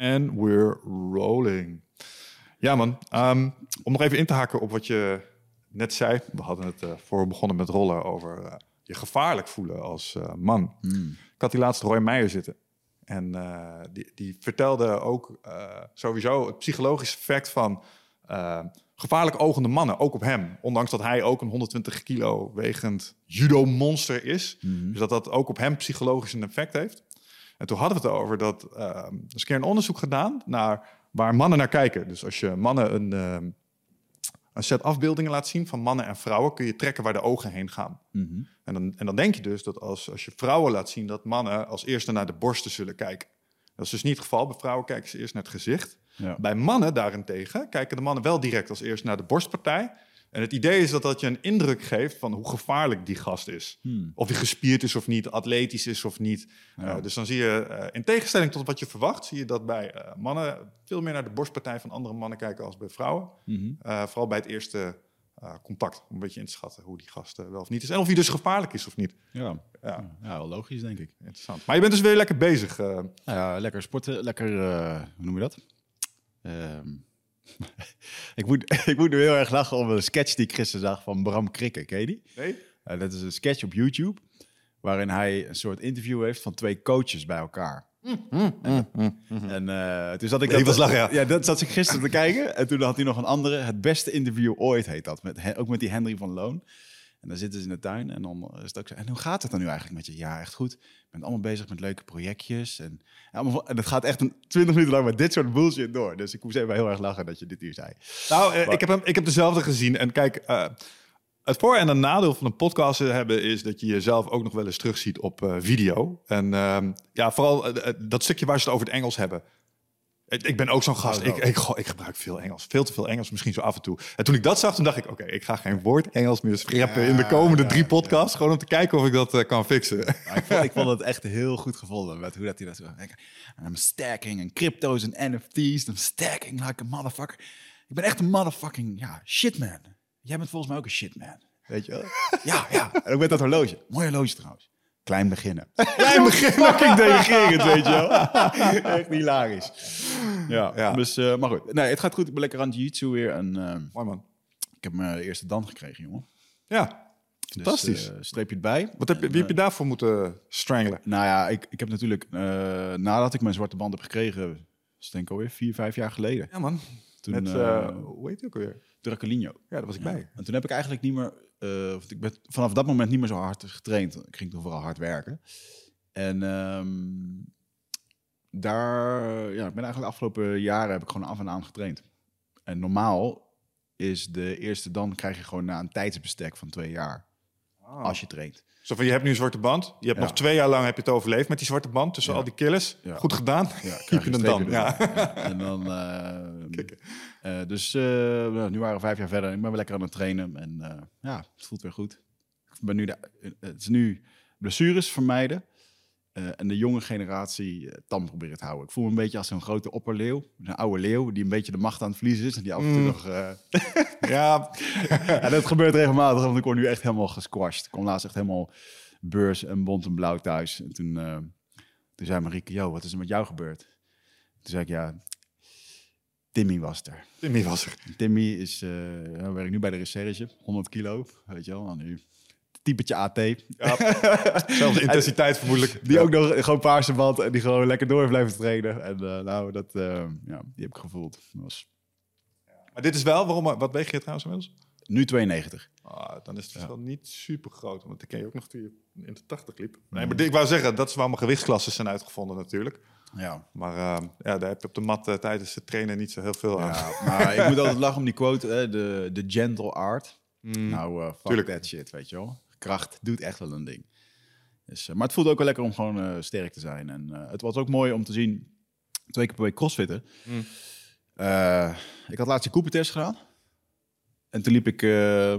And we're rolling. Ja, man. Ehm, om nog even in te haken op wat je net zei. We hadden het uh, voor we begonnen met rollen over uh, je gevaarlijk voelen als uh, man. Hmm. Ik had die laatste Roy Meijer zitten. En die, die vertelde ook sowieso het psychologische effect van gevaarlijk ogende mannen, ook op hem. Ondanks dat hij ook een 120 kilo wegend judo-monster is. Mhm. Dus dat dat ook op hem psychologisch een effect heeft. En toen hadden we het over dat... Uh, er is een keer een onderzoek gedaan naar waar mannen naar kijken. Dus als je mannen een, uh, een set afbeeldingen laat zien van mannen en vrouwen... kun je trekken waar de ogen heen gaan. Mhm. En, dan, en dan denk je dus dat als, als je vrouwen laat zien... dat mannen als eerste naar de borsten zullen kijken. Dat is dus niet het geval. Bij vrouwen kijken ze eerst naar het gezicht. Ja. Bij mannen daarentegen kijken de mannen wel direct als eerst naar de borstpartij. En het idee is dat dat je een indruk geeft van hoe gevaarlijk die gast is. Hmm. Of die gespierd is of niet, atletisch is of niet. Ja. Uh, dus dan zie je, uh, in tegenstelling tot wat je verwacht, zie je dat bij uh, mannen veel meer naar de borstpartij van andere mannen kijken als bij vrouwen. Mhm. vooral bij het eerste contact, om een beetje in te schatten hoe die gast wel of niet is. En of hij dus gevaarlijk is of niet. Ja, Ja, ja wel logisch denk ik. interessant. Maar je bent dus weer lekker bezig. eh. Ja, lekker sporten, lekker, eh, hoe noem je dat? Ehm, ik, moet, ik moet nu heel erg lachen om een sketch die ik gisteren zag van Bram Krikke. Ken je die? nee? Eh, dat is een sketch op YouTube, waarin hij een soort interview heeft van twee coaches bij elkaar. En uh, toen zat ik... Nee, dat, lachen, ja. dat zat ik gisteren te kijken. En toen had hij nog een andere, het beste interview ooit heet dat. Met, ook met die Henry van Loon. En dan zitten ze in de tuin en dan is het ook zo. En hoe gaat het dan nu eigenlijk met je? Ja, echt goed. Ik ben allemaal bezig met leuke projectjes. En, en, en het gaat echt een 20 minuten lang met dit soort bullshit door. Dus ik moest even heel erg lachen dat je dit hier zei. Nou, eh, Maar- ik, heb hem, ik heb dezelfde gezien. En kijk, eh, het voor- en een nadeel van een podcast hebben is dat je jezelf ook nog wel eens terugziet op eh, video. En ehm, ja, vooral eh, eh, dat stukje waar ze het over het Engels hebben. Ik ik ben ook zo'n gast. Oh, Ik, zo. ik, ik gebruik veel Engels. Veel te veel Engels, misschien zo af en toe. En toen ik dat zag, toen dacht ik... oké, ik ga geen woord Engels meer schreppen in de komende drie podcasts. Gewoon om te kijken of ik dat eh, kan fixen. Ik, vond, ik vond het echt heel goed gevonden. Met hoe dat hij dat zo... I'm stacking en crypto's en NFT's. I'm stacking like a motherfucker. Ik ben echt een motherfucking ja, shitman. Jij bent volgens mij ook een shitman. Weet je wel? Ja, ja. En ook met dat horloge. Mooi horloge trouwens. Klein beginnen. Klein beginnen. Fucking delegerend, weet je wel. Echt hilarisch. Ja, Ja. dus... eh, maar goed. Nee, het gaat goed. Ik ben lekker aan jiu-jitsu weer. En eh, Mooi man. ik heb mijn eerste dan gekregen, jongen. Ja, fantastisch. Dus, eh, streep je het bij. Wat heb je, wie heb je daarvoor moeten strangelen? Nou ja, ik, ik heb natuurlijk, eh, nadat ik mijn zwarte band heb gekregen, dat is denk ik alweer vier, vijf jaar geleden. Ja man. Toen, Met, eh, eh, hoe heet hij ook alweer? Draculino. Ja, daar was ik Ja. bij. En toen heb ik eigenlijk niet meer, eh, of ik ben vanaf dat moment niet meer zo hard getraind. Ik ging toen vooral hard werken. En ehm, daar, ja, ik ben eigenlijk de afgelopen jaren heb ik gewoon af en aan getraind. En normaal is de eerste dan krijg je gewoon na een tijdsbestek van twee jaar als je traint. Zo van, je hebt nu een zwarte band. Je hebt Ja. nog twee jaar lang heb je het overleefd met die zwarte band. Tussen Ja. al die killers. Ja. Goed gedaan. Ja, krijg je een hem dan. Ja. En dan, eh, Eh, dus eh, nou, nu waren we vijf jaar verder. Ik ben weer lekker aan het trainen. En eh, ja, het voelt weer goed. Ik ben nu de, het is nu blessures vermijden. en de jonge generatie tam proberen te houden. Ik voel me een beetje als zo'n grote opperleeuw. Een oude leeuw die een beetje de macht aan het verliezen is. En die af en toe Mm. nog... Ja, en dat gebeurt regelmatig, want ik word nu echt helemaal gesquashed. Ik kwam laatst echt helemaal beurs en bont en blauw thuis. En toen, toen zei Marieke, yo, wat is er met jou gebeurd? Toen zei ik, ja, Timmy was er. Timmy was er. Timmy is, hij werkt nu bij de recherche, 100 kilo, weet je wel. Nou, nu typetje AT. Ja. Zelfde intensiteit vermoedelijk. Die ook nog gewoon paarse band en die gewoon lekker door blijven trainen. En eh, nou, dat, eh, ja, die heb ik gevoeld. Dat was Maar dit is wel, waarom, wat weeg je trouwens inmiddels? nu 92. Ah, dan is het verschil niet super groot. Want ik ken je ook nog toen je in de 80 liep. Nee, maar ik wou zeggen, dat is waar mijn gewichtsklassen zijn uitgevonden natuurlijk. Ja. Maar eh, ja, daar heb je op de mat eh, tijdens het trainen niet zo heel veel aan. Ja, maar ik moet altijd lachen om die quote, hè, de, de gentle art. Mm. Nou, uh, fuck Tuurlijk. that shit, weet je wel. Kracht doet echt wel een ding. Dus, eh, maar het voelt ook wel lekker om gewoon eh, sterk te zijn. En eh, het was ook mooi om te zien, twee keer per week crossfitten. Mm. Eh, ik had laatst een Cooper-test gedaan. En toen liep ik eh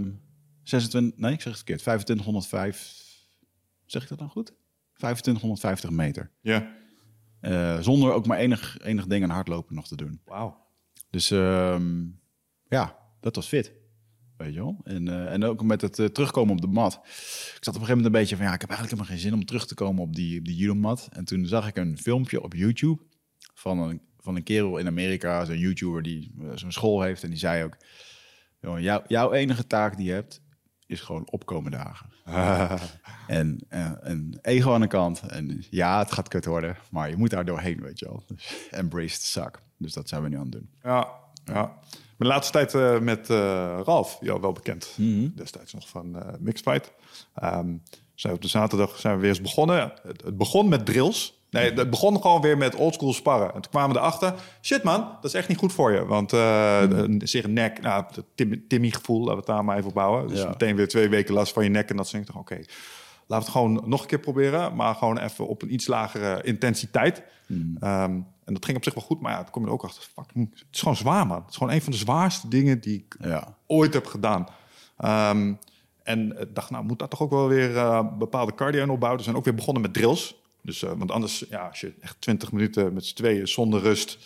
26, nee, ik zeg het verkeerd, 2505, zeg ik dat dan goed? 2550 meter. Ja, Eh, zonder ook maar enig, enig ding aan hardlopen nog te doen. wauw. Dus ehm, ja, dat was fit. Weet je wel? En, eh, en ook met het eh, terugkomen op de mat. Ik zat op een gegeven moment een beetje van... ja, ik heb eigenlijk helemaal geen zin om terug te komen op die, op die judo-mat. En toen zag ik een filmpje op YouTube... van een, van een kerel in Amerika, zo'n YouTuber die zo'n school heeft. En die zei ook, jou, jouw enige taak die je hebt, is gewoon opkomen dagen. En, eh, een ego aan de kant. En ja, het gaat kut worden, maar je moet daar doorheen, weet je wel. Dus embrace the suck. Dus dat zijn we nu aan het doen. Ja, ja. De laatste tijd eh, met eh, Ralf, jou wel bekend. Mhm. Destijds nog van eh Mixed Fight. Ehm, zijn we op de zaterdag zijn we weer eens begonnen. Het, het begon met drills. Nee, het begon gewoon weer met oldschool sparren. En toen kwamen we erachter, shit man, dat is echt niet goed voor je. Want eh een- zich nek, nou, Tim- Timmy-gevoel, laten we het daar maar even op bouwen. Dus Ja. meteen weer twee weken last van je nek. En dat denk ik toch, oké, laten we het gewoon nog een keer proberen. Maar gewoon even op een iets lagere intensiteit. Ehm, en dat ging op zich wel goed, maar ja, dan kom je er ook achter. Fucking, het is gewoon zwaar, man. Het is gewoon een van de zwaarste dingen die ik Ja. ooit heb gedaan. Ehm, en ik dacht, nou, moet daar toch ook wel weer eh, bepaalde cardio opbouwen. Dus we zijn ook weer begonnen met drills. Dus, eh, want anders, ja, als je echt 20 minuten met z'n tweeën zonder rust,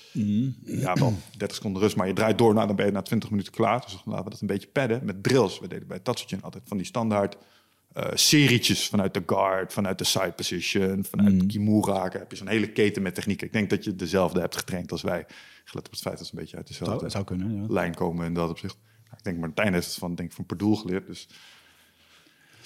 ja, wel 30 seconden rust, maar je draait door, nou, dan ben je na 20 minuten klaar. Dus laten we dat een beetje padden met drills. We deden bij Tatsuchin altijd van die standaard eh serietjes vanuit de guard, vanuit de side position, vanuit de Kimura. Heb je zo'n hele keten met technieken. Ik denk dat je dezelfde hebt getraind als wij. Gelet op het feit dat ze een beetje uit dezelfde Zou, zou kunnen, ja. lijn komen in dat opzicht. Ik denk Martijn heeft het van, denk ik, van Perdoel geleerd. Dus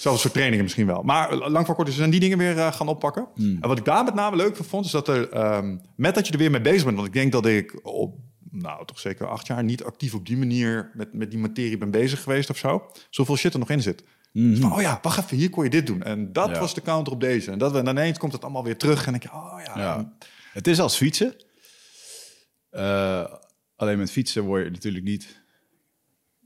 zelfs voor trainingen misschien wel. Maar lang voor kort is zijn die dingen weer eh, gaan oppakken. En wat ik daar met name leuk van vond, is dat er ehm, met dat je er weer mee bezig bent. Want ik denk dat ik op, nou toch zeker acht jaar niet actief op die manier met, met die materie ben bezig geweest of zo. Zoveel shit er nog in zit. Dus van, oh ja, wacht even, hier kon je dit doen. En dat Ja. was de counter op deze. En, dat, en ineens komt het allemaal weer terug. En je, oh ja. Ja. Het is als fietsen. Eh, alleen met fietsen word je natuurlijk niet...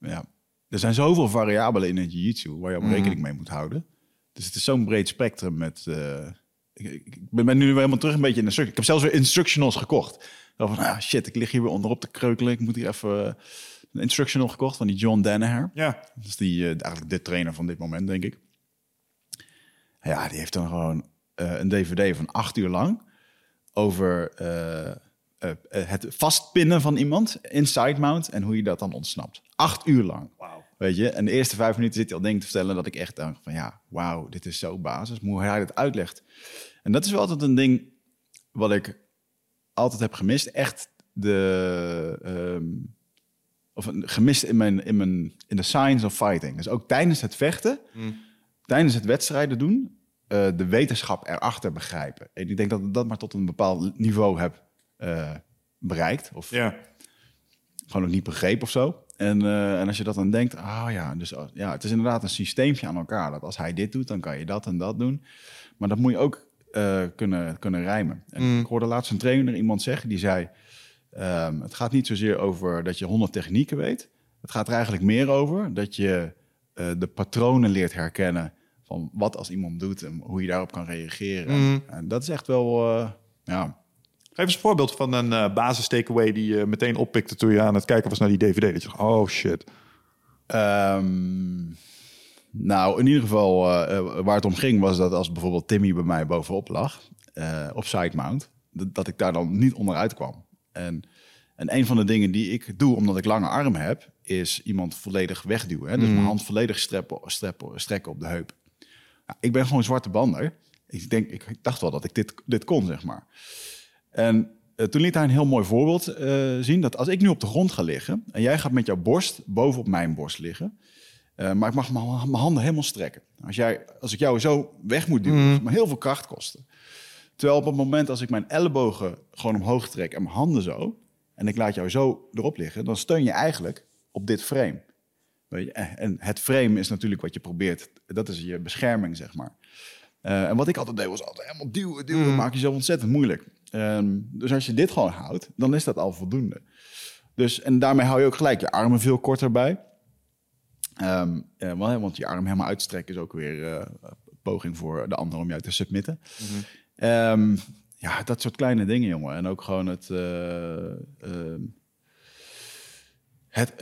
Ja. Er zijn zoveel variabelen in het jiu-jitsu waar je op rekening mee moet houden. Dus het is zo'n breed spectrum met... eh, ik, ben ben nu weer helemaal terug een beetje in de instruction. Ik heb zelfs weer instructionals gekocht. Zo van, ah, shit, ik lig hier weer onderop te kreukelen. Ik moet hier even eh, een instructional gekocht van die John Danaher. Ja, Dat is die, eh, eigenlijk de trainer van dit moment, denk ik. Ja, die heeft dan gewoon een dvd van acht uur lang over het vastpinnen van iemand in side mount en hoe je dat dan ontsnapt. Acht uur lang. Wauw. Weet je, en de eerste vijf minuten zit hij al dingen te vertellen dat ik echt dacht van ja, wauw, dit is zo basis, hoe hij dat uitlegt. En dat is wel altijd een ding wat ik altijd heb gemist. Echt de, ehm, of gemist in mijn, in mijn, in de science of fighting. Dus ook tijdens het vechten, tijdens het wedstrijden doen, eh, de wetenschap erachter begrijpen. En ik denk dat ik dat maar tot een bepaald niveau heb eh, bereikt. Of ja. gewoon nog niet begrepen of zo. En, eh, en als je dat dan denkt, ah ja, dus oh, ja, het is inderdaad een systeempje aan elkaar. Dat als hij dit doet, dan kan je dat en dat doen. Maar dat moet je ook eh, kunnen, kunnen rijmen. En ik hoorde laatst een trainer iemand zeggen, die zei... ehm, het gaat niet zozeer over dat je honderd technieken weet. Het gaat er eigenlijk meer over dat je eh, de patronen leert herkennen... van wat als iemand doet en hoe je daarop kan reageren. En dat is echt wel, ja... Geef eens een voorbeeld van een eh, basis takeaway die je meteen oppikte toen je aan het kijken was naar die DVD. Dat je dacht, oh shit. Ehm, nou, in ieder geval eh, eh, waar het om ging was dat als bijvoorbeeld Timmy bij mij bovenop lag, op side mount, dat, dat ik daar dan niet onderuit kwam. En, en een van de dingen die ik doe, omdat ik lange arm heb, is iemand volledig wegduwen. Hè? Dus mijn hand volledig streppen, streppen, strekken op de heup. Nou, ik ben gewoon zwarte bander. Ik, denk, ik dacht wel dat ik dit, dit kon, zeg maar. En eh, toen liet hij een heel mooi voorbeeld eh, zien. Dat als ik nu op de grond ga liggen en jij gaat met jouw borst bovenop mijn borst liggen. eh, maar ik mag mijn handen helemaal strekken. Als, jij, als ik jou zo weg moet duwen, gaat me heel veel kracht kosten. Terwijl op het moment als ik mijn ellebogen gewoon omhoog trek en mijn handen zo. En ik laat jou zo erop liggen, dan steun je eigenlijk op dit frame. Weet je? En het frame is natuurlijk wat je probeert. Dat is je bescherming, zeg maar. En wat ik altijd deed, was altijd helemaal duwen, duwen. Mm. Maak jezelf ontzettend moeilijk. Ehm, dus als je dit gewoon houdt, dan is dat al voldoende. Dus, en daarmee hou je ook gelijk je armen veel korter bij. Ehm, eh, want, je arm helemaal uitstrekken is ook weer eh, een poging voor de ander om jou te submitten. Mhm. Ehm, ja, dat soort kleine dingen, jongen. En ook gewoon het... eh, het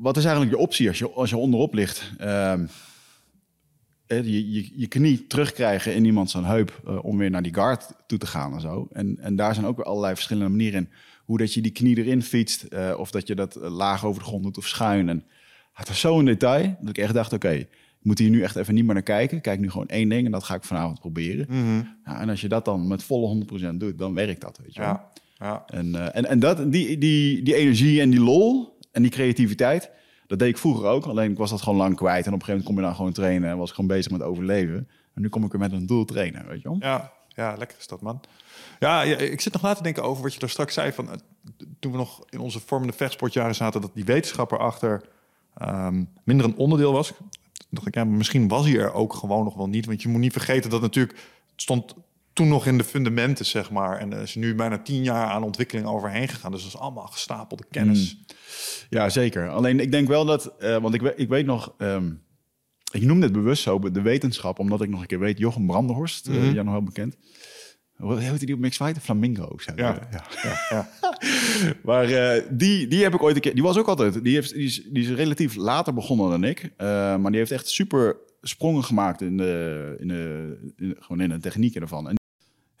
wat is eigenlijk je optie als je, als je onderop ligt? Je, je, je knie terugkrijgen in iemand zijn heup eh, om weer naar die guard toe te gaan en zo. En, en daar zijn ook weer allerlei verschillende manieren in. Hoe dat je die knie erin fietst, eh, of dat je dat eh, laag over de grond doet of schuin. En het was zo in detail dat ik echt dacht, oké, ik moet hier nu echt even niet meer naar kijken. Ik Kijk nu gewoon één ding en dat ga ik vanavond proberen. Mhm. Ja, en als je dat dan met volle 100% doet, dan werkt dat, weet je wel. Ja, Ja. En, en, en dat, die, die, die energie en die lol en die creativiteit, dat deed ik vroeger ook. Alleen ik was dat gewoon lang kwijt. En op een gegeven moment kom je dan gewoon trainen en was ik gewoon bezig met overleven. En nu kom ik er met een doel trainen, weet je wel? Ja, ja, lekker is dat, man. Ja, ja, ik zit nog na te denken over wat je daar straks zei. Van, eh, toen we nog in onze vormende vechtsportjaren zaten... dat die wetenschapper achter ehm, minder een onderdeel was. Toen dacht ik, ja, misschien was hij er ook gewoon nog wel niet. Want je moet niet vergeten dat natuurlijk... het stond toen nog in de fundamenten, zeg maar. En er is nu bijna tien jaar aan ontwikkeling overheen gegaan. Dus dat is allemaal gestapelde kennis. Ja, zeker. Alleen ik denk wel dat, eh, want ik, weet- ik weet nog, ehm, ik noem dit bewust zo, de wetenschap, omdat ik nog een keer weet, Jochem Brandenhorst, eh, Mhm. jij nog wel bekend. Hoe heet die op Mixed Fight? Flamingo. Ja. ja. Ja, ja. Maar eh, die, die heb ik ooit een keer. Die was ook altijd. Die, heeft, die, is, die is relatief later begonnen dan ik. maar die heeft echt super sprongen gemaakt in de, in de, in- gewoon in de technieken ervan. En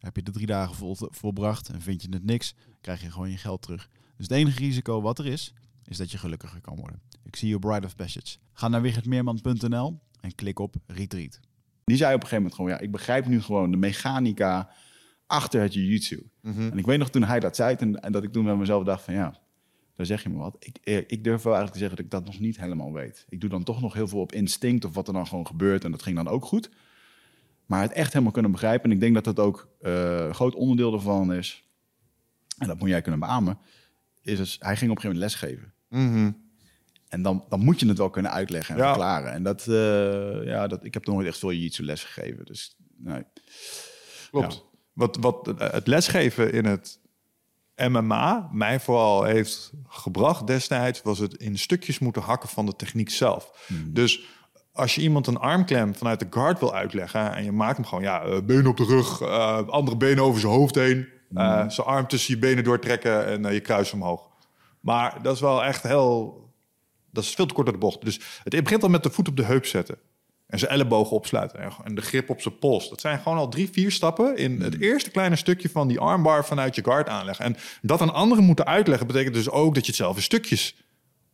Heb je de drie dagen vol, volbracht en vind je het niks, krijg je gewoon je geld terug. Dus het enige risico wat er is, is dat je gelukkiger kan worden. Ik zie je op Bride of Passage. Ga naar wichertmeerman.nl en klik op Retreat. Die zei op een gegeven moment gewoon, ja, ik begrijp nu gewoon de mechanica achter het jiu-jitsu. Mhm. En ik weet nog toen hij dat zei en, en dat ik toen bij mezelf dacht van, ja, daar zeg je me wat. Ik, eh, ik durf wel eigenlijk te zeggen dat ik dat nog niet helemaal weet. Ik doe dan toch nog heel veel op instinct of wat er dan gewoon gebeurt en dat ging dan ook goed. Maar het echt helemaal kunnen begrijpen. En ik denk dat dat ook eh, een groot onderdeel ervan is. En dat moet jij kunnen beamen. Is dus, hij ging op een gegeven moment lesgeven. Mhm. En dan, dan moet je het wel kunnen uitleggen en Ja. verklaren. En dat, eh, ja, dat, ik heb nooit echt veel jiu-jitsu les gegeven. Dus nee. Klopt. Wat, wat eh, het lesgeven in het MMA mij vooral heeft gebracht destijds, was het in stukjes moeten hakken van de techniek zelf. Dus als je iemand een armklem vanuit de guard wil uitleggen en je maakt hem gewoon, ja, eh, been op de rug, eh, andere been over zijn hoofd heen, eh, zijn arm tussen je benen doortrekken en je kruis omhoog. Maar dat is wel echt heel, dat is veel te kort door de bocht. Dus het begint al met de voet op de heup zetten. En zijn ellebogen opsluiten. En- En de grip op zijn pols. Dat zijn gewoon al drie, vier stappen in het eerste kleine stukje van die armbar vanuit je guard aanleggen. En dat aan anderen moeten uitleggen betekent dus ook dat je het zelf in stukjes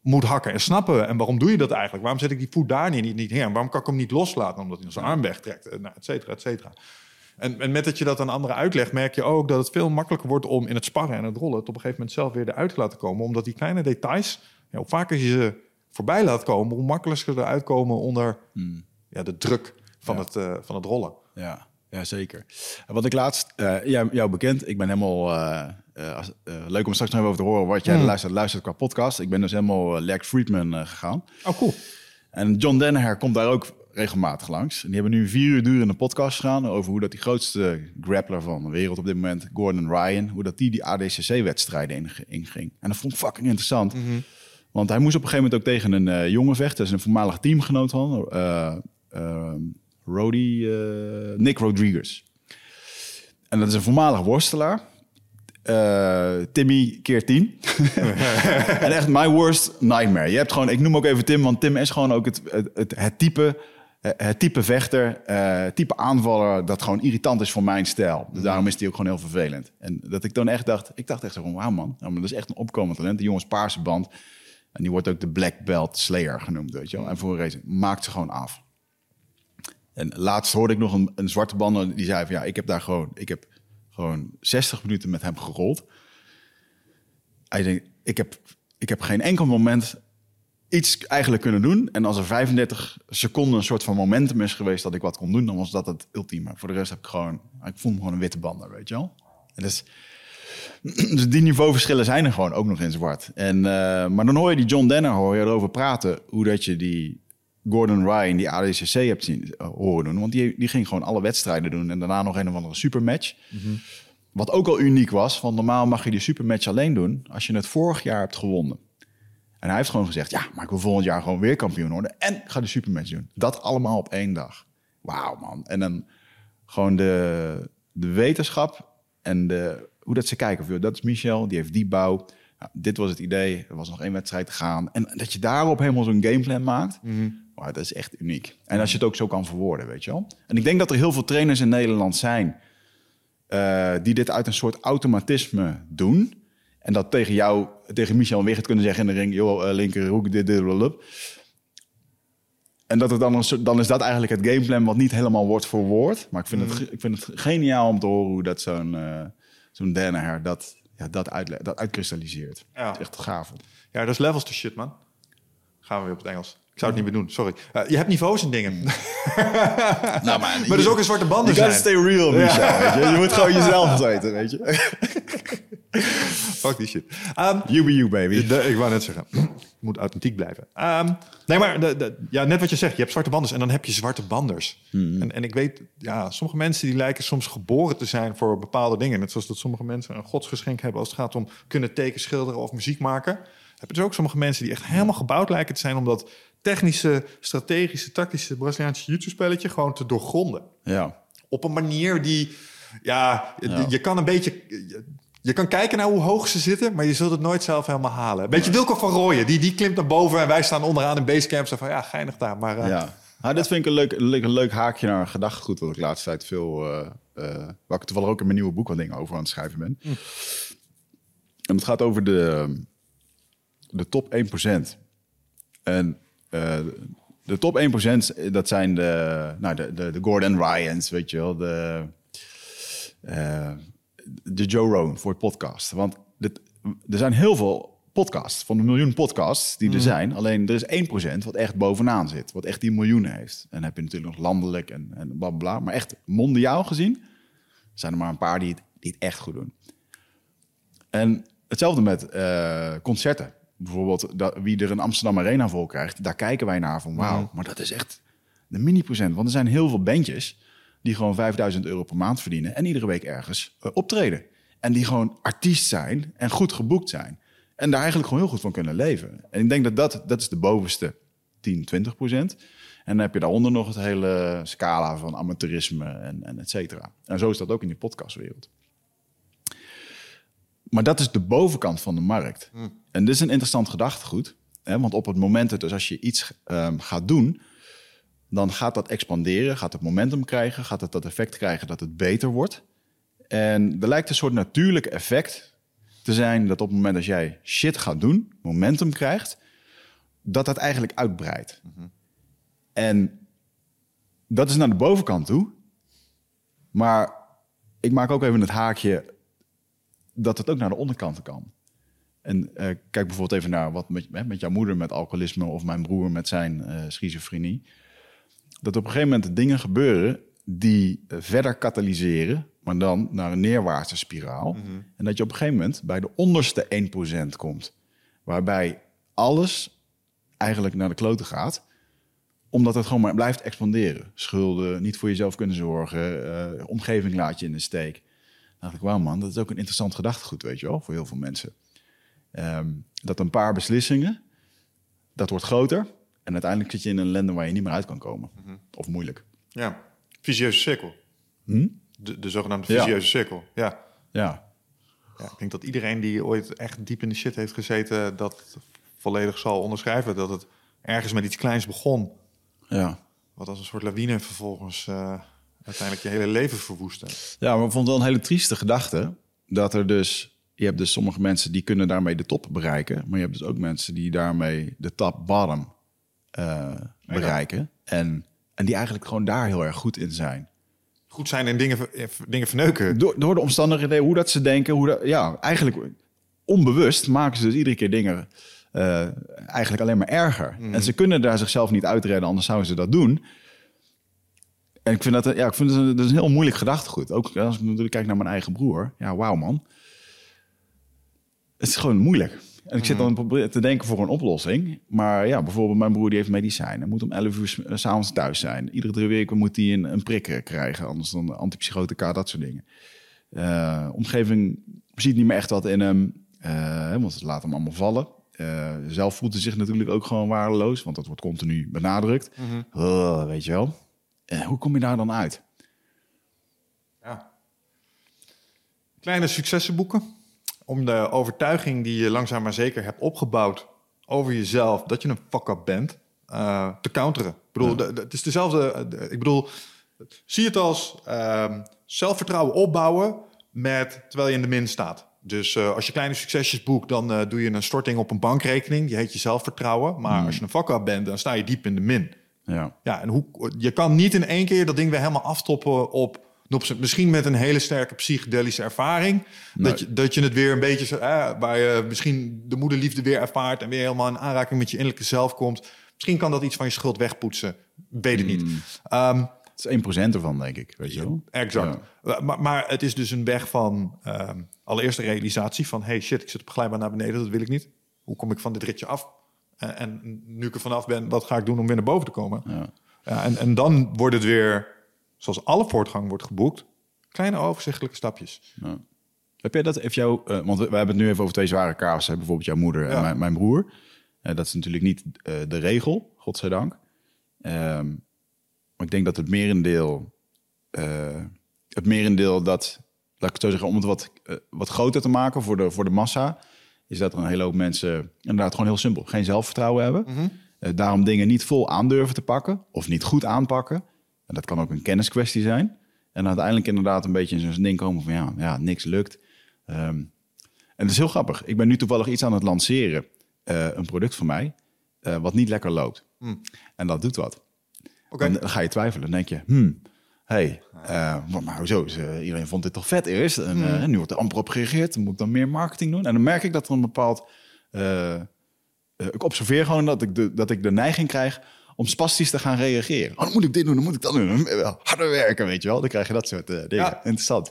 moet hakken en snappen. En waarom doe je dat eigenlijk? Waarom zet ik die voet daar niet, niet, niet neer? En waarom kan ik hem niet loslaten omdat hij zijn arm wegtrekt? En Nou, et cetera, et cetera. En, en met dat je dat aan anderen uitlegt, merk je ook dat het veel makkelijker wordt om in het sparren en het rollen het op een gegeven moment zelf weer eruit te laten komen. Omdat die kleine details, ja, hoe vaker je ze voorbij laat komen, hoe makkelijker ze eruit komen onder ja, de druk van, Ja. het, eh, van het rollen. Ja, ja zeker. Wat ik laatst, eh jou, jou bekend, ik ben helemaal, eh, eh, eh, leuk om straks nog even over te horen wat jij luistert, luistert qua podcast. Ik ben dus helemaal uh, Lex Friedman eh, gegaan. Oh, cool. En John Denner komt daar ook regelmatig langs. En die hebben nu vier uur durende podcast gedaan over hoe dat die grootste grappler van de wereld op dit moment, Gordon Ryan, hoe dat die die ADCC-wedstrijden inging. En dat vond ik fucking interessant. Want hij moest op een gegeven moment ook tegen een eh, jongen vechten. Dat is een voormalig teamgenoot van eh eh, Rody, eh, Nick Rodriguez. En dat is een voormalig worstelaar. Eh, Timmy keer 10. en echt my worst nightmare. Je hebt gewoon, ik noem ook even Tim, want Tim is gewoon ook het, het, het, het type, eh, het type vechter, eh, type aanvaller dat gewoon irritant is voor mijn stijl. Dus daarom is hij ook gewoon heel vervelend. En dat ik dan echt dacht, ik dacht echt zo van, wauw man, nou, maar dat is echt een opkomend talent. Die jongens paarse band. En die wordt ook de Black Belt Slayer genoemd, weet je wel. En voor een race maakt ze gewoon af. En laatst hoorde ik nog een, een zwarte bander die zei van ja, ik heb daar gewoon, ik heb gewoon 60 minuten met hem gerold. Hij denkt, ik heb, ik heb geen enkel moment iets eigenlijk kunnen doen. En als er 35 seconden een soort van momentum is geweest dat ik wat kon doen, dan was dat het ultieme. Voor de rest heb ik gewoon, ik voel me gewoon een witte bander, weet je wel. En dus, dus die niveauverschillen zijn er gewoon ook nog in zwart. En, uh, maar dan hoor je die John Denner hoor je erover praten, hoe dat je die Gordon Ryan, die ADCC hebt zien uh, horen doen. Want die, die ging gewoon alle wedstrijden doen en daarna nog een of andere supermatch. Mm -hmm. Wat ook al uniek was, want normaal mag je die supermatch alleen doen als je het vorig jaar hebt gewonnen. En hij heeft gewoon gezegd, ja, maar ik wil volgend jaar gewoon weer kampioen worden. En ga de supermatch doen. Dat allemaal op één dag. Wauw, man. En dan gewoon de, de wetenschap en de, hoe dat ze kijken. Of, dat is Michel, die heeft die bouw. Nou, dit was het idee. Er was nog één wedstrijd te gaan. En dat je daarop helemaal zo'n gameplan maakt. Mm -hmm. Wow, dat is echt uniek. En als je het ook zo kan verwoorden, weet je wel. En ik denk dat er heel veel trainers in Nederland zijn... Uh, die dit uit een soort automatisme doen... En dat tegen jou, tegen Michel Wigert kunnen zeggen in de ring, joh, uh, linker hoek, dit, dit, dit, En dat het dan, een, dan is dat eigenlijk het gameplan wat niet helemaal wordt verwoord. Maar ik vind, mm. het, ik vind het geniaal om te horen hoe dat zo'n uh, zo'n Danaher dat, ja, dat, uit, dat uitkristalliseert. Ja. Dat is echt gaaf. Ja, dat is levels to shit, man. Gaan we weer op het Engels. Ik zou het niet meer doen, sorry. Uh, je hebt niveaus en dingen. nou, maar, maar er is ook een zwarte banden zijn. You stay real, Michel. Ja. Weet je? je moet gewoon jezelf weten, weet je. Fuck die shit. Um, you be you, baby. De, ik wou net zeggen, moet authentiek blijven. Um, nee, maar de, de, ja, net wat je zegt, je hebt zwarte banders en dan heb je zwarte banders. Hmm. En, en ik weet, ja, sommige mensen die lijken soms geboren te zijn voor bepaalde dingen. Net zoals dat sommige mensen een godsgeschenk hebben als het gaat om kunnen tekenen, schilderen of muziek maken. Heb je dus ook sommige mensen die echt helemaal gebouwd lijken te zijn om dat technische, strategische, tactische Braziliaanse jiu-jitsu-spelletje gewoon te doorgronden. Ja. Op een manier die, ja, ja. je kan een beetje... Je kan kijken naar hoe hoog ze zitten, maar je zult het nooit zelf helemaal halen. Beetje Wilco van Rooyen, die, die klimt naar boven en wij staan onderaan in basecamp. Zo van, ja, geinig daar. Maar, uh, ja, nou, dit vind ik een leuk, leuk, leuk haakje naar een gedachtegoed... wat ik de laatste tijd veel... Uh, uh, waar ik toevallig ook in mijn nieuwe boek wat dingen over aan het schrijven ben. Mm. En het gaat over de, de top 1%. En uh, de top 1% dat zijn de, nou, de, de, de Gordon Ryans, weet je wel. De, uh, de Joe Rogan voor het podcast. Want dit, er zijn heel veel podcasts, van de miljoen podcasts die er zijn. Alleen er is 1% wat echt bovenaan zit, wat echt die miljoenen heeft. En dan heb je natuurlijk nog landelijk en, en bla bla. Maar echt mondiaal gezien zijn er maar een paar die het, die het echt goed doen. En hetzelfde met uh, concerten bijvoorbeeld dat, wie er een Amsterdam Arena vol krijgt, daar kijken wij naar van wauw, mm. maar dat is echt de mini-procent. Want er zijn heel veel bandjes die gewoon 5000 euro per maand verdienen en iedere week ergens uh, optreden. En die gewoon artiest zijn en goed geboekt zijn. En daar eigenlijk gewoon heel goed van kunnen leven. En ik denk dat dat, dat is de bovenste 10, 20 procent. En dan heb je daaronder nog het hele scala van amateurisme en, en et cetera. En zo is dat ook in die podcastwereld. Maar dat is de bovenkant van de markt. Mm. En dit is een interessant gedachtegoed. Hè? Want op het moment, dus als je iets um, gaat doen, dan gaat dat expanderen, gaat het momentum krijgen, gaat het dat effect krijgen dat het beter wordt. En er lijkt een soort natuurlijk effect te zijn dat op het moment dat jij shit gaat doen, momentum krijgt, dat dat eigenlijk uitbreidt. Mm -hmm. En dat is naar de bovenkant toe. Maar ik maak ook even het haakje dat het ook naar de onderkant kan. En uh, kijk bijvoorbeeld even naar wat met, met jouw moeder met alcoholisme of mijn broer met zijn uh, schizofrenie. Dat op een gegeven moment dingen gebeuren die uh, verder katalyseren, maar dan naar een neerwaartse spiraal. Mm -hmm. En dat je op een gegeven moment bij de onderste 1% komt, waarbij alles eigenlijk naar de kloten gaat omdat het gewoon maar blijft expanderen. Schulden, niet voor jezelf kunnen zorgen, omgeving laat je in de steek. Dan dacht ik, wauw man, dat is ook een interessant gedachtegoed, weet je wel, voor heel veel mensen. Um, dat een paar beslissingen, dat wordt groter. En uiteindelijk zit je in een ellende waar je niet meer uit kan komen. Mm -hmm. Of moeilijk. Ja, visieuze cirkel. Hm? De, de zogenaamde visieuze ja. cirkel, ja. ja. Ja, ik denk dat iedereen die ooit echt diep in de shit heeft gezeten... dat volledig zal onderschrijven. Dat het ergens met iets kleins begon. Ja. Wat als een soort lawine vervolgens uh, uiteindelijk je hele leven verwoestte. Ja, maar ik vond het wel een hele trieste gedachte... dat er dus je hebt dus sommige mensen die kunnen daarmee de top bereiken. Maar je hebt dus ook mensen die daarmee de top bottom eh, bereiken. En, en die eigenlijk gewoon daar heel erg goed in zijn. Goed zijn en dingen, eh, dingen verneuken. Door, door de omstandigheden, hoe dat ze denken, hoe dat, ja, eigenlijk onbewust maken ze dus iedere keer dingen eh, eigenlijk alleen maar erger. En ze kunnen daar zichzelf niet uitredden, anders zouden ze dat doen. En ik vind dat, ja, ik vind dat, een, dat is een heel moeilijk gedachtegoed. Ook als ik natuurlijk kijk naar mijn eigen broer. Ja, wauw man. Het is gewoon moeilijk. En ik zit dan probeer te denken voor een oplossing. Maar ja, bijvoorbeeld mijn broer die heeft medicijnen. Moet om 11 uur s- eh, 's avonds thuis zijn. Iedere drie weken moet hij een, een prik eh, krijgen. Anders dan antipsychotica, dat soort dingen. Eh, omgeving ziet niet meer echt wat in hem. want het laat hem allemaal vallen. Zelf voelt hij zich natuurlijk ook gewoon waardeloos. Want dat wordt continu benadrukt. Oh, weet je wel. Hoe kom je daar dan uit? Ja. Kleine successen boeken. Om de overtuiging die je langzaam maar zeker hebt opgebouwd over jezelf, dat je een fuck-up bent, eh, te counteren. Ik bedoel, de- de- het is dezelfde. de- ik bedoel, zie het als ehm, zelfvertrouwen opbouwen met, terwijl je in de min staat. Dus eh, als je kleine succesjes boekt, dan eh, doe je een storting op een bankrekening. Die heet je zelfvertrouwen. Maar als je een fuck-up bent, dan sta je diep in de min. Ja. Ja, en hoe, je kan niet in één keer dat ding weer helemaal aftoppen op... misschien met een hele sterke psychedelische ervaring. Dat, je, dat je het weer een beetje... zo, Eh, waar je misschien de moederliefde weer ervaart... en weer helemaal in aanraking met je innerlijke zelf komt. Misschien kan dat iets van je schuld wegpoetsen. Weet het niet. Ehm, Het is 1% ervan, denk ik. Weet je wel? exact. Maar, maar het is dus een weg van... ehm, allereerst de realisatie van... hey shit, ik zit op glijbaan naar beneden, dat wil ik niet. Hoe kom ik van dit ritje af? En, en nu ik er vanaf ben, wat ga ik doen om weer naar boven te komen? Ja. Ja, en, en dan wordt het weer, zoals alle voortgang wordt geboekt, kleine overzichtelijke stapjes. Ja. Heb jij dat, heeft jou, eh, want we, we hebben het nu even over twee zware hè, bijvoorbeeld jouw moeder Ja. en mijn, mijn broer. Eh, dat is natuurlijk niet eh, de regel, godzijdank. Ehm maar ik denk dat het merendeel, het merendeel dat, laat ik het zo zeggen, om het wat, wat groter te maken voor de, voor de massa, is dat er een hele hoop mensen inderdaad gewoon heel simpel geen zelfvertrouwen hebben. Eh, daarom dingen niet vol aandurven te pakken of niet goed aanpakken. En dat kan ook een kenniskwestie zijn. En uiteindelijk inderdaad een beetje in zo'n ding komen van ja, ja niks lukt. Ehm, en het is heel grappig. Ik ben nu toevallig iets aan het lanceren, eh, een product van mij, eh, wat niet lekker loopt. En dat doet wat. En dan ga je twijfelen. Dan denk je, hmm, hey, eh, maar, maar hoezo? Is, eh, iedereen vond dit toch vet eerst? En, eh, en nu wordt er amper op gereageerd. Dan moet ik dan meer marketing doen. En dan merk ik dat er een bepaald... ik observeer gewoon dat ik, de, dat ik de neiging krijg om spastisch te gaan reageren. Oh, dan moet ik dit doen, dan moet ik dat doen. Harder werken, weet je wel. Dan krijg je dat soort eh, dingen. Ja. Interessant.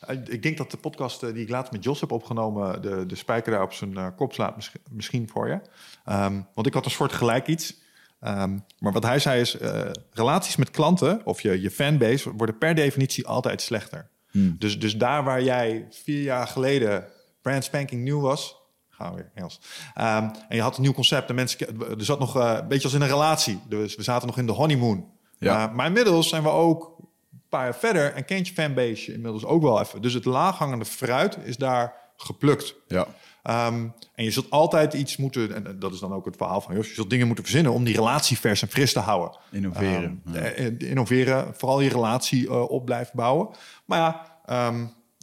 Eh, Ik denk dat de podcast eh, die ik laatst met Jos heb opgenomen, de, de spijker daar op zijn kop slaat, misschien, misschien voor je. Ehm, want ik had een soort gelijk iets. Ehm, maar wat hij zei is, relaties met klanten of je, je fanbase worden per definitie altijd slechter. Dus, dus daar waar jij vier jaar geleden brand spanking nieuw was, gaan we weer Engels. Ehm, en je had een nieuw concept en mensen, er zat nog eh, een beetje als in een relatie. Dus we zaten nog in de honeymoon. Ja. Maar inmiddels zijn we ook een paar jaar verder en kent je fanbase inmiddels ook wel even. Dus het laaghangende fruit is daar geplukt. Ja. Ehm, en je zult altijd iets moeten, en dat is dan ook het verhaal van Jos, je zult dingen moeten verzinnen om die relatie vers en fris te houden. Innoveren. Ehm, eh, eh, innoveren, vooral je relatie op blijft bouwen. Maar ja,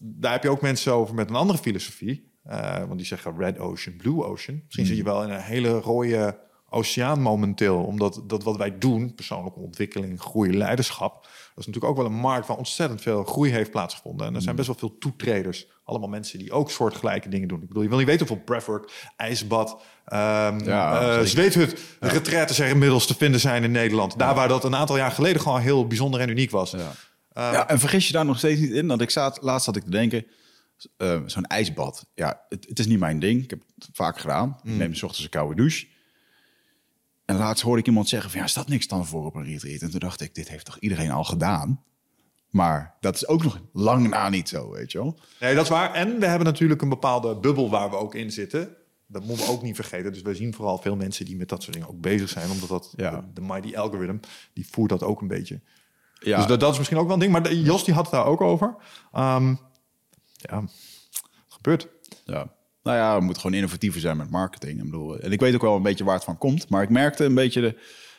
daar heb je ook mensen over met een andere filosofie. Eh, want die zeggen red ocean, blue ocean. Misschien zit je wel in een hele rode oceaan momenteel. Omdat dat wat wij doen, persoonlijke ontwikkeling, groei, leiderschap... dat is natuurlijk ook wel een markt waar ontzettend veel groei heeft plaatsgevonden. En er zijn best wel veel toetreders. Allemaal mensen die ook soortgelijke dingen doen. Ik bedoel, je wil niet weten hoeveel breathwork, ijsbad, ehm Ja, eh, zeker. zweethut, retraites er inmiddels te vinden zijn in Nederland. Daar waar dat een aantal jaar geleden gewoon heel bijzonder en uniek was. Ja. ja, en vergis je daar nog steeds niet in. Dat ik zat, laatst zat ik te denken, eh, zo'n ijsbad. Ja, het, het is niet mijn ding. Ik heb het vaak gedaan. Ik neem 's ochtends een koude douche. En laatst hoorde ik iemand zeggen van, ja, staat niks dan voor op een retreat? En toen dacht ik, dit heeft toch iedereen al gedaan? Maar dat is ook nog lang na niet zo, weet je wel? Nee, dat is waar. En we hebben natuurlijk een bepaalde bubbel waar we ook in zitten. Dat moeten we ook niet vergeten. Dus we zien vooral veel mensen die met dat soort dingen ook bezig zijn. Omdat dat, Ja. de, de mighty algorithm, die voert dat ook een beetje. Ja, Dus dat, dat is misschien ook wel een ding. Maar de- Jos die had het daar ook over. Ehm, ja, gebeurt. Ja. Nou ja, we moeten gewoon innovatiever zijn met marketing. Ik bedoel, en ik weet ook wel een beetje waar het van komt. Maar ik merkte een beetje, de,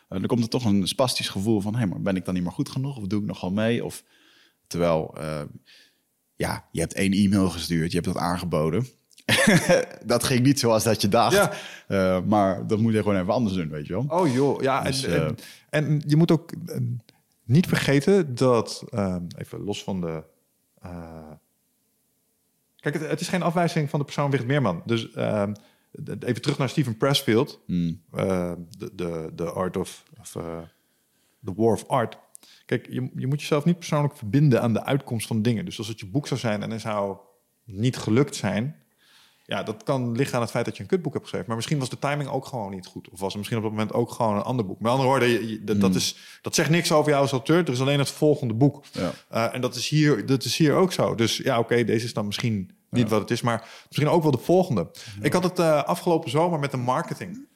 eh, er komt er toch een spastisch gevoel van... Hé, maar ben ik dan niet meer goed genoeg? Of doe ik nog wel mee? Of, terwijl, eh, ja, je hebt één e-mail gestuurd, je hebt dat aangeboden. dat ging niet zoals dat je dacht. Ja. Eh, maar dat moet je gewoon even anders doen, weet je wel. Oh joh, ja. Dus, en, en, en je moet ook niet vergeten dat, even los van de... kijk, het, het is geen afwijzing van de persoon Wigert Meerman. Dus ehm, even terug naar Steven Pressfield. Eh, de, de, de art of... of eh, the war of art. Kijk, je, je moet jezelf niet persoonlijk verbinden aan de uitkomst van dingen. Dus als het je boek zou zijn en er zou niet gelukt zijn... Ja, dat kan liggen aan het feit dat je een kutboek hebt geschreven. Maar misschien was de timing ook gewoon niet goed. Of was er misschien op dat moment ook gewoon een ander boek. Met andere woorden, je- je- dat, dat, is, dat zegt niks over jou als auteur. Er is alleen het volgende boek. Ja. Eh, en dat is, hier, dat is hier ook zo. Dus ja, oké, deze is dan misschien niet wat het is. Maar misschien ook wel de volgende. Ik had het eh, afgelopen zomer met de marketing.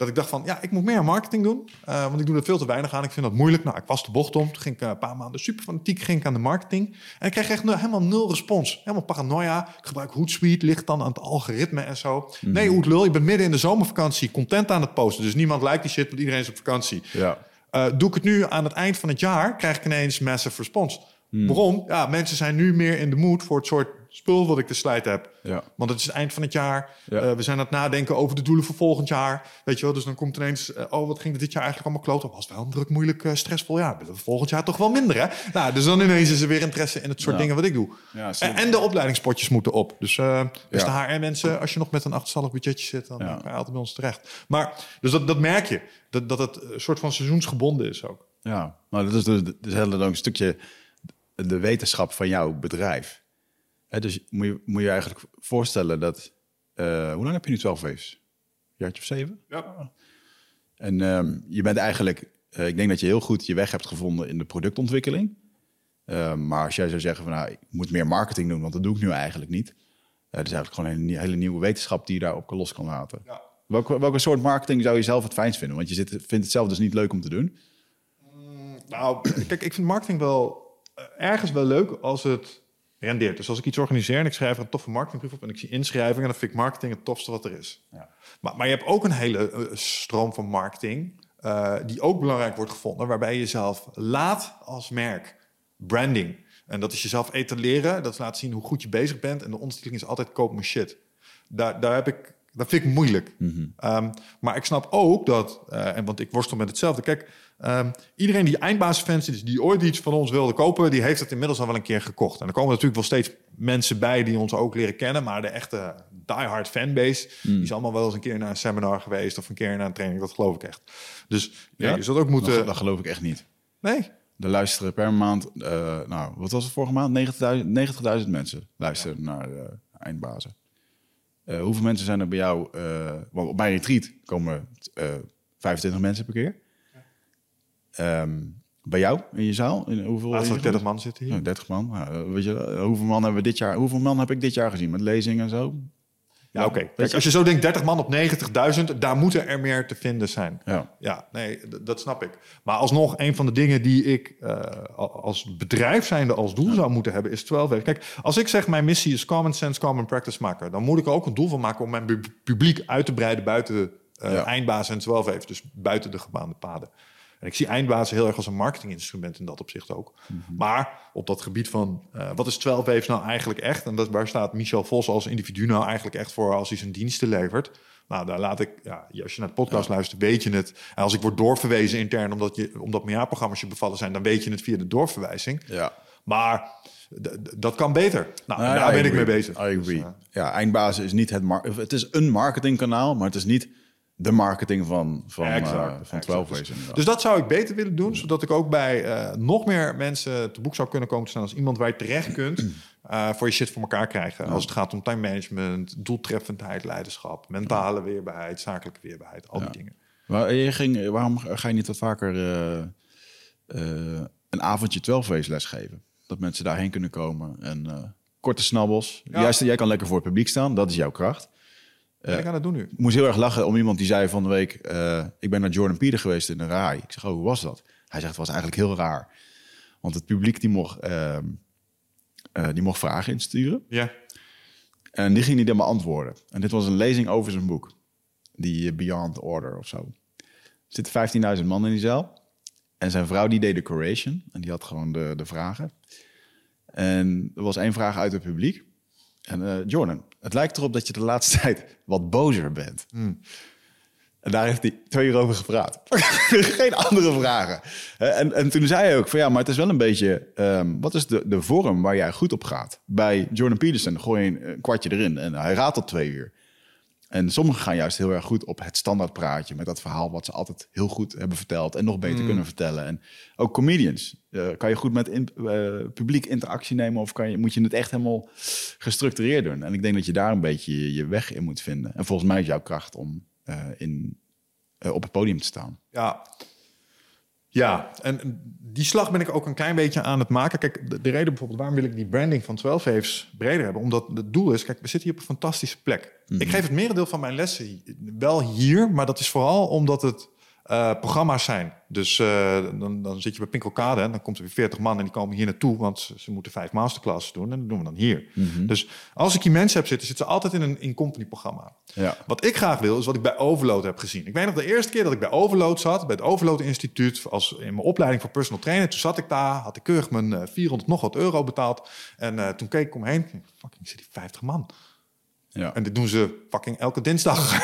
Dat ik dacht van, ja, ik moet meer marketing doen. eh, want ik doe er veel te weinig aan. Ik vind dat moeilijk. Nou, ik was de bocht om. Toen ging ik eh, een paar maanden super fanatiek ging ik aan de marketing. En ik kreeg echt helemaal nul respons. Helemaal paranoia. Ik gebruik Hootsuite, ligt dan aan het algoritme en zo. Nee, hoe lul, je bent midden in de zomervakantie content aan het posten. Dus niemand lijkt die shit, want iedereen is op vakantie. Ja. Eh, doe ik het nu aan het eind van het jaar, krijg ik ineens massive response. Hmm. Waarom? Ja, mensen zijn nu meer in de mood voor het soort spul wat ik te slijten heb. Ja. Want het is het eind van het jaar. Ja. Eh, we zijn aan het nadenken over de doelen voor volgend jaar. Weet je wel, dus dan komt ineens... eh, oh, wat ging er dit jaar eigenlijk allemaal kloten? Was wel een druk, moeilijk, eh, stressvol jaar. Dat volgend jaar toch wel minder, hè? Nou, dus dan ineens is er weer interesse in het soort Ja. dingen wat ik doe. Ja, en, en de opleidingspotjes moeten op. Dus, dus de HR-mensen, als je nog met een achterstallig budgetje zit... dan kan je altijd bij ons terecht. Maar, dus dat, dat merk je. Dat, dat het een soort van seizoensgebonden is ook. Ja, maar dat is dus, is heel een stukje de wetenschap van jouw bedrijf. Hè, dus moet je, moet je eigenlijk voorstellen dat... eh, hoe lang heb je nu 12 waves? Een jaartje of zeven? Ja. En ehm, je bent eigenlijk... eh, ik denk dat je heel goed je weg hebt gevonden in de productontwikkeling. Eh, maar als jij zou zeggen van... Nou, ik moet meer marketing doen, want dat doe ik nu eigenlijk niet. Eh dat is eigenlijk gewoon een hele, nieuwe wetenschap die je daarop los kan laten. Ja. Welke, welke soort marketing zou je zelf het fijnst vinden? Want je zit, vindt het zelf dus niet leuk om te doen. Nou, kijk, ik vind marketing wel ergens wel leuk als het rendeert. Dus als ik iets organiseer en ik schrijf er een toffe marketingbrief op en ik zie inschrijvingen, dan vind ik marketing het tofste wat er is. Ja. Maar, maar je hebt ook een hele eh, stroom van marketing eh, die ook belangrijk wordt gevonden, waarbij je jezelf laat als merk. Branding. En dat is jezelf etaleren, dat is laten zien hoe goed je bezig bent. En de ondertiteling is altijd koop mijn shit. Daar, daar heb ik, dat vind ik moeilijk. Ehm, maar ik snap ook dat, eh, en want ik worstel met hetzelfde. Kijk, ehm, iedereen die eindbaasfans is, die ooit iets van ons wilde kopen, die heeft het inmiddels al wel een keer gekocht. En er komen natuurlijk wel steeds mensen bij die ons ook leren kennen, maar de echte diehard fanbase, die is allemaal wel eens een keer naar een seminar geweest of een keer naar een training. Dat geloof ik echt. Dus ja, je zult ook moeten. Dat, dat geloof ik echt niet. Nee. Er luisteren per maand, eh, nou, wat was het vorige maand? 90.000 90.000 mensen luisteren naar eh, eindbazen. Eh, hoeveel mensen zijn er bij jou? want op mijn retreat komen eh 25 mensen per keer. Ehm, bij jou in je zaal? In, hoeveel? Laatst had ik 30 man. zitten hier. Ja, 30 man. Nou, weet je, eh, hoeveel man hebben we dit jaar? Hoeveel man heb ik dit jaar gezien met lezingen en zo? Ja, oké. Als je zo denkt, 30 man op 90.000, daar moeten er meer te vinden zijn. Ja. Ja, nee, dat snap ik. Maar alsnog, een van de dingen die ik eh, al- als bedrijf zijnde als doel zou moeten hebben, is 12 weken. Kijk, als ik zeg mijn missie is common sense, common practice maken, dan moet ik er ook een doel van maken om mijn pu- publiek uit te breiden buiten de eh, Ja. eindbaas en 12 even, dus buiten de gebaande paden. En ik zie eindbazen heel erg als een marketinginstrument in dat opzicht ook. Maar op dat gebied van eh, wat is 12 waves nou eigenlijk echt? En dat, waar staat Michel Vos als individu nou eigenlijk echt voor als hij zijn diensten levert? Nou, daar laat ik, ja, als je naar de podcast luistert, weet je het. En als ik word doorverwezen intern omdat, je, omdat mijn jaarprogramma's je bevallen zijn, dan weet je het via de doorverwijzing. Ja. Maar dat kan beter. Nou, Nou, daar ben ik mee bezig. I agree. Dus, eh, ja, eindbazen is niet het mar Het is een marketingkanaal, maar het is niet de marketing van, van, eh, Exact, van exact. 12 Dus-. Dus dat zou ik beter willen doen, zodat ik ook bij eh, nog meer mensen te boek zou kunnen komen te staan als iemand waar je terecht kunt eh, voor je shit voor elkaar krijgen. Als het gaat om time management, doeltreffendheid, leiderschap, mentale weerbaarheid, zakelijke weerbaarheid, al die dingen. Maar je ging, waarom ga je niet wat vaker eh, eh, een avondje 12 Ways lesgeven? Dat mensen daarheen kunnen komen en eh, korte snabbels. Ja. Juist, jij kan lekker voor het publiek staan, dat is jouw kracht. Ik ga dat doen nu. Ik moest heel erg lachen om iemand die zei van de week... eh, ik ben naar Jordan Peter geweest in een RAI. Ik zeg, oh, hoe was dat? Hij zegt, het was eigenlijk heel raar. Want het publiek die mocht, ehm, eh, die mocht vragen insturen. Ja. En die ging hij dan beantwoorden. En dit was een lezing over zijn boek. Die eh, Beyond Order of zo. Er zitten 15.000 man in die zaal. En zijn vrouw die deed de curation. En die had gewoon de, de vragen. En er was één vraag uit het publiek. En eh, Jordan, het lijkt erop dat je de laatste tijd wat bozer bent. En daar heeft hij twee uur over gepraat. Geen andere vragen. En, en toen zei hij ook van ja, maar het is wel een beetje... ehm, wat is de, de vorm waar jij goed op gaat? Bij Jordan Peterson gooi je een, een kwartje erin en hij raadt tot twee uur. En sommigen gaan juist heel erg goed op het standaard praatje... met dat verhaal wat ze altijd heel goed hebben verteld... en nog beter kunnen vertellen. En ook comedians. Eh, kan je goed met in, eh, publiek interactie nemen... of kan je, moet je het echt helemaal gestructureerd doen? En ik denk dat je daar een beetje je, je weg in moet vinden. En volgens mij is jouw kracht om eh, in, op het podium te staan. Ja. Ja, en die slag ben ik ook een klein beetje aan het maken. Kijk, de, de reden bijvoorbeeld, waarom wil ik die branding van 12 Waves breder hebben? Omdat het doel is, kijk, we zitten hier op een fantastische plek. Ik geef het merendeel van mijn lessen wel hier, maar dat is vooral omdat het eh, programma's zijn. Dus eh, dan, dan zit je bij Pinkelkade en dan komt er weer 40 man en die komen hier naartoe, want ze, ze moeten vijf masterclasses doen en dat doen we dan hier. Dus als ik hier mensen heb zitten, zitten ze altijd in een in-company programma. Ja. Wat ik graag wil, is wat ik bij Overload heb gezien. Ik weet nog de eerste keer dat ik bij Overload zat, bij het Overload Instituut, als in mijn opleiding voor personal trainer. Toen zat ik daar, had ik keurig mijn eh, 400 nog wat euro betaald. En eh, toen keek ik omheen, fucking zit die 50 man. Ja. En dit doen ze fucking elke dinsdag.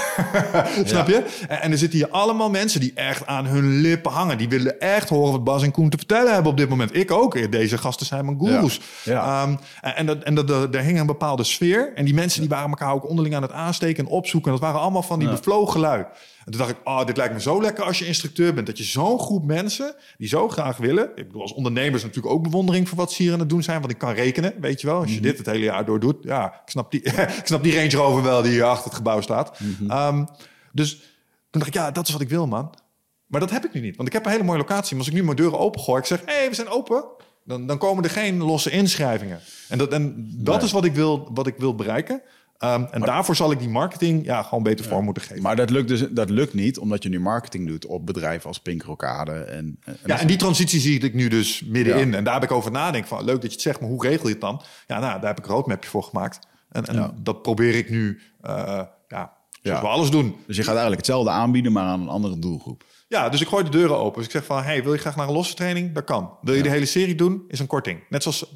Snap je? En, en er zitten hier allemaal mensen die echt aan hun lippen hangen. Die willen echt horen wat Bas en Koen te vertellen hebben op dit moment. Ik ook. Deze gasten zijn mijn goeroes. Ja. Ehm, en en, dat, en dat, daar hing een bepaalde sfeer. En die mensen die waren elkaar ook onderling aan het aansteken en opzoeken. En dat waren allemaal van die bevlogen lui. En toen dacht ik, oh, dit lijkt me zo lekker als je instructeur bent. Dat je zo'n groep mensen die zo graag willen. Ik bedoel, als ondernemers natuurlijk ook bewondering voor wat ze hier aan het doen zijn. Want ik kan rekenen, weet je wel. Als je dit het hele jaar door doet. Ja, ik snap die, ik snap die Range Rover wel die hier achter het gebouw staat. Ehm, dus toen dacht ik, ja, dat is wat ik wil, man. Maar dat heb ik nu niet. Want ik heb een hele mooie locatie. Maar als ik nu mijn deuren opengooi, ik zeg, hé, hey, we zijn open. Dan, dan komen er geen losse inschrijvingen. En dat, en dat Nee. is wat ik wil, wat ik wil bereiken. Ehm, en daarvoor zal ik die marketing ja, gewoon beter vorm moeten geven. Maar dat lukt, dus, dat lukt niet, omdat je nu marketing doet op bedrijven als Pink Rokade. En, en ja, en die transitie zie ik nu dus middenin. Ja. En daar heb ik over nadenken van, leuk dat je het zegt, maar hoe regel je het dan? Ja, nou, daar heb ik een roadmapje voor gemaakt. En, en Ja. dat probeer ik nu, ja, zoals Ja. we alles doen. Dus je gaat eigenlijk hetzelfde aanbieden, maar aan een andere doelgroep. Ja, dus ik gooi de deuren open. Dus ik zeg van, hey, wil je graag naar een losse training? Dat kan. Wil je de hele serie doen? Is een korting. Net zoals,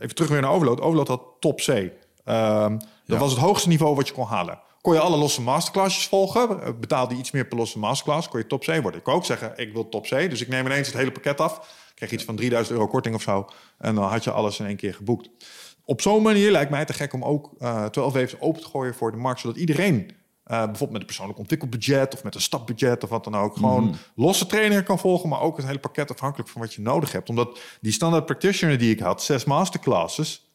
even terug weer naar Overload. Overload had top C. Ehm, dat was het hoogste niveau wat je kon halen. Kon je alle losse masterclasses volgen? eh, Betaalde je iets meer per losse masterclass? Kon je top C worden? Ik kon ook zeggen, ik wil top C. Dus ik neem ineens het hele pakket af. Kreeg iets van 3000 euro korting of zo. En dan had je alles in één keer geboekt. Op zo'n manier lijkt mij te gek om ook eh 12 Waves open te gooien voor de markt. Zodat iedereen, eh, bijvoorbeeld met een persoonlijk ontwikkelbudget of met een stapbudget of wat dan ook, gewoon losse trainingen kan volgen. Maar ook het hele pakket afhankelijk van wat je nodig hebt. Omdat die standaard practitioner die ik had, zes masterclasses,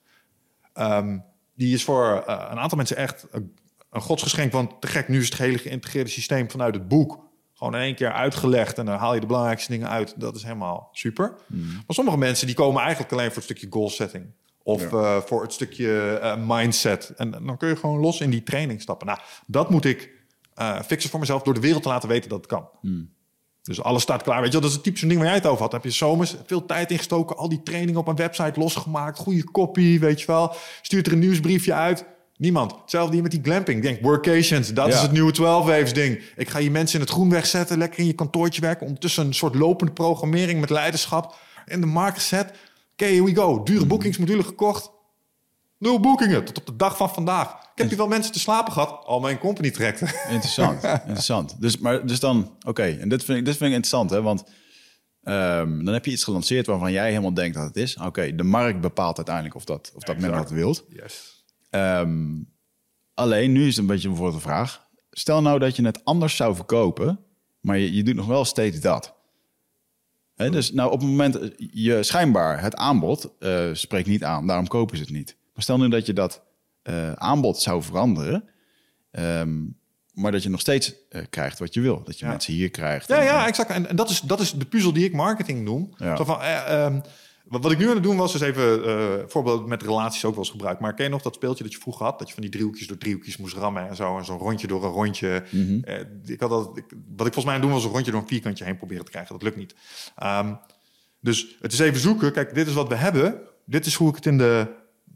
Ehm, die is voor eh, een aantal mensen echt een, een godsgeschenk. Want te gek, nu is het hele geïntegreerde systeem vanuit het boek gewoon in één keer uitgelegd. En dan haal je de belangrijkste dingen uit. Dat is helemaal super. Maar sommige mensen die komen eigenlijk alleen voor het stukje goal setting. Of eh, voor het stukje eh, mindset. En dan kun je gewoon los in die training stappen. Nou, dat moet ik fixen voor mezelf door de wereld te laten weten dat het kan. Dus alles staat klaar. Weet je, dat is het type zo'n ding waar jij het over had. Heb je zomers veel tijd ingestoken, al die trainingen op een website losgemaakt, goede copy, weet je wel. Stuurt er een nieuwsbriefje uit. Niemand. Hetzelfde hier met die glamping. Ik denk, workations, dat Ja. is het nieuwe 12 waves ding. Ik ga je mensen in het groen wegzetten, lekker in je kantoortje werken. Ondertussen een soort lopende programmering met leiderschap. In de markt gezet. Oké, here we go. Dure boekingsmodule gekocht. Nul boekingen tot op de dag van vandaag. Ik heb hier wel mensen te slapen gehad. Al mijn company trekt. Interessant, interessant. Dus, maar, dus dan, oké, en dit vind, ik, dit vind ik interessant, hè? Want ehm, dan heb je iets gelanceerd waarvan jij helemaal denkt dat het is. Oké, de markt bepaalt uiteindelijk of dat, of dat men dat wilt. Yes. Ehm, alleen, nu is het een beetje bijvoorbeeld de vraag. Stel nou dat je het anders zou verkopen, maar je, je doet nog wel steeds dat. Dus nou, op het moment, eh, je schijnbaar het aanbod eh, spreekt niet aan, daarom kopen ze het niet. Maar stel nu dat je dat eh, aanbod zou veranderen, ehm, maar dat je nog steeds eh, krijgt wat je wil. Dat je Ja. mensen hier krijgt. Ja, en- ja, exact. En, en dat, is, dat is de puzzel die ik marketing noem. Ja. Zo van, eh, ehm, wat, wat ik nu aan het doen was, is even voorbeeld met relaties ook wel eens gebruikt. Maar ken je nog dat speeltje dat je vroeger had? Dat je van die driehoekjes door driehoekjes moest rammen en zo. En zo'n rondje door een rondje. Mhm. Ik had dat, ik, wat ik volgens mij aan het doen was een rondje door een vierkantje heen proberen te krijgen. Dat lukt niet. Ehm, dus het is even zoeken. Kijk, dit is wat we hebben. Dit is hoe ik het in de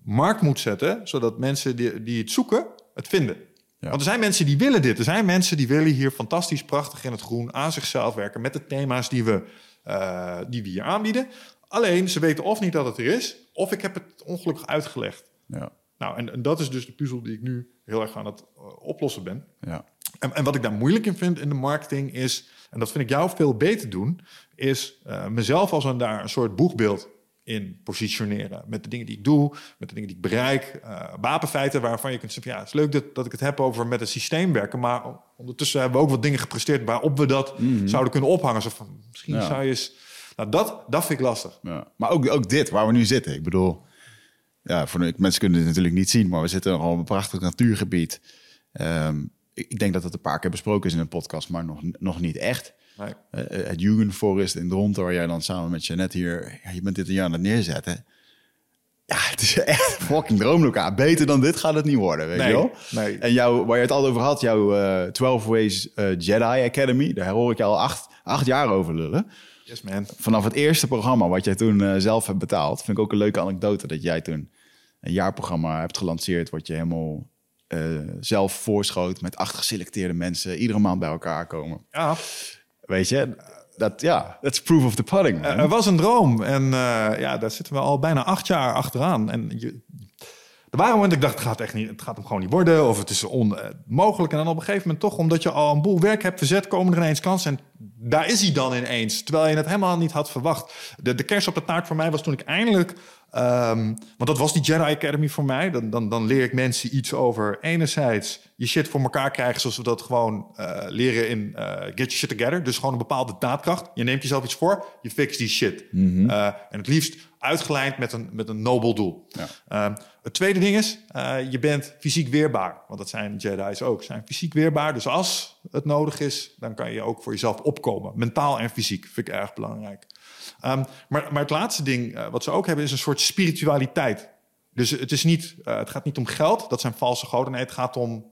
markt moet zetten. Zodat mensen die, die het zoeken, het vinden. Want er zijn mensen die willen dit. Er zijn mensen die willen hier fantastisch, prachtig in het groen aan zichzelf werken met de thema's die we, eh, die we hier aanbieden. Alleen, ze weten of niet dat het er is, of ik heb het ongelukkig uitgelegd. Ja, Nou, en, en dat is dus de puzzel die ik nu heel erg aan het eh, oplossen ben. ja. En, en wat ik daar moeilijk in vind in de marketing is, en dat vind ik jou veel beter doen, is eh, mezelf als een, daar een soort boegbeeld in positioneren. Met de dingen die ik doe, met de dingen die ik bereik. eh wapenfeiten waarvan je kunt zeggen, ja, het is leuk dat, dat ik het heb over met het systeem werken, maar ondertussen hebben we ook wat dingen gepresteerd waarop we dat zouden kunnen ophangen. Zo van, misschien Ja. zou je eens... Nou, dat, dat vind ik lastig. Ja. Maar ook, ook dit, waar we nu zitten. Ik bedoel, ja, voor mensen kunnen het natuurlijk niet zien, maar we zitten gewoon op een prachtig natuurgebied. Ehm, ik, denk dat het een paar keer besproken is in een podcast, maar nog, nog niet echt. Nee. Eh, het Jugendforest in Dronten, waar jij dan samen met net hier, ja, je bent dit een jaar aan het neerzetten. Ja, het is echt fucking droomlokaal. Beter dan dit gaat het niet worden, weet Nee, je wel? nee. En jouw, waar je het al over had, jouw eh 12 Ways Jedi Academy, daar hoor ik je al acht, acht jaar over lullen Yes, man. vanaf het eerste programma wat jij toen zelf hebt betaald, vind ik ook een leuke anekdote dat jij toen een jaarprogramma hebt gelanceerd, wat je helemaal eh, zelf voorschoot met acht geselecteerde mensen, iedere maand bij elkaar komen. Ja, Weet je, dat ja, that's proof of the pudding. man. Er was een droom en eh, ja, daar zitten we al bijna acht jaar achteraan. En je, er waren momenten ik dacht, het gaat, echt niet, het gaat hem gewoon niet worden of het is onmogelijk. En dan op een gegeven moment toch, omdat je al een boel werk hebt verzet, komen er ineens kansen. En daar is hij dan ineens, terwijl je het helemaal niet had verwacht. De, de kerst op de taart voor mij was toen ik eindelijk... ehm, want dat was die Jedi Academy voor mij. Dan, dan, dan leer ik mensen iets over enerzijds je shit voor elkaar krijgen... zoals we dat gewoon eh, leren in eh, Get Your Shit Together. Dus gewoon een bepaalde daadkracht. Je neemt jezelf iets voor, je fixt die shit. Eh, en het liefst uitgelijnd met een, met een nobel doel. Ja. Ehm, het tweede ding is, je bent fysiek weerbaar. Want dat zijn Jedi's ook. Ze zijn fysiek weerbaar. Dus als het nodig is, dan kan je ook voor jezelf opkomen. Mentaal en fysiek vind ik erg belangrijk. Ehm, maar, maar het laatste ding eh, wat ze ook hebben is een soort spiritualiteit. Dus het, is niet, eh, het gaat niet om geld, dat zijn valse goden. Nee, het gaat om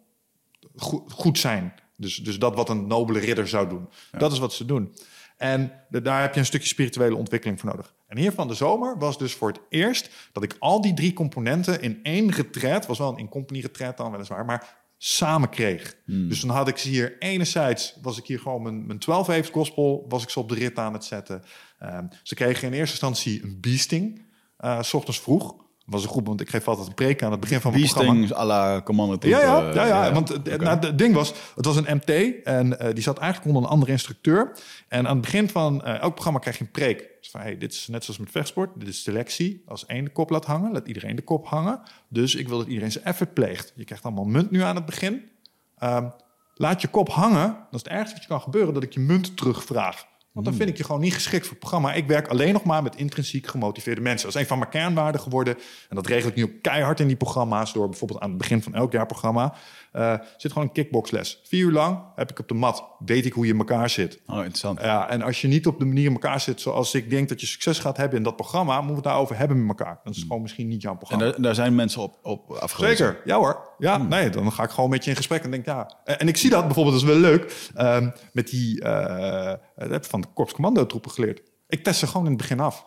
goed, goed zijn. Dus, dus dat wat een nobele ridder zou doen. Dat is wat ze doen. En de- daar heb je een stukje spirituele ontwikkeling voor nodig. En hier van de zomer was dus voor het eerst dat ik al die drie componenten in één retreat, was wel een in-company retreat dan weliswaar, maar samen kreeg. Dus dan had ik ze hier enerzijds, was ik hier gewoon mijn, mijn 12 Waves gospel, was ik ze op de rit aan het zetten. Ehm, ze kregen in eerste instantie een beasting, eh, s ochtends vroeg. was een groep, want ik geef altijd een preek aan het begin van mijn programma. Beasting à la Commander Ja, ja, eh, ja, ja, want het, nou, ding was, het was een MT en eh, die zat eigenlijk onder een andere instructeur. En aan het begin van elk programma krijg je een preek. Dus van, hey, dit is net zoals met vechtsport, dit is selectie. Als één de kop laat hangen, laat iedereen de kop hangen. Dus ik wil dat iedereen zijn effort pleegt. Je krijgt allemaal munt nu aan het begin. Ehm, laat je kop hangen, dat is het ergste wat je kan gebeuren, dat ik je munt terugvraag. Want dan vind ik je gewoon niet geschikt voor het programma. Ik werk alleen nog maar met intrinsiek gemotiveerde mensen. Dat is een van mijn kernwaarden geworden. En dat regel ik nu ook keihard in die programma's. Door bijvoorbeeld aan het begin van elk jaarprogramma. Eh zit gewoon een kickboxles. Vier uur lang heb ik op de mat. Weet ik hoe je in elkaar zit. Oh, interessant. Ja, en als je niet op de manier in elkaar zit zoals ik denk dat je succes gaat hebben in dat programma, moeten we het daarover hebben met elkaar. Dat is gewoon misschien niet jouw En programma. daar, daar zijn mensen op, op afgewezen. Zeker, ja hoor. Ja, nee, dan ga ik gewoon met je in gesprek en denk ja. En en ik zie dat bijvoorbeeld, dat is wel leuk, ehm, met die, eh, dat heb ik van de Korps Commando troepen geleerd. Ik test ze gewoon in het begin af.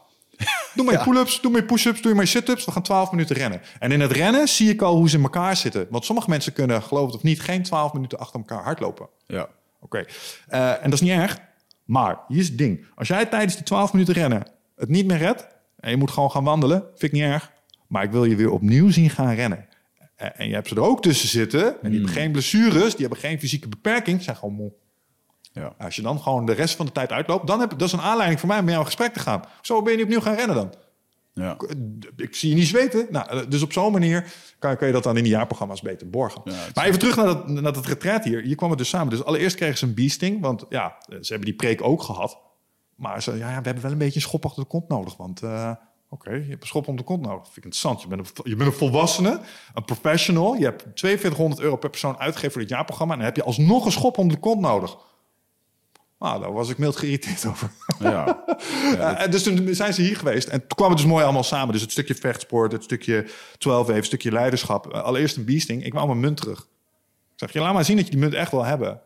Doe je pull-ups, doe je push-ups, doe je sit-ups. We gaan 12 minuten rennen. En in het rennen zie ik al hoe ze in elkaar zitten. Want sommige mensen kunnen, geloof het of niet, geen 12 minuten achter elkaar hardlopen. Ja. Oké. Eh, en dat is niet erg. Maar hier is het ding. Als jij tijdens die 12 minuten rennen het niet meer redt... en je moet gewoon gaan wandelen, vind ik niet erg. Maar ik wil je weer opnieuw zien gaan rennen. Eh, en je hebt ze er ook tussen zitten. En die hebben geen blessures, die hebben geen fysieke beperking. Ze zijn gewoon moe. Ja. Als je dan gewoon de rest van de tijd uitloopt... dan heb dat is een aanleiding voor mij om met jou in gesprek te gaan. Zo ben je niet opnieuw gaan rennen dan. Ja. Ik zie je niet zweten. Nou, dus op zo'n manier kan, kan je dat dan in die jaarprogramma's beter borgen. Ja, maar even terug naar dat, naar dat retreat hier. Hier kwam het dus samen. Dus allereerst kregen ze een beasting. Want ja, ze hebben die preek ook gehad. Maar ze, ja, we hebben wel een beetje een schop achter de kont nodig. Want eh, oké, je hebt een schop om de kont nodig. Vind ik interessant. Je bent, een, je bent een volwassene, een professional. Je hebt 4200 euro per persoon uitgegeven voor dit jaarprogramma. En dan heb je alsnog een schop om de kont nodig. Nou, daar was ik mild geïrriteerd over. Ja. Ja, en dus toen zijn ze hier geweest. En toen kwam het dus mooi allemaal samen. Dus het stukje vechtsport, het stukje 12 even, het stukje leiderschap. Eh, Allereerst een beasting. Ik wou mijn munt terug. Ik zeg, je laat maar zien dat je die munt echt wil hebben.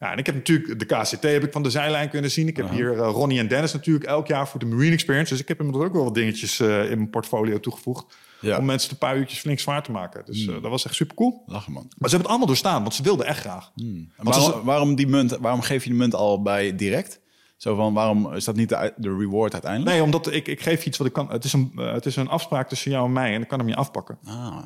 Ja, en ik heb natuurlijk de KCT heb ik van de zijlijn kunnen zien. Ik heb hier eh, Ronnie en Dennis natuurlijk elk jaar voor de Marine Experience. Dus ik heb hem er ook wel wat dingetjes eh, in mijn portfolio toegevoegd. Ja. Om mensen een paar uurtjes flink zwaar te maken. Dus eh, dat was echt super cool. Lachen, man. Maar ze hebben het allemaal doorstaan, want ze wilden echt graag. Waarom, ze- waarom, die munt, waarom geef je de munt al bij direct? Zo van, waarom is dat niet de, de reward uiteindelijk? Nee, omdat ik, ik geef iets wat ik kan. Het is, een, eh, het is een afspraak tussen jou en mij en ik kan hem je afpakken. Ah,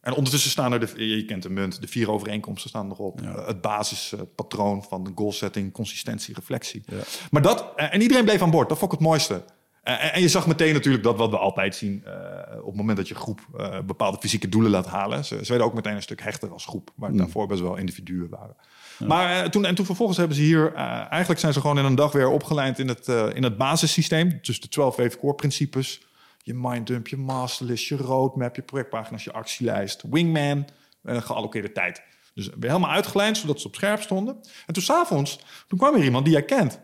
En ondertussen staan er, de, je kent de munt, de vier overeenkomsten staan erop. Eh, het basispatroon van de goalsetting, consistentie, reflectie. Ja. Maar dat, en iedereen bleef aan boord, dat vond ik het mooiste. Eh, En, je zag meteen natuurlijk dat wat we altijd zien eh, op het moment dat je groep eh, bepaalde fysieke doelen laat halen. Ze, ze werden ook meteen een stuk hechter als groep, waar daarvoor best wel individuen waren. Maar toen, en toen vervolgens hebben ze hier, eigenlijk zijn ze gewoon in een dag weer opgeleid in het, in het basissysteem. Dus de 12 wave core principes. Je minddump, je masterlist, je roadmap, je projectpagina's, je actielijst, wingman en een gealloceerde tijd. Dus weer helemaal uitgeleid, zodat ze op scherp stonden. En toen s'avonds, toen kwam er iemand die jij kent.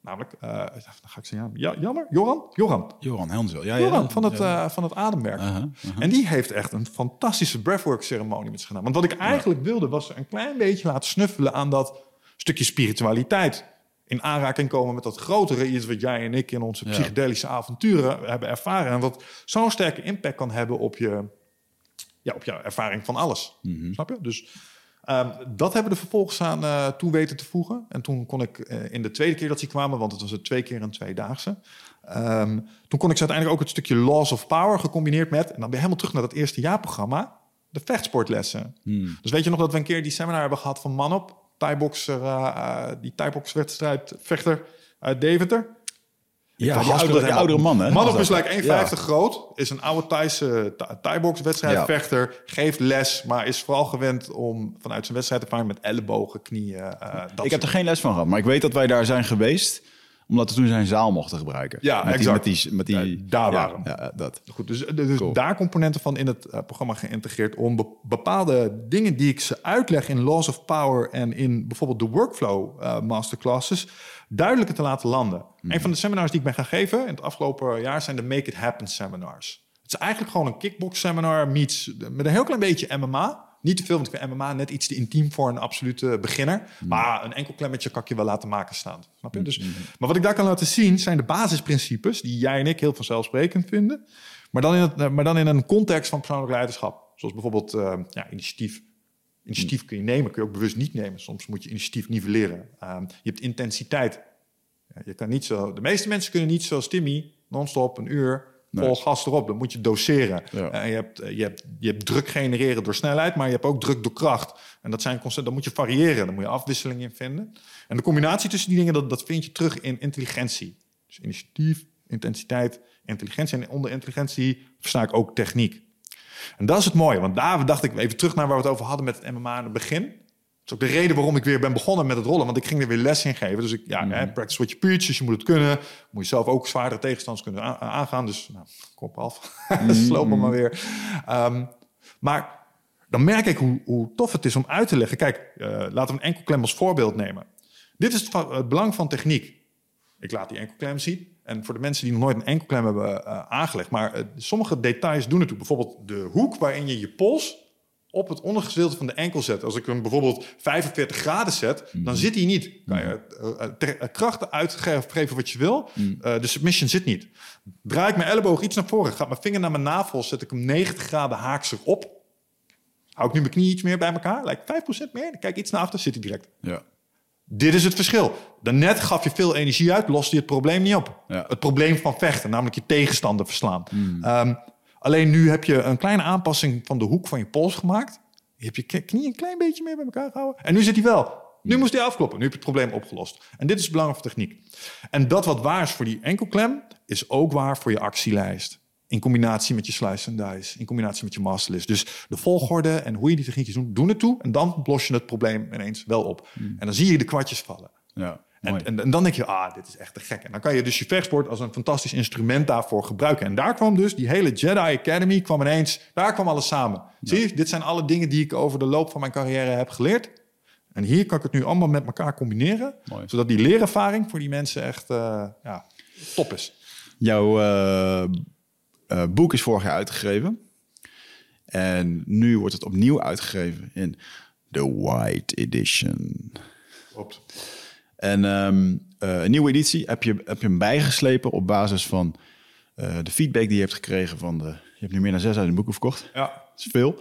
Namelijk, eh, dan ga ik zeggen, ja, jammer, Joran? Joran. Joran Hensel. Ja, ja. Joran van het, Ja. eh, van het ademwerk. Aha, aha. En die heeft echt een fantastische breathwork ceremonie met zich gedaan. Want wat ik eigenlijk wilde was een klein beetje laten snuffelen aan dat stukje spiritualiteit. In aanraking komen met dat grotere iets wat jij en ik in onze Ja. psychedelische avonturen hebben ervaren. En wat zo'n sterke impact kan hebben op je, ja, op jouw ervaring van alles. Mhm. Snap je? Dus ehm, dat hebben we er vervolgens aan eh, toe weten te voegen. En toen kon ik eh, in de tweede keer dat ze kwamen, want het was het twee keer een tweedaagse. ehm, toen kon ik ze uiteindelijk ook het stukje Laws of Power gecombineerd met, en dan weer helemaal terug naar dat eerste jaarprogramma, de vechtsportlessen. Hmm. Dus weet je nog dat we een keer die seminar hebben gehad van Manop, Thai-boxer, eh, eh, die Thai-box-wedstrijd, vechter uit Deventer? Ja, die oudere, er die oudere man, hè? Manop is like 1,50 groot, is een oude Thaise Tha- Thai-box wedstrijdvechter, geeft les, maar is vooral gewend om vanuit zijn wedstrijdervaring met ellebogen, knieën, eh, dat Ik heb er geen les van gehad, maar ik weet dat wij daar zijn geweest omdat we toen zijn zaal mochten gebruiken. Ja, met exact. Die, met die, met die, Ja, daar waren. Ja, ja, dat. Goed, dus, dus Cool. daar componenten van in het eh, programma geïntegreerd om be- bepaalde dingen die ik ze uitleg in Laws of Power en in bijvoorbeeld de workflow eh, masterclasses duidelijker te laten landen. Een van de seminars die ik ben gaan geven in het afgelopen jaar zijn de Make It Happen seminars. Het is eigenlijk gewoon een kickbox seminar meets met een heel klein beetje MMA. Niet te veel, want ik vind MMA net iets te intiem voor een absolute beginner. Maar een enkel klemmetje kan ik je wel laten maken staan. Snap je? Dus, maar wat ik daar kan laten zien zijn de basisprincipes die jij en ik heel vanzelfsprekend vinden. Maar dan in, het, eh, maar dan in een context van persoonlijk leiderschap. Zoals bijvoorbeeld eh, ja, initiatief. Initiatief kun je nemen, kun je ook bewust niet nemen. Soms moet je initiatief nivelleren. Ehm, je hebt intensiteit. Ja, je kan niet zo, de meeste mensen kunnen niet zoals Timmy non-stop een uur vol gas erop. Dan moet je doseren. Ja. En je, hebt, eh, je, hebt, je hebt druk genereren door snelheid, maar je hebt ook druk door kracht. En dat zijn constant, dan moet je variëren. Dan moet je afwisseling in vinden. En de combinatie tussen die dingen, dat, dat vind je terug in intelligentie. Dus initiatief, intensiteit, intelligentie. En onder intelligentie versta ik ook techniek. En dat is het mooie, want daar dacht ik even terug naar waar we het over hadden met het MMA in het begin. Is ook de reden waarom ik weer ben begonnen met het rollen. Want ik ging er weer les in geven. Dus ik, ja, hè, practice what you preach. Dus je moet het kunnen. Moet je zelf ook zwaardere tegenstanders kunnen aangaan. Dus nou, kop af. Sloop hem maar weer. Ehm, maar dan merk ik hoe, hoe tof het is om uit te leggen. Kijk, eh, laten we een enkelklem als voorbeeld nemen. Dit is het, het belang van techniek. Ik laat die enkelklem zien. En voor de mensen die nog nooit een enkelklem hebben eh, aangelegd. Maar eh, sommige details doen ertoe. Bijvoorbeeld de hoek waarin je je pols op het ondergedeelte van de enkel zet. Als ik hem bijvoorbeeld 45 graden zet, dan zit hij niet. Kan je eh, eh, ter- eh, krachten uitgeven wat je wil. Eh, de submission zit niet. Draai ik mijn elleboog iets naar voren, gaat mijn vinger naar mijn navel, zet ik hem 90 graden haaks erop. Hou ik nu mijn knie iets meer bij elkaar, lijkt 5% meer. Dan kijk ik iets naar achter, zit hij direct. Ja. Dit is het verschil. Daarnet gaf je veel energie uit, loste je het probleem niet op. Ja. Het probleem van vechten, namelijk je tegenstander verslaan. Ehm, alleen nu heb je een kleine aanpassing van de hoek van je pols gemaakt. Je hebt je knie een klein beetje meer bij elkaar gehouden. En nu zit hij wel. Nu moest hij afkloppen. Nu heb je het probleem opgelost. En dit is het belang van techniek. En dat wat waar is voor die enkelklem, is ook waar voor je actielijst. In combinatie met je slice and dice. In combinatie met je masterlist. Dus de volgorde en hoe je die techniekjes doet, doen het toe. En dan los je het probleem ineens wel op. En dan zie je de kwartjes vallen. Ja. En, en, en dan denk je, ah, dit is echt te gek. En dan kan je dus je vechtsport als een fantastisch instrument daarvoor gebruiken. En daar kwam dus die hele Jedi Academy, kwam ineens, daar kwam alles samen. Zie je, dit zijn alle dingen die ik over de loop van mijn carrière heb geleerd. En hier kan ik het nu allemaal met elkaar combineren. Mooi. Zodat die leerervaring voor die mensen echt eh, ja, top is. Jouw eh, eh, boek is vorig jaar uitgegeven. En nu wordt het opnieuw uitgegeven in de White Edition. Klopt. En ehm, eh, een nieuwe editie heb je, heb je hem bijgeslepen op basis van eh, de feedback die je hebt gekregen van de... Je hebt nu meer dan 6000 boeken verkocht. Ja, Dat is veel.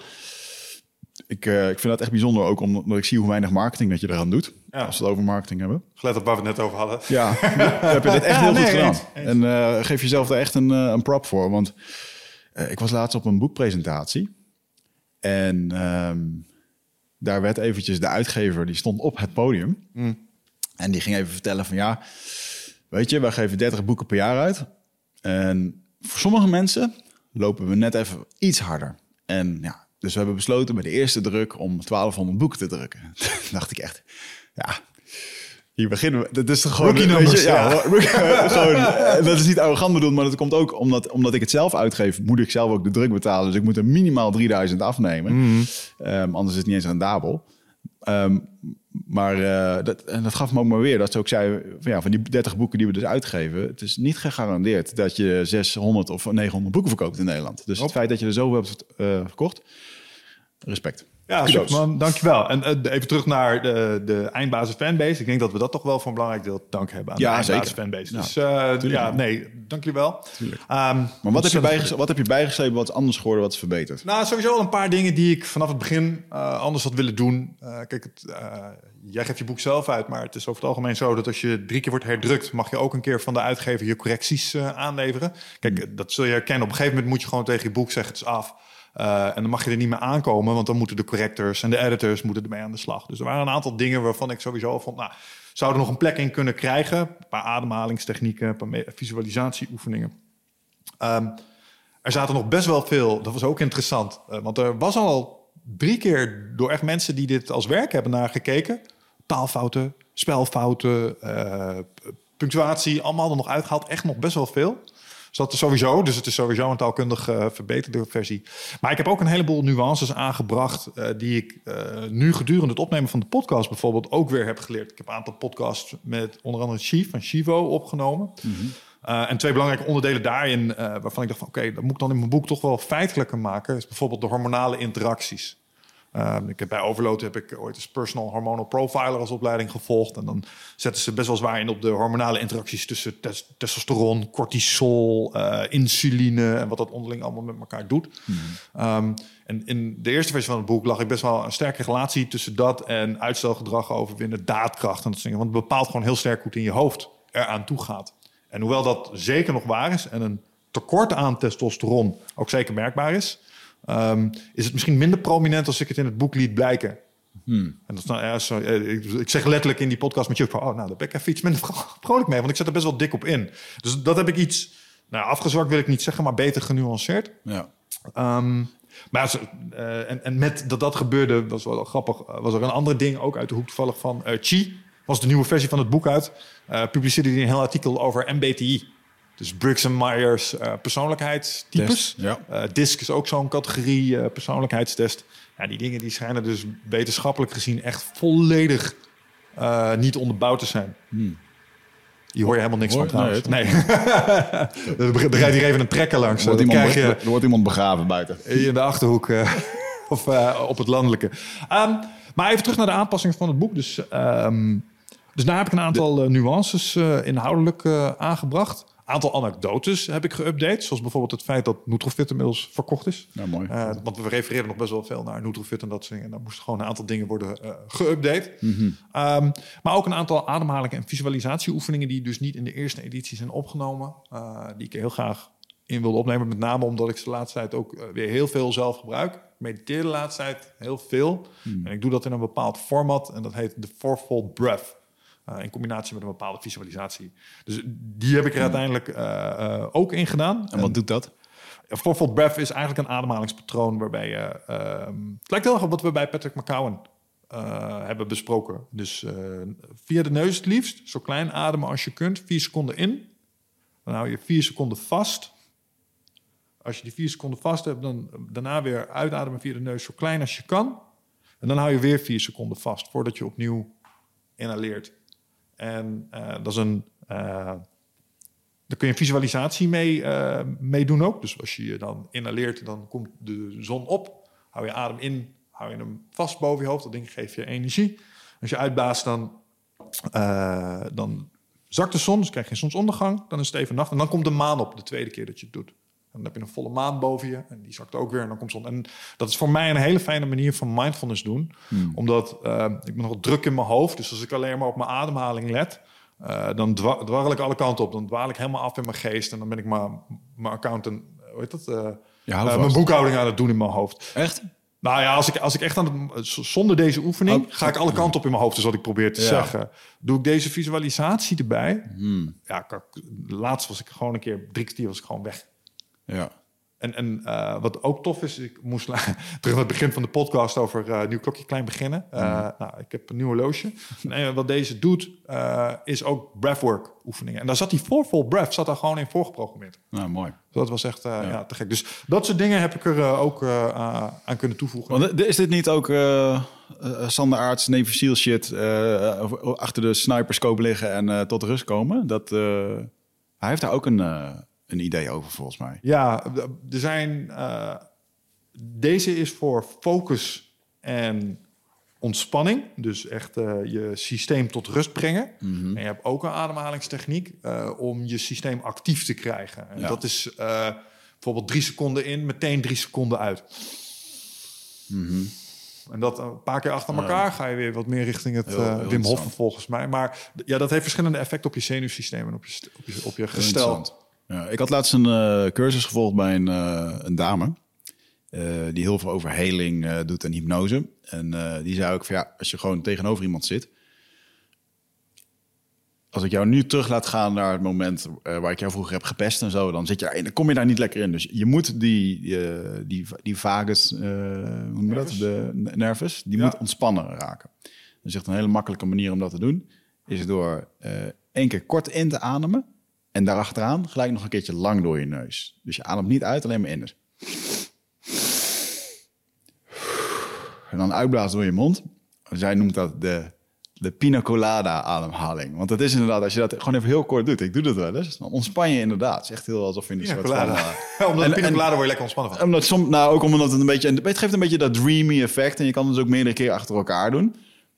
Ik, eh, ik vind dat echt bijzonder ook omdat ik zie hoe weinig marketing dat je eraan doet. Ja. Als we het over marketing hebben. Gelet op waar we het net over hadden. Ja, heb je dit echt Ja, heel nee, goed gedaan. eens, eens. En geef jezelf er echt een, een prop voor. Want ik was laatst op een boekpresentatie. En ehm, daar werd eventjes de uitgever, die stond op het podium. En die ging even vertellen van ja, weet je, wij geven 30 boeken per jaar uit. En voor sommige mensen lopen we net even iets harder. En ja, dus we hebben besloten bij de eerste druk om 1200 boeken te drukken. Toen dacht ik echt, ja, hier beginnen we. Dat is toch gewoon... Rookie numbers, je, ja, ja. rookie- gewoon, eh, dat is niet arrogant bedoeld, maar dat komt ook omdat, omdat ik het zelf uitgeef, moet ik zelf ook de druk betalen. Dus ik moet er minimaal 3000 afnemen. Ehm, anders is het niet eens rendabel. Ehm, maar eh, dat, en dat gaf me ook maar weer dat ze ook zei: van, ja, van die 30 boeken die we dus uitgeven, het is niet gegarandeerd dat je 600 of 900 boeken verkoopt in Nederland. Dus het feit dat je er zoveel hebt eh, verkocht, respect. Ja, Kudos. Superman, dankjewel. En eh, even terug naar de, de eindbasis fanbase. Ik denk dat we dat toch wel voor een belangrijk deel te danken hebben aan Ja, de eindbasis zeker. fanbase. Ja, Dus eh, ja, nee, dank jullie wel. Ehm, Maar wat heb, je bijges- wat heb je bijgeschreven wat anders geworden, wat is verbeterd? Nou, sowieso al een paar dingen die ik vanaf het begin eh, anders had willen doen. Kijk, het, jij geeft je boek zelf uit, maar het is over het algemeen zo dat als je drie keer wordt herdrukt, mag je ook een keer van de uitgever je correcties aanleveren. Kijk, Hmm. dat zul je herkennen. Op een gegeven moment moet je gewoon tegen je boek zeggen: het is af. Eh, en dan mag je er niet meer aankomen, want dan moeten de correctors en de editors moeten ermee aan de slag. Dus er waren een aantal dingen waarvan ik sowieso vond, nou, zou er nog een plek in kunnen krijgen. Een paar ademhalingstechnieken, een paar visualisatieoefeningen. Ehm, er zaten nog best wel veel, dat was ook interessant. eh, want er was al drie keer door echt mensen die dit als werk hebben naar gekeken. Taalfouten, spelfouten, eh, punctuatie, allemaal er nog uitgehaald. Echt nog best wel veel. Dus dat is sowieso, dus het is sowieso een taalkundig eh, verbeterde versie. Maar ik heb ook een heleboel nuances aangebracht eh, die ik eh, nu gedurende het opnemen van de podcast bijvoorbeeld ook weer heb geleerd. Ik heb een aantal podcasts met onder andere Chief van Chivo opgenomen. Uh, en twee belangrijke onderdelen daarin, uh, waarvan ik dacht van oké, dat moet ik dan in mijn boek toch wel feitelijker maken, is bijvoorbeeld de hormonale interacties. Uh, ik heb bij Overload heb ik ooit eens personal hormonal profiler als opleiding gevolgd. En dan zetten ze best wel zwaar in op de hormonale interacties tussen tes testosteron, cortisol, uh, insuline en wat dat onderling allemaal met elkaar doet. Mm. Um, en in de eerste versie van het boek lag ik best wel een sterke relatie tussen dat en uitstelgedrag overwinnen, daadkracht en dat soort dingen. Want het bepaalt gewoon heel sterk hoe het in je hoofd eraan toe gaat. En hoewel dat zeker nog waar is en een tekort aan testosteron ook zeker merkbaar is, um, is het misschien minder prominent als ik het in het boek liet blijken. Hmm. En dat is nou, ja, zo, ik, ik, zeg letterlijk in die podcast met je van, oh, nou, daar ben ik even iets minder vrolijk mee, want ik zet er best wel dik op in. Dus dat heb ik iets, nou, afgezwakt wil ik niet zeggen, maar beter genuanceerd. Ja. Um, maar uh, en, en, met dat dat gebeurde, was wel grappig, was er een ander ding ook uit de hoek toevallig van uh, Chi. Was de nieuwe versie van het boek uit. Uh, publiceerde hij een heel artikel over MBTI. Dus Briggs en Myers uh, persoonlijkheidstypes. Ja. Uh, DISC is ook zo'n categorie uh, persoonlijkheidstest. Ja, die dingen die schijnen dus wetenschappelijk gezien echt volledig niet onderbouwd te zijn. Hmm. Die hoor je helemaal niks hoor, van trouwens. Nee. nee. er rijdt hier even een trekker langs. Er wordt, Dan iemand, krijg je er wordt iemand begraven buiten. in de Achterhoek of op het landelijke. Um, maar even terug naar de aanpassing van het boek. Dus, um, dus daar heb ik een aantal nuances inhoudelijk aangebracht. Een aantal anekdotes heb ik geüpdate. Zoals bijvoorbeeld het feit dat Nutrofit inmiddels verkocht is. Ja, mooi. Uh, want we refereren nog best wel veel naar Nutrofit en dat soort dingen. En daar moesten gewoon een aantal dingen worden uh, geüpdate. Mm -hmm. um, maar ook een aantal ademhaling- en visualisatieoefeningen... die dus niet in de eerste editie zijn opgenomen. Uh, die ik heel graag in wilde opnemen. Met name omdat ik ze de laatste tijd ook weer heel veel zelf gebruik. Ik mediteer de laatste tijd heel veel. Mm. En ik doe dat in een bepaald format. En dat heet de Fourfold Breath. Uh, in combinatie met een bepaalde visualisatie. Dus die heb ik er uiteindelijk uh, uh, ook in gedaan. En wat doet dat? Fourfold breath is eigenlijk een ademhalingspatroon waarbij je... het lijkt heel erg op wat we bij Patrick McCowan hebben besproken. Dus via de neus het liefst, zo klein ademen als je kunt. Vier seconden in. Dan hou je vier seconden vast. Als je die vier seconden vast hebt, dan daarna weer uitademen via de neus zo klein als je kan. En dan hou je weer vier seconden vast voordat je opnieuw inhaleert. En uh, dat is een. Uh, daar kun je visualisatie mee, uh, mee doen ook. Dus als je je dan inhaleert, dan komt de zon op. Hou je adem in, hou je hem vast boven je hoofd. Dat ding geeft je energie. Als je uitblaast, dan, dan zakt de zon. Dus krijg je zonsondergang. Dan is het even nacht. En dan komt de maan op de tweede keer dat je het doet. Dan heb je een volle maan boven je. En die zakt ook weer en dan komt zon. En dat is voor mij een hele fijne manier van mindfulness doen. Omdat eh, ik ben nog druk in mijn hoofd. Dus als ik alleen maar op mijn ademhaling let... Uh, dan dwa dwarrel ik alle kanten op. Dan dwaal ik helemaal af in mijn geest. En dan ben ik mijn accountant... Hoe heet dat? Uh, Ja, mijn boekhouding aan het doen in mijn hoofd. Echt? Nou ja, als ik, als ik echt aan het, zonder deze oefening Oh, ga ik alle kanten op in mijn hoofd, is wat ik probeer te Ja. zeggen. Doe ik deze visualisatie erbij? Hmm. Ja, laatst was ik gewoon een keer drie kwartier was ik gewoon weg. Ja. En, en eh, wat ook tof is, ik moest terug naar het begin van de podcast over eh nieuw klokje klein beginnen. Eh, Nou, ik heb een nieuw horloge. En wat deze doet, is ook breathwork oefeningen. En daar zat die voor full breath, zat daar gewoon in voorgeprogrammeerd. Nou, mooi. Dat was echt eh, ja. te gek. Dus dat soort dingen heb ik er ook aan- kunnen toevoegen. Want is dit niet ook Sander Aarts, Navy SEAL shit, achter de sniperscope liggen en tot rust komen? Dat, hij heeft daar ook een, een idee over, volgens mij. Ja, er zijn. eh, deze is voor focus en ontspanning. Dus echt eh, je systeem tot rust brengen. En je hebt ook een ademhalingstechniek eh, om je systeem actief te krijgen. En Ja. dat is bijvoorbeeld drie seconden in, meteen drie seconden uit. En dat een paar keer achter elkaar ga je weer wat meer richting het Heel- Wim. Hof volgens mij. Maar ja, dat heeft verschillende effecten op je zenuwsysteem en op je, op je, op je gestel. Ja, ik had laatst een eh, cursus gevolgd bij een, eh, een dame. eh, die heel veel over heling doet en hypnose. En die zei ook van ja, als je gewoon tegenover iemand zit. Als ik jou nu terug laat gaan naar het moment waar ik jou vroeger heb gepest en zo, dan, zit je, daar- dan kom je daar niet lekker in. Dus je moet die, eh, die, die vagus, hoe noem je dat? De nervus, die Ja. moet ontspannen raken. Dus echt een hele makkelijke manier om dat te doen, is door één keer kort in te ademen en daarachteraan gelijk nog een keertje lang door je neus. Dus je ademt niet uit, alleen maar in. En dan uitblazen door je mond. Zij noemt dat de, de pina colada ademhaling. Want dat is inderdaad, als je dat gewoon even heel kort doet. Ik doe dat wel eens. Dan ontspan je inderdaad. Het is echt heel alsof je in een soort van... eh, Omdat En- pina colada word je lekker ontspannen van. omdat som, nou, ook omdat het een beetje... Het geeft een beetje dat dreamy effect. En je kan het dus ook meerdere keer achter elkaar doen.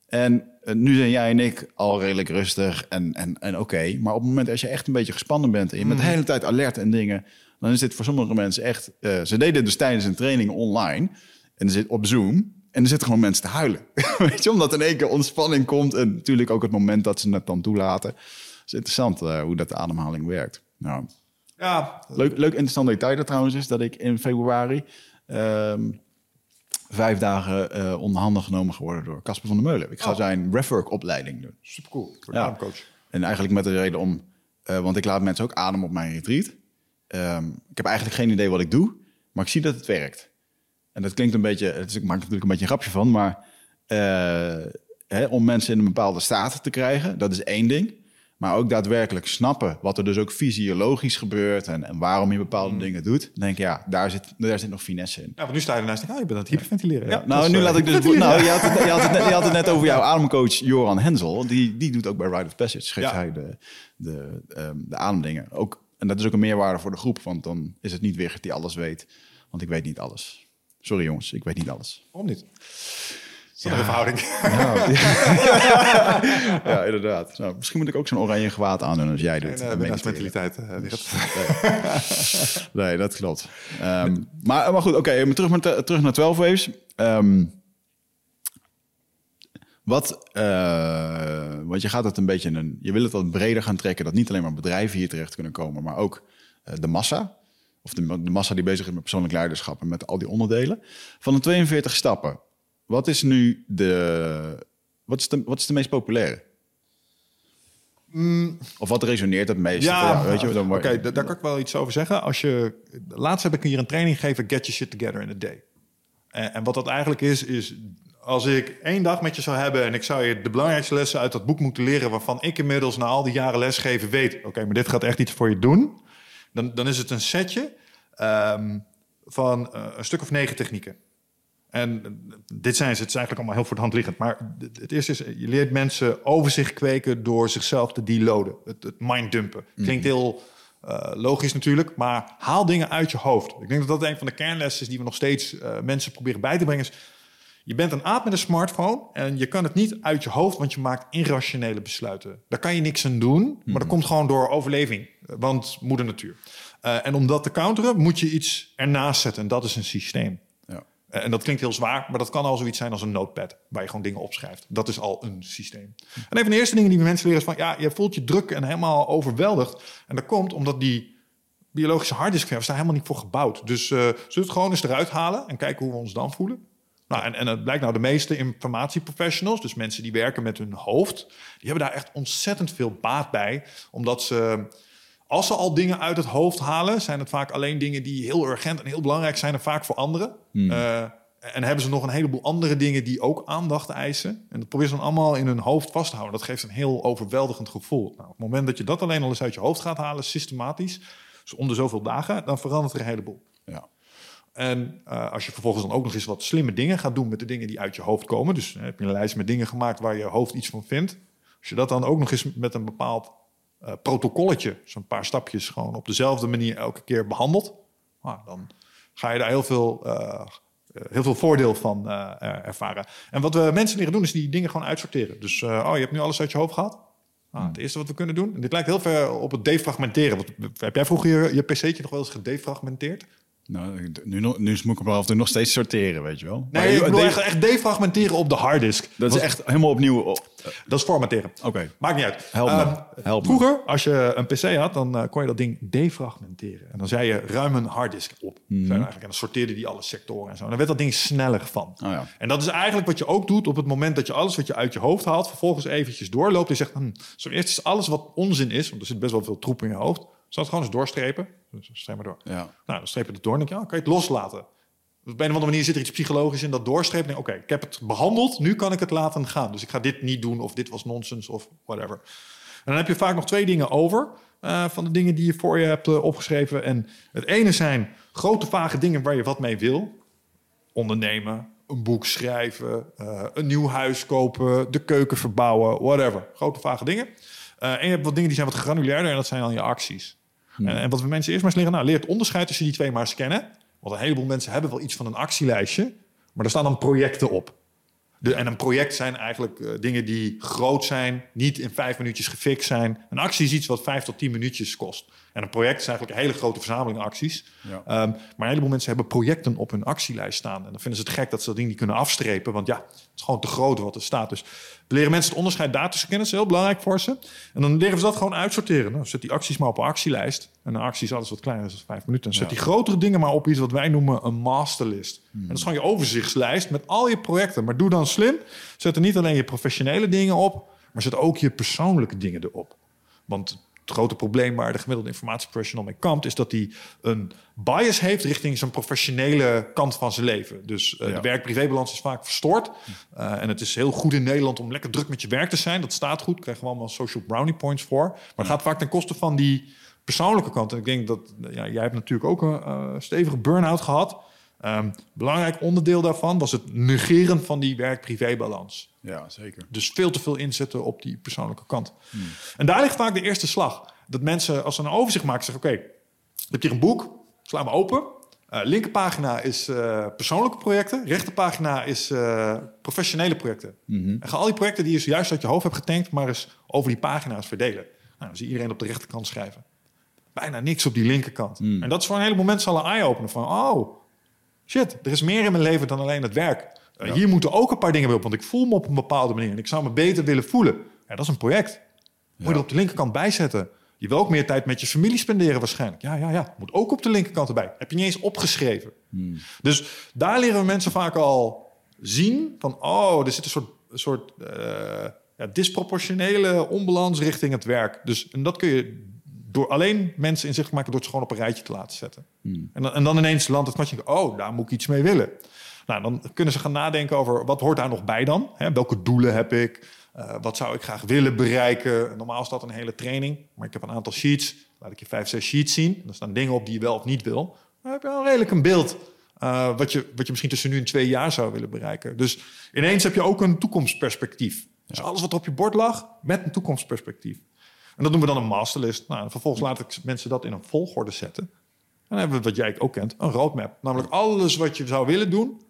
En eh, nu zijn jij en ik al redelijk rustig en, en, en oké. Maar op het moment als je echt een beetje gespannen bent... en je bent de hele tijd alert en dingen... dan is dit voor sommige mensen echt... eh, ze deden dus tijdens een training online. En er zit op Zoom... En er zitten gewoon mensen te huilen. Weet je, omdat in één keer ontspanning komt. En natuurlijk ook het moment dat ze het dan toelaten. Het is interessant eh, hoe dat de ademhaling werkt. Nou, Ja, Leuk, leuk interessant detail dat trouwens is dat ik in februari ehm, vijf dagen onder handen genomen geworden door Casper van der Meulen. Ik ga Oh. zijn breathwork opleiding doen. supercool. Voor Ja. de ademcoach. En eigenlijk met de reden om, eh, want ik laat mensen ook ademen op mijn retreat. Ehm, ik heb eigenlijk geen idee wat ik doe, maar ik zie dat het werkt. En dat klinkt een beetje, het is, ik maak er natuurlijk een beetje een grapje van, maar eh, hè, om mensen in een bepaalde staat te krijgen, dat is één ding. Maar ook daadwerkelijk snappen wat er dus ook fysiologisch gebeurt en, en waarom je bepaalde dingen doet. Dan denk ik, ja, daar zit, daar zit nog finesse in. Ja, want nu sta je ernaast en denk ik, oh, je bent aan het hyperventileren. Ja, Ja, nou, nu laat ik dus... Nou, je had, het, je, had het net, je had het net over jouw ademcoach Joran Hensel. Die, die doet ook bij Rite of Passage, geeft Ja. hij de, de, ehm, de ademdingen. Ook, en dat is ook een meerwaarde voor de groep, want dan is het niet Wigert die alles weet. Want ik weet niet alles. Sorry jongens, ik weet niet alles. Waarom niet? Ja. Een verhouding. Ja, inderdaad. Nou, misschien moet ik ook zo'n oranje gewaad aandoen als jij doet. Uh, Dan ben ik het mentaliteit. eh. Nee, dat klopt. Ehm, maar, maar goed, oké, maar terug, terug naar 12 Waves. Ehm, wat, eh, want je gaat het een beetje, een, je wil het wat breder gaan trekken, dat niet alleen maar bedrijven hier terecht kunnen komen, maar ook eh, de massa. Of de massa die bezig is met persoonlijk leiderschap en met al die onderdelen. Van de 42 stappen, wat is nu de, wat is de, wat is de meest populaire? Of wat resoneert het meest? Ja, weet je, dan oké, daar kan ik wel iets over zeggen. Als je, laatst heb ik hier een training gegeven, Get Your Shit Together in a Day. En, en wat dat eigenlijk is, is als ik één dag met je zou hebben... en ik zou je de belangrijkste lessen uit dat boek moeten leren... waarvan ik inmiddels na al die jaren lesgeven weet... oké, maar dit gaat echt iets voor je doen... dan, dan is het een setje ehm, van eh, een stuk of negen technieken. En eh, dit zijn ze, het is eigenlijk allemaal heel voor de hand liggend. Maar het- eerste is, je leert mensen overzicht kweken door zichzelf te deloaden. Het, het minddumpen. Klinkt heel eh, logisch natuurlijk, maar haal dingen uit je hoofd. Ik denk dat dat een van de kernlessen is die we nog steeds eh, mensen proberen bij te brengen. Is, Je bent een aap met een smartphone en je kan het niet uit je hoofd, want je maakt irrationele besluiten. Daar kan je niks aan doen, maar dat komt gewoon door overleving, want moeder natuur. Uh, en om dat te counteren moet je iets ernaast zetten en dat is een systeem. Uh, en dat klinkt heel zwaar, maar dat kan al zoiets zijn als een notepad, waar je gewoon dingen opschrijft. Dat is al een systeem. En een van de eerste dingen die mensen leren is van, ja, je voelt je druk en helemaal overweldigd. En dat komt omdat die biologische harddisk daar helemaal niet voor gebouwd. Dus uh, zullen we het gewoon eens eruit halen en kijken hoe we ons dan voelen? Nou, en, en het blijkt nou, de meeste informatieprofessionals, dus mensen die werken met hun hoofd, die hebben daar echt ontzettend veel baat bij. Omdat ze, als ze al dingen uit het hoofd halen, zijn het vaak alleen dingen die heel urgent en heel belangrijk zijn en vaak voor anderen. Hmm. Uh, en hebben ze nog een heleboel andere dingen die ook aandacht eisen. En dat proberen ze dan allemaal in hun hoofd vast te houden. Dat geeft een heel overweldigend gevoel. Nou, op het moment dat je dat alleen al eens uit je hoofd gaat halen, systematisch, dus om de zoveel dagen, dan verandert er een heleboel. Ja. En uh, als je vervolgens dan ook nog eens wat slimme dingen gaat doen met de dingen die uit je hoofd komen. Dus uh, heb je een lijst met dingen gemaakt waar je hoofd iets van vindt. Als je dat dan ook nog eens met een bepaald uh, protocolletje, zo'n paar stapjes, gewoon op dezelfde manier elke keer behandelt. Nou, dan ga je daar heel veel, heel veel voordeel van ervaren. En wat we mensen leren doen, is die dingen gewoon uitsorteren. Dus oh, je hebt nu alles uit je hoofd gehad. Nou, het eerste wat we kunnen doen, en dit lijkt heel ver op het defragmenteren. Want, heb jij vroeger je, je pc'tje nog wel eens gedefragmenteerd? Nou, nu, moet ik hem af en toe nog steeds sorteren, weet je wel. Nee, maar, ik bedoel echt, echt defragmenteren op de harddisk. Dat is echt helemaal opnieuw... Oh, dat is formateren. Oké. Okay. Maakt niet uit. Help me. Help vroeger, me. als je een pc had, dan uh, kon je dat ding defragmenteren. En dan zei je ruim een harddisk op. Mhm. Mm eigenlijk. En dan sorteerde die alle sectoren en zo. En dan werd dat ding sneller van. Oh, ja. En dat is eigenlijk wat je ook doet op het moment dat je alles wat je uit je hoofd haalt... vervolgens eventjes doorloopt en zegt... Hm, zo eerst is alles wat onzin is, want er zit best wel veel troep in je hoofd... Zal het gewoon eens doorstrepen. Dus streep maar door. Ja. Nou, dan streep je het door en denk je, ja, kan je het loslaten. Op een of andere manier zit er iets psychologisch in dat doorstrepen. Oké, okay, ik heb het behandeld, nu kan ik het laten gaan. Dus ik ga dit niet doen of dit was nonsens of whatever. En dan heb je vaak nog twee dingen over uh, van de dingen die je voor je hebt uh, opgeschreven. En het ene zijn grote vage dingen waar je wat mee wil. Ondernemen, een boek schrijven, uh, een nieuw huis kopen, de keuken verbouwen, whatever. Grote vage dingen. en je hebt wat dingen die zijn wat granulairder en dat zijn dan je acties. En, en, wat we mensen eerst maar eens leren, nou, leer het onderscheid tussen die twee maar eens kennen. Want een heleboel mensen hebben wel iets van een actielijstje, maar er staan dan projecten op. De, en een project zijn eigenlijk uh, dingen die groot zijn, niet in vijf minuutjes gefixt zijn. Een actie is iets wat vijf tot tien minuutjes kost. En een project is eigenlijk een hele grote verzameling acties. Ja. Um, maar een heleboel mensen hebben projecten op hun actielijst staan. En dan vinden ze het gek dat ze dat ding niet kunnen afstrepen. Want ja, het is gewoon te groot wat er staat. Dus we leren mensen het onderscheid daartussen kennen. Dat is heel belangrijk voor ze. En dan leren ze dat gewoon uitsorteren. Nou, zet die acties maar op een actielijst. En een actie is alles wat kleiner dan vijf minuten. En zet Ja. die grotere dingen maar op iets wat wij noemen een masterlist. En dat is gewoon je overzichtslijst met al je projecten. Maar doe dan slim. Zet er niet alleen je professionele dingen op, maar zet ook je persoonlijke dingen erop. Want het grote probleem waar de gemiddelde informatieprofessional mee kampt, is dat hij een bias heeft richting zijn professionele kant van zijn leven. Dus eh, Ja. de werk-privébalans is vaak verstoord. Eh, en het is heel goed in Nederland om lekker druk met je werk te zijn. Dat staat goed, krijgen we allemaal social brownie points voor. Maar het gaat vaak ten koste van die persoonlijke kant. En ik denk dat, ja, jij hebt natuurlijk ook een eh, stevige burn-out gehad. Ehm, belangrijk onderdeel daarvan was het negeren van die werk-privé-balans. Ja, zeker. Dus veel te veel inzetten op die persoonlijke kant. En daar ligt vaak de eerste slag. Dat mensen, als ze een overzicht maken, zeggen... oké, je hebt hier een boek, sla maar open. Eh linkerpagina is eh, persoonlijke projecten. Rechterpagina is eh, professionele projecten. En ga al die projecten die je zojuist uit je hoofd hebt getankt... maar eens over die pagina's verdelen. Nou, dan zie je iedereen op de rechterkant schrijven. Bijna niks op die linkerkant. En dat is voor een heleboel mensen al een eye-opener van... oh, shit, er is meer in mijn leven dan alleen het werk. Uh, Ja. Hier moeten ook een paar dingen op, want ik voel me op een bepaalde manier en ik zou me beter willen voelen. Ja, dat is een project. Moet je er op de linkerkant bijzetten. Je wil ook meer tijd met je familie spenderen waarschijnlijk. Ja, ja, ja. Moet ook op de linkerkant erbij. Heb je niet eens opgeschreven. Dus daar leren we mensen vaak al zien van... oh, er zit een soort, een soort eh, ja, disproportionele onbalans richting het werk. Dus en dat kun je door alleen mensen inzicht maken... door het gewoon op een rijtje te laten zetten. En, dan, en dan ineens landt het kwartje... oh, daar moet ik iets mee willen. Nou, dan kunnen ze gaan nadenken over wat hoort daar nog bij dan? Hè, welke doelen heb ik? Eh, wat zou ik graag willen bereiken? Normaal is dat een hele training, maar ik heb een aantal sheets. Laat ik je vijf, zes sheets zien. Er staan dingen op die je wel of niet wil. Dan heb je al redelijk een beeld eh, wat, je, wat je misschien tussen nu en twee jaar zou willen bereiken. Dus ineens heb je ook een toekomstperspectief. Dus alles wat er op je bord lag, met een toekomstperspectief. En dat noemen we dan een masterlist. Nou, en vervolgens laat ik mensen dat in een volgorde zetten. En dan hebben we wat jij ook kent, een roadmap. Namelijk alles wat je zou willen doen,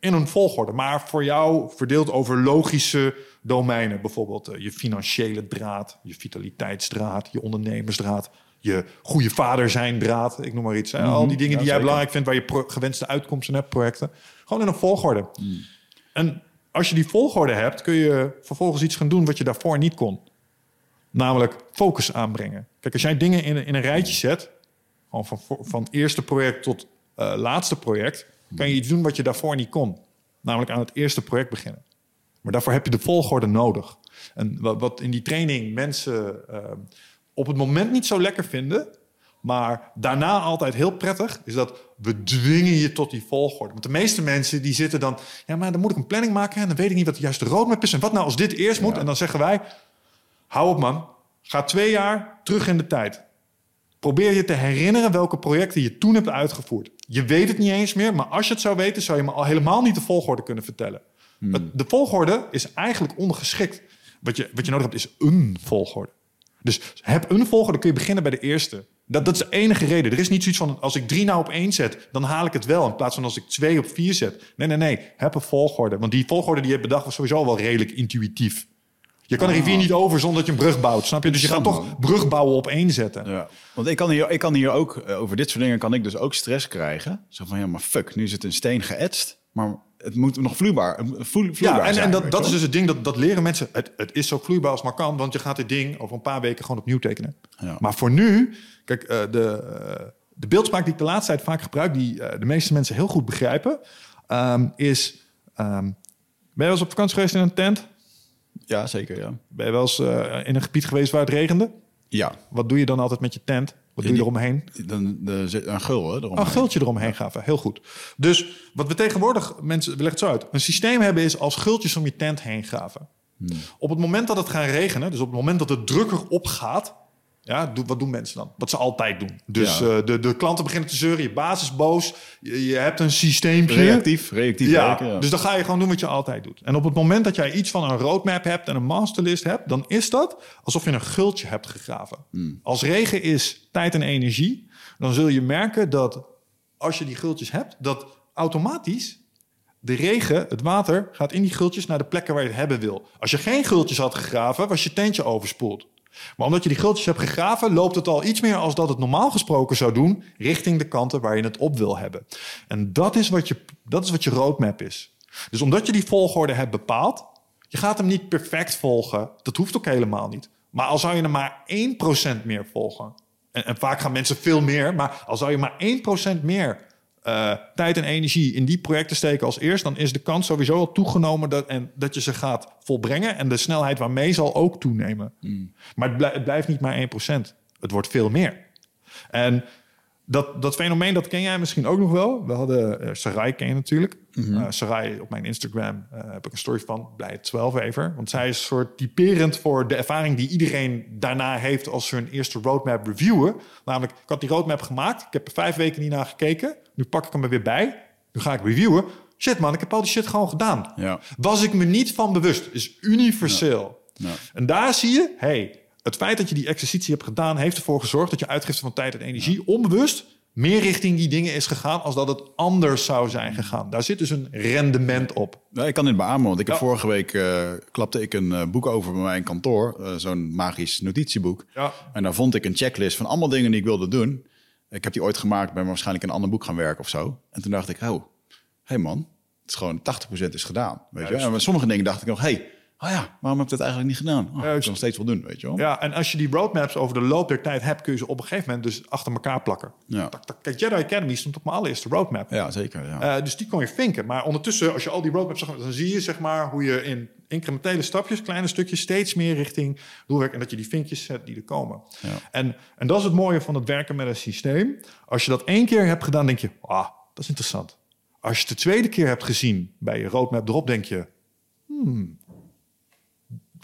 in een volgorde, maar voor jou verdeeld over logische domeinen. Bijvoorbeeld eh, je financiële draad, je vitaliteitsdraad, je ondernemersdraad, je goede vader zijn draad, ik noem maar iets. Al die dingen Mhm. Ja, die jij zeker. belangrijk vindt, waar je gewenste uitkomsten hebt, projecten. Gewoon in een volgorde. Mhm. En als je die volgorde hebt, kun je vervolgens iets gaan doen wat je daarvoor niet kon. Namelijk focus aanbrengen. Kijk, als jij dingen in, in een rijtje zet, gewoon van, van eerste project tot eh, laatste project, kan je iets doen wat je daarvoor niet kon. Namelijk aan het eerste project beginnen. Maar daarvoor heb je de volgorde nodig. En wat, wat in die training mensen eh, op het moment niet zo lekker vinden, maar daarna altijd heel prettig, is dat we dwingen je tot die volgorde. Want de meeste mensen die zitten dan, ja, maar dan moet ik een planning maken en dan weet ik niet wat de juiste roadmap is. En wat nou als dit eerst moet? En dan zeggen wij, hou op man, ga twee jaar terug in de tijd. Probeer je te herinneren welke projecten je toen hebt uitgevoerd. Je weet het niet eens meer, maar als je het zou weten, zou je me al helemaal niet de volgorde kunnen vertellen. Het- De volgorde is eigenlijk ondergeschikt. Wat je, wat je nodig hebt is een volgorde. Dus heb een volgorde, kun je beginnen bij de eerste. Dat, dat is de enige reden. Er is niet zoiets van, als ik drie nou op één zet, dan haal ik het wel. In plaats van als ik twee op vier zet. Nee, nee, nee. Heb een volgorde. Want die volgorde die je hebt bedacht was sowieso wel redelijk intuïtief. Je kan een rivier niet over zonder dat je een brug bouwt, snap je? Dus je gaat toch brug bouwen op één zetten. Ja. Want ik kan hier, ik kan hier ook, eh, over dit soort dingen kan ik dus ook stress krijgen. Zo van, ja, maar fuck, nu is het een steen geëtst. Maar het moet nog vloeibaar, vloe- vloeibaar Ja, en, zijn, en dat, dat is dus het ding, dat, dat leren mensen. Het, het is zo vloeibaar als maar kan, want je gaat dit ding over een paar weken gewoon opnieuw tekenen. Ja. Maar voor nu, kijk, eh, de, eh, de beeldspraak die ik de laatste tijd vaak gebruik, die de meeste mensen heel goed begrijpen, ehm, is: ehm, ben je wel eens op vakantie geweest in een tent? Ja, zeker, ja. Ben je wel eens eh, in een gebied geweest waar het regende? Ja, Wat doe je dan altijd met je tent? Wat Ja, doe je eromheen? dan een gul, hè, eromheen. Een gultje eromheen gaven. Heel goed. Dus wat we tegenwoordig, mensen, we leggen het zo uit. Een systeem hebben is als gultjes om je tent heen gaven. Op het moment dat het gaat regenen, dus op het moment dat het drukker opgaat, ja, wat doen mensen dan? Wat ze altijd doen. Dus Ja. eh, de, de klanten beginnen te zeuren, je baas is boos, je, je hebt een systeempje. Reactief, reactief Ja, werken, ja. dus dan ga je gewoon doen wat je altijd doet. En op het moment dat jij iets van een roadmap hebt en een masterlist hebt, dan is dat alsof je een gultje hebt gegraven. Hmm. Als regen is tijd en energie, dan zul je merken dat als je die gultjes hebt, dat automatisch de regen, het water, gaat in die gultjes naar de plekken waar je het hebben wil. Als je geen gultjes had gegraven, was je tentje overspoeld. Maar omdat je die gultjes hebt gegraven, loopt het al iets meer als dat het normaal gesproken zou doen, richting de kanten waar je het op wil hebben. En dat is wat je, dat is wat je roadmap is. Dus omdat je die volgorde hebt bepaald, je gaat hem niet perfect volgen. Dat hoeft ook helemaal niet. Maar al zou je er maar 1% meer volgen. En, en vaak gaan mensen veel meer, maar al zou je maar 1% meer eh, tijd en energie in die projecten steken als eerst, dan is de kans sowieso al toegenomen dat, en, dat je ze gaat volbrengen. En de snelheid waarmee zal ook toenemen. Maar het, blij- het blijft niet maar 1%. Het wordt veel meer. En dat, dat fenomeen, dat ken jij misschien ook nog wel. We hadden eh, Sarai ken je natuurlijk. Eh, Sarai, op mijn Instagram heb ik een story van. Blij het 12 even. Want zij is een soort typerend voor de ervaring die iedereen daarna heeft als ze hun eerste roadmap reviewen. Namelijk, ik had die roadmap gemaakt. Ik heb er vijf weken niet naar gekeken. Nu pak ik hem er weer bij. Nu ga ik reviewen. Shit man, ik heb al die shit gewoon gedaan. Ja. Was ik me niet van bewust. Is universeel. Ja. En daar zie je, hey, het feit dat je die exercitie hebt gedaan, heeft ervoor gezorgd dat je uitgifte van tijd en energie onbewust meer richting die dingen is gegaan als dat het anders zou zijn gegaan. Daar zit dus een rendement op. Ja, ik kan dit beamen, want ik heb Ja. vorige week eh, klapte ik een eh, boek over bij mijn kantoor. eh, Zo'n magisch notitieboek. Ja. En daar vond ik een checklist van allemaal dingen die ik wilde doen. Ik heb die ooit gemaakt, ben waarschijnlijk in een ander boek gaan werken of zo. En toen dacht ik, oh, hey man, het is gewoon 80% is gedaan. Weet je? En met sommige dingen dacht ik nog, hey, oh ja, waarom heb ik dat eigenlijk niet gedaan? Oh, ik kan nog steeds wel doen, weet je wel. Ja, en als je die roadmaps over de loop der tijd hebt, kun je ze op een gegeven moment dus achter elkaar plakken. Ja. Tak, tak. Kijk, Jedi Academy stond op mijn allereerste roadmap. Ja, zeker. Ja. Eh, dus die kon je vinken. Maar ondertussen, als je al die roadmaps zag, dan zie je zeg maar hoe je in incrementele stapjes, kleine stukjes, steeds meer richting doelwerk en dat je die vinkjes zet die er komen. Ja. En, en dat is het mooie van het werken met een systeem. Als je dat één keer hebt gedaan, denk je, ah, dat is interessant. Als je het de tweede keer hebt gezien bij je roadmap erop, denk je, hmm,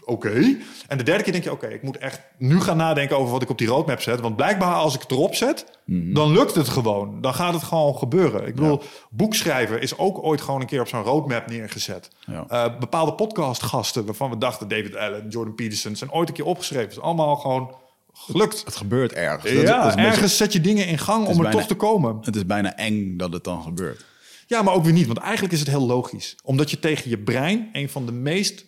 oké. En de derde keer denk je, oké, ik moet echt nu gaan nadenken over wat ik op die roadmap zet. Want blijkbaar als ik het erop zet, dan lukt het gewoon. Dan gaat het gewoon gebeuren. Ik bedoel, boekschrijven is ook ooit gewoon een keer op zo'n roadmap neergezet. Ja. Eh, bepaalde podcastgasten waarvan we dachten, David Allen, Jordan Peterson, zijn ooit een keer opgeschreven. Het is allemaal gewoon gelukt. Het gebeurt ergens. Dat- Ja, is beetje- ergens zet je dingen in gang om er bijna- toch te komen. het is bijna eng dat het dan gebeurt. Ja, maar ook weer niet. Want eigenlijk is het heel logisch. Omdat je tegen je brein een van de meest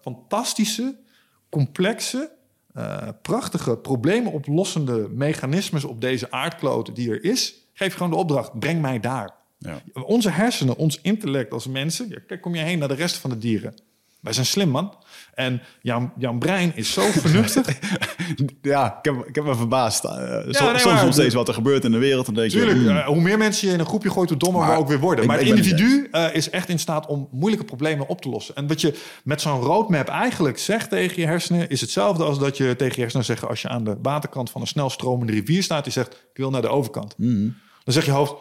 fantastische, complexe, eh, prachtige, problemen oplossende mechanismes op deze aardkloot die er is, geef gewoon de opdracht: breng mij daar. Ja. Onze hersenen, ons intellect als mensen, ja, kijk, kom je heen naar de rest van de dieren. Wij zijn slim, man. En jouw, jouw brein is zo vernuftig. Ja, ik heb, ik heb me verbaasd. Uh, nee, soms nog steeds wat er gebeurt in de wereld. Dan denk je, Tuurlijk, hmm, eh, hoe meer mensen je in een groepje gooit, hoe dommer Maar we ook weer worden. ik- Maar het individu eh, is echt in staat om moeilijke problemen op te lossen. En wat je met zo'n roadmap eigenlijk zegt tegen je hersenen... is hetzelfde als dat je tegen je hersenen zegt... als je aan de waterkant van een snel stromende rivier staat... die zegt, ik wil naar de overkant. Mhm. Dan zegt je hoofd,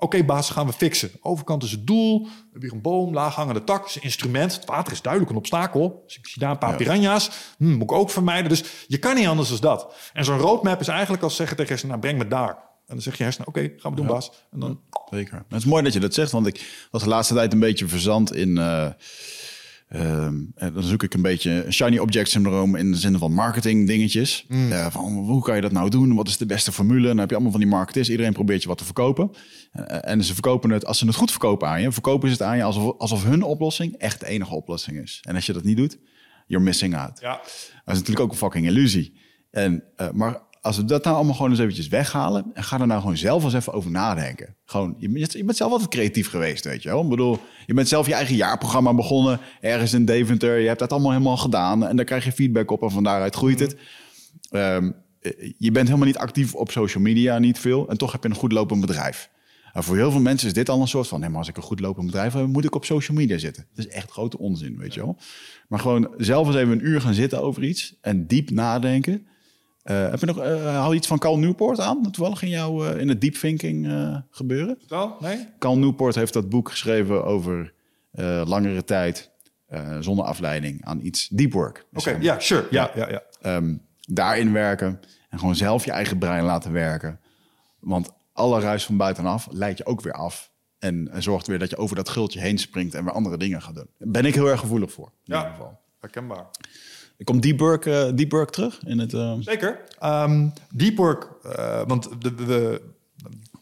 oké baas, gaan we fixen. Overkant is het doel. We hebben hier een boom, laag hangende tak. is een instrument. Het water is duidelijk een obstakel. Dus ik zie daar een paar Ja. piranha's. Hm, moet ik ook vermijden. Dus je kan niet anders dan dat. En zo'n roadmap is eigenlijk als zeggen tegen hersenen... nou, breng me daar. En dan zeg je hersenen, oké, gaan we doen baas. En dan, Zeker. Het is mooi dat je dat zegt, want ik was de laatste tijd een beetje verzand in. eh, ehm, en dan zoek ik een beetje een shiny object syndroom in de zin van marketing dingetjes. Eh, van hoe kan je dat nou doen? Wat is de beste formule? En dan heb je allemaal van die marketeers. Iedereen probeert je wat te verkopen. Eh, en ze verkopen het, als ze het goed verkopen aan je, verkopen ze het aan je alsof, alsof hun oplossing echt de enige oplossing is. En als je dat niet doet, you're missing out. ja, Dat is natuurlijk ook een fucking illusie. En, eh, maar als we dat nou allemaal gewoon eens eventjes weghalen... en ga er nou gewoon zelf eens even over nadenken. Gewoon, je, bent- je bent zelf altijd creatief geweest, weet je wel. Ik bedoel, je bent zelf je eigen jaarprogramma begonnen... ergens in Deventer, je hebt dat allemaal helemaal gedaan... en daar krijg je feedback op en van daaruit groeit het. Ehm, eh, je bent helemaal niet actief op social media, niet veel... en toch heb je een goed lopend bedrijf. En voor heel veel mensen is dit al een soort van... nee, maar als ik een goed lopend bedrijf heb, moet ik op social media zitten. Dat is echt grote onzin, weet je wel. Maar gewoon zelf eens even een uur gaan zitten over iets... en diep nadenken... Eh, heb je nog eh, haal je iets van Cal Newport aan? Toevallig in jouw eh, in het deep thinking gebeuren? wel, nee? Cal Newport heeft dat boek geschreven over langere tijd zonder afleiding aan iets deep work. Dus Oké, ja, sure. Ja, ja, ja. ehm, daarin werken en gewoon zelf je eigen brein laten werken. Want alle ruis van buitenaf leidt je ook weer af. En, en zorgt weer dat je over dat gultje heen springt en weer andere dingen gaat doen. Daar ben ik heel erg gevoelig voor. In Ja. ieder geval. Herkenbaar. Komt Deep Work, Deep Work terug in het... eh, Zeker. Ehm deep work, want de,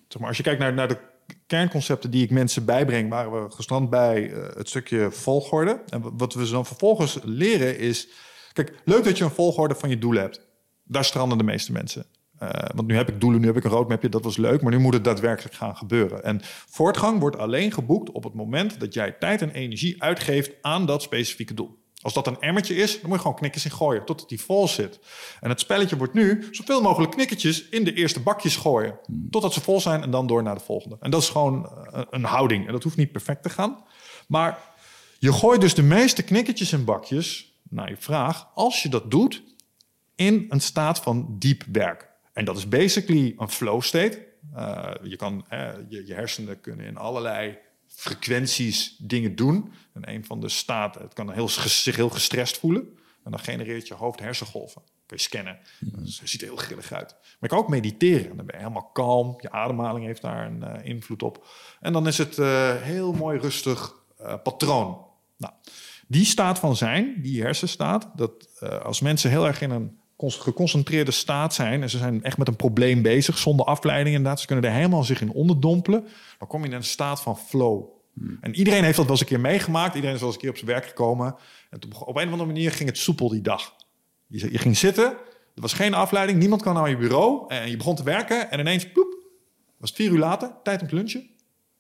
zeg maar, als je kijkt naar, naar de kernconcepten die ik mensen bijbreng, waren we gestrand bij eh, het stukje volgorde. En wa- wat we dan vervolgens leren is, kijk, leuk dat je een volgorde van je doelen hebt. Daar stranden de meeste mensen. Eh, want nu heb ik doelen, nu heb ik een roadmapje, dat was leuk, maar nu moet het daadwerkelijk gaan gebeuren. En voortgang wordt alleen geboekt op het moment dat jij tijd en energie uitgeeft aan dat specifieke doel. Als dat een emmertje is, dan moet je gewoon knikkers in gooien totdat die vol zit. En het spelletje wordt nu zoveel mogelijk knikkertjes in de eerste bakjes gooien. Totdat ze vol zijn en dan door naar de volgende. En dat is gewoon eh, een houding. En dat hoeft niet perfect te gaan. Maar je gooit dus de meeste knikkertjes in bakjes, naar je vraag, als je dat doet in een staat van diep werk. En dat is basically een flow state. Eh, je, kan, eh, je, je hersenen kunnen in allerlei frequenties dingen doen. En een van de staten, het kan heel, zich heel gestrest voelen. En dan genereert je hoofd hersengolven. Kun je scannen. Dat ziet er heel grillig uit. Maar je kan ook mediteren. Dan ben je helemaal kalm. Je ademhaling heeft daar een eh, invloed op. En dan is het eh, heel mooi rustig eh, patroon. Nou, die staat van zijn, die hersenstaat, dat als mensen heel erg in een geconcentreerde staat zijn en ze zijn echt met een probleem bezig, zonder afleiding inderdaad, ze kunnen er helemaal zich in onderdompelen, dan kom je in een staat van flow. En iedereen heeft dat wel eens een keer meegemaakt, iedereen is wel eens een keer op zijn werk gekomen en op een of andere manier ging het soepel die dag. Je, je ging zitten, er was geen afleiding, niemand kwam naar je bureau en je begon te werken en ineens, ploep, was het vier uur later, tijd om te lunchen.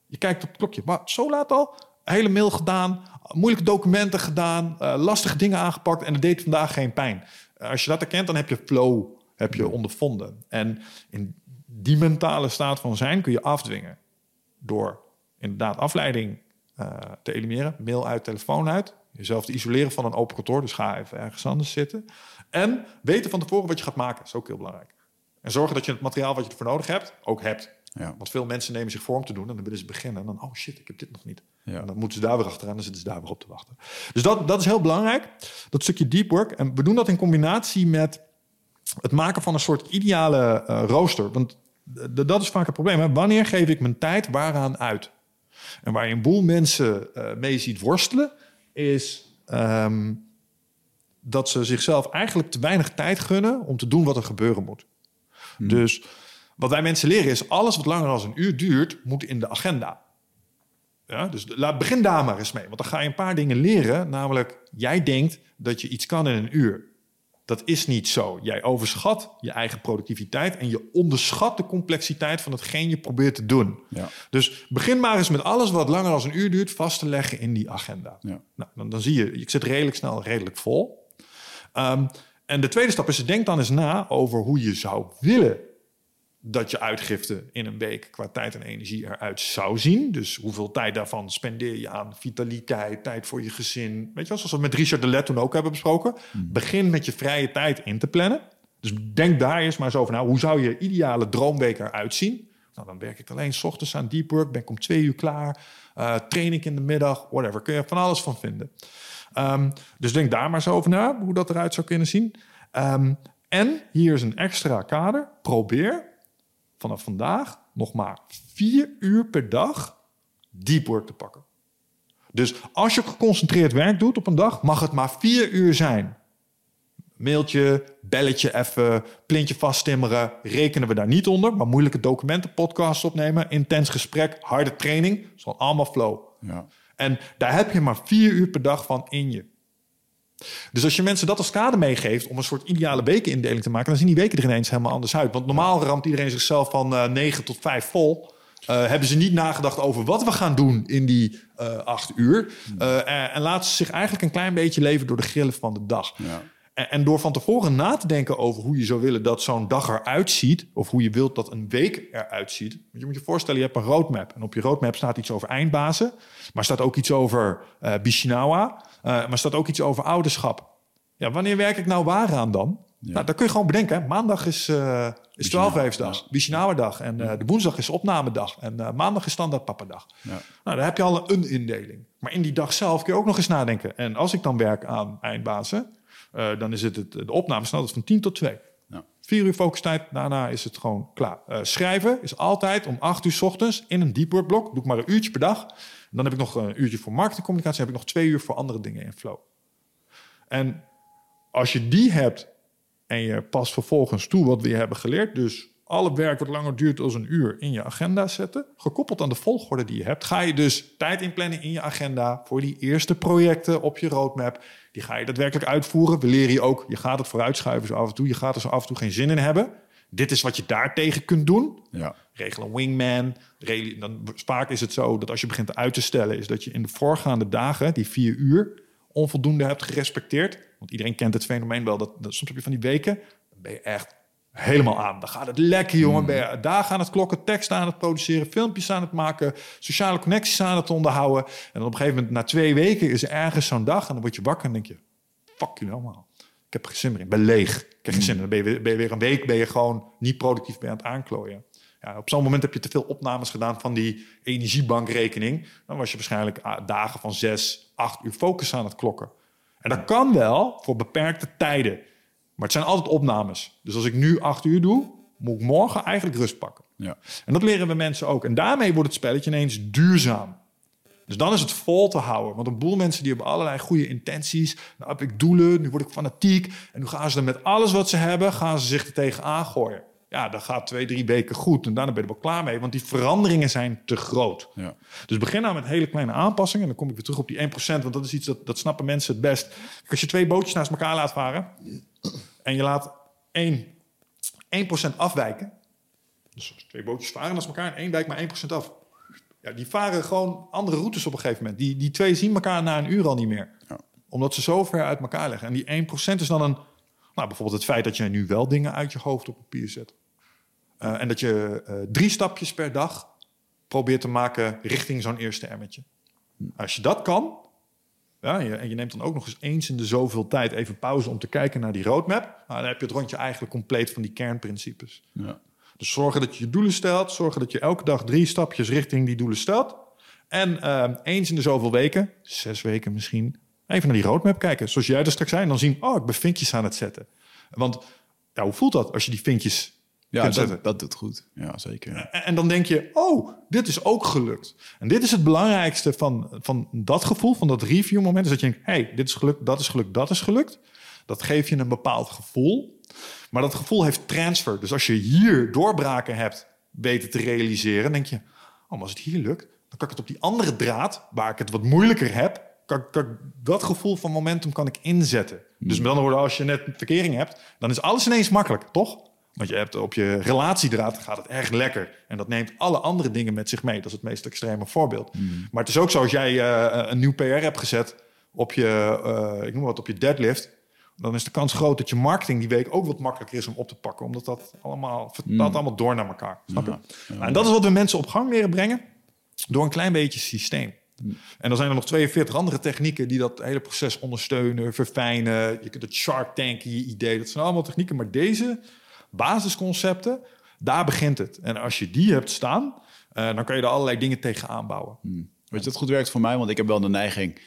Je kijkt op het klokje. Maar zo laat al? Hele mail gedaan, moeilijke documenten gedaan, eh, lastige dingen aangepakt en het deed vandaag geen pijn. Als je dat herkent, dan heb je flow heb je ondervonden. En in die mentale staat van zijn kun je afdwingen door inderdaad afleiding eh, te elimineren. Mail uit, telefoon uit. Jezelf te isoleren van een open kantoor. Dus ga even ergens anders zitten. En weten van tevoren wat je gaat maken. is ook heel belangrijk. En zorgen dat je het materiaal wat je ervoor nodig hebt, ook hebt. Ja. Want veel mensen nemen zich vorm te doen en dan willen ze beginnen. En dan, oh shit, ik heb dit nog niet. Ja. En dan moeten ze daar weer achteraan en dan zitten ze daar weer op te wachten. Dus dat, dat is heel belangrijk, dat stukje deep work. En we doen dat in combinatie met het maken van een soort ideale eh, rooster. Want d- dat is vaak het probleem. Hè? Wanneer geef ik mijn tijd waaraan uit? En waar je een boel mensen eh, mee ziet worstelen, is ehm, dat ze zichzelf eigenlijk te weinig tijd gunnen om te doen wat er gebeuren moet. Dus wat wij mensen leren is, alles wat langer dan een uur duurt, moet in de agenda. Ja, dus laat, begin daar maar eens mee. Want dan ga je een paar dingen leren. Namelijk, jij denkt dat je iets kan in een uur. Dat is niet zo. Jij overschat je eigen productiviteit en je onderschat de complexiteit van hetgeen je probeert te doen. Ja. Dus begin maar eens met alles wat langer dan een uur duurt vast te leggen in die agenda. Ja. Nou, dan, dan zie je, ik zit redelijk snel, redelijk vol. Ehm, en de tweede stap is, denk dan eens na over hoe je zou willen dat je uitgifte in een week qua tijd en energie eruit zou zien. Dus hoeveel tijd daarvan spendeer je aan vitaliteit, tijd voor je gezin. Weet je wel, zoals we met Richard de Let toen ook hebben besproken. Begin met je vrije tijd in te plannen. Dus denk daar eerst maar eens over na. Hoe zou je ideale droomweek eruit zien? Nou, dan werk ik alleen s ochtends aan deep work, ben ik om twee uur klaar. Uh, train ik in de middag, whatever. Kun je van alles van vinden. Um, dus denk daar maar eens over na, hoe dat eruit zou kunnen zien. Um, en hier is een extra kader. Probeer vanaf vandaag nog maar vier uur per dag deep work te pakken. Dus als je geconcentreerd werk doet op een dag, mag het maar vier uur zijn. Mailtje, belletje even, plintje vasttimmeren, rekenen we daar niet onder. Maar moeilijke documenten, podcasts opnemen, intens gesprek, harde training. Dat is allemaal flow. Ja. En daar heb je maar vier uur per dag van in je. Dus als je mensen dat als kader meegeeft om een soort ideale wekenindeling te maken, dan zien die weken er ineens helemaal anders uit. Want normaal ramt iedereen zichzelf van uh, 9 tot 5 vol. Uh, hebben ze niet nagedacht over wat we gaan doen in die uh, acht uur. Uh, en laten ze zich eigenlijk een klein beetje leven door de grillen van de dag. Ja. En, en, door van tevoren na te denken over hoe je zou willen dat zo'n dag eruit ziet, of hoe je wilt dat een week eruit ziet. Want je moet je voorstellen, je hebt een roadmap. En op je roadmap staat iets over eindbazen, maar staat ook iets over Bishinawa, uh, maar staat ook iets over ouderschap. Ja, wanneer werk ik nou waar aan dan? Ja. Nou, dat kun je gewoon bedenken. Hè? Maandag is, uh, is 12-weefsdag, Bishinawa-dag. En uh, de woensdag is opnamedag. En uh, maandag is standaard papadag. Ja. Nou, daar heb je al een indeling. Maar in die dag zelf kun je ook nog eens nadenken. En als ik dan werk aan eindbazen, uh, dan is het, het de opname snelheid van 10 tot 2. Ja. Vier uur focustijd, daarna is het gewoon klaar. Schrijven is altijd om 8 uur s ochtends in een deep work blok. Doe ik maar een uurtje per dag. Dan heb ik nog een uurtje voor marketingcommunicatie. heb ik nog twee uur voor andere dingen in flow. En als je die hebt en je past vervolgens toe wat we hebben geleerd. Dus alle werk wat langer duurt dan een uur in je agenda zetten. Gekoppeld aan de volgorde die je hebt. Ga je dus tijd inplannen in je agenda voor die eerste projecten op je roadmap. Die ga je daadwerkelijk uitvoeren. We leren je ook, je gaat het vooruitschuiven zo af en toe. Je gaat er zo af en toe geen zin in hebben. Dit is wat je daartegen kunt doen. Ja. Regel een wingman. Regel, dan, vaak is het zo dat als je begint uit te stellen... is dat je in de voorgaande dagen, die vier uur... onvoldoende hebt gerespecteerd. Want iedereen kent het fenomeen wel. Dat, dat soms heb je van die weken, dan ben je echt helemaal aan. Dan gaat het lekker, jongen. Ben je dagen aan het klokken, teksten aan het produceren... filmpjes aan het maken, sociale connecties aan het onderhouden. En op een gegeven moment, na twee weken... is er ergens zo'n dag en dan word je wakker en denk je... fuck jullie allemaal. Ik heb er geen zin meer in. Ik ben leeg. Ik heb geen zin in. Dan ben je, ben je weer een week ben je gewoon niet productief ben aan het aanklooien. Ja, op zo'n moment heb je te veel opnames gedaan van die energiebankrekening. Dan was je waarschijnlijk dagen van zes, acht uur focus aan het klokken. En dat kan wel voor beperkte tijden. Maar het zijn altijd opnames. Dus als ik nu acht uur doe, moet ik morgen eigenlijk rust pakken. Ja. En dat leren we mensen ook. En daarmee wordt het spelletje ineens duurzaam. Dus dan is het vol te houden. Want een boel mensen die hebben allerlei goede intenties. Nou heb ik doelen, nu word ik fanatiek. En nu gaan ze er met alles wat ze hebben, gaan ze zich er tegenaan gooien. Ja, dat gaat twee, drie weken goed. En daarna ben je er wel klaar mee. Want die veranderingen zijn te groot. Ja. Dus begin nou met hele kleine aanpassingen. En dan kom ik weer terug op die 1%. Want dat is iets dat, dat snappen mensen het best. Als je twee bootjes naast elkaar laat varen. En je laat 1, 1% afwijken. Dus twee bootjes varen naast elkaar. En één wijkt maar 1% af. Ja, die varen gewoon andere routes op een gegeven moment. Die, die twee zien elkaar na een uur al niet meer. Ja. Omdat ze zo ver uit elkaar liggen. En die 1% is dan een... Nou, bijvoorbeeld het feit dat je nu wel dingen uit je hoofd op papier zet. Uh, en dat je uh, drie stapjes per dag probeert te maken richting zo'n eerste emmetje. Als je dat kan, ja, je, en je neemt dan ook nog eens eens in de zoveel tijd even pauze om te kijken naar die roadmap, nou, dan heb je het rondje eigenlijk compleet van die kernprincipes. Ja. Dus zorgen dat je je doelen stelt, zorgen dat je elke dag drie stapjes richting die doelen stelt. En uh, eens in de zoveel weken, zes weken misschien, even naar die roadmap kijken. Zoals jij er straks zijn, dan zien, oh, ik ben vinkjes aan het zetten. Want ja, hoe voelt dat als je die vinkjes ja, dat, dat, doet goed. Ja, zeker. En, en, dan denk je, oh, dit is ook gelukt. En dit is het belangrijkste van, van dat gevoel, van dat review moment. Is dat je denkt, hey, dit is gelukt, dat is gelukt, dat is gelukt. Dat geeft je een bepaald gevoel. Maar dat gevoel heeft transfer. Dus als je hier doorbraken hebt weten te realiseren, denk je, oh, maar als het hier lukt, dan kan ik het op die andere draad, waar ik het wat moeilijker heb, kan, dat gevoel van momentum kan ik inzetten. Dus met andere woorden, als je net een verkering hebt, dan is alles ineens makkelijk, toch? Want je hebt op je relatiedraad gaat het erg lekker. En dat neemt alle andere dingen met zich mee. Dat is het meest extreme voorbeeld. Maar het is ook zo, als jij eh, een nieuw PR hebt gezet op je, eh, ik noem wat, op je deadlift, dan is de kans groot dat je marketing die week ook wat makkelijker is om op te pakken. Omdat dat allemaal vertaalt allemaal door naar elkaar. Snap je? Nou, en dat is wat we mensen op gang leren brengen door een klein beetje systeem. En dan zijn er nog 42 andere technieken die dat hele proces ondersteunen, verfijnen. Je kunt het Shark Tank in je idee. Dat zijn allemaal technieken. Maar deze basisconcepten, daar begint het. En als je die hebt staan, eh, dan kan je er allerlei dingen tegen aanbouwen. Weet je dat goed werkt voor mij? Want ik heb wel de neiging,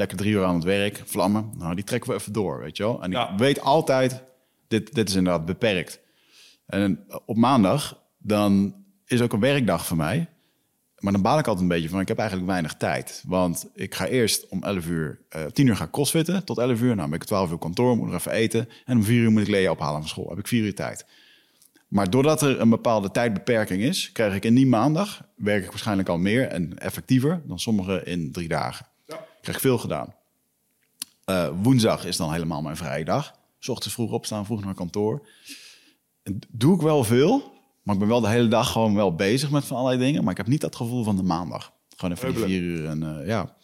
lekker drie uur aan het werk, vlammen. Nou, die trekken we even door, weet je wel. En Ja. ik weet altijd, dit, dit is inderdaad beperkt. En op maandag, dan is ook een werkdag voor mij. Maar dan baal ik altijd een beetje van, ik heb eigenlijk weinig tijd. Want ik ga eerst om 11 uur, eh 10 uur ga ik crossfitten tot 11 uur. Nou ben ik 12 uur kantoor, moet nog even eten. En om 4 uur moet ik Lea ophalen van school. Heb ik 4 uur tijd. Maar doordat er een bepaalde tijdbeperking is, krijg ik in die maandag, werk ik waarschijnlijk al meer en effectiever dan sommigen in drie dagen. Ja. Krijg veel gedaan. Eh, woensdag is dan helemaal mijn vrije dag. 's ochtends vroeg opstaan, vroeg naar kantoor. Doe ik wel veel, maar ik ben wel de hele dag gewoon wel bezig met van allerlei dingen. Maar ik heb niet dat gevoel van de maandag. Gewoon even die Heubelen. vier uur en eh, ja.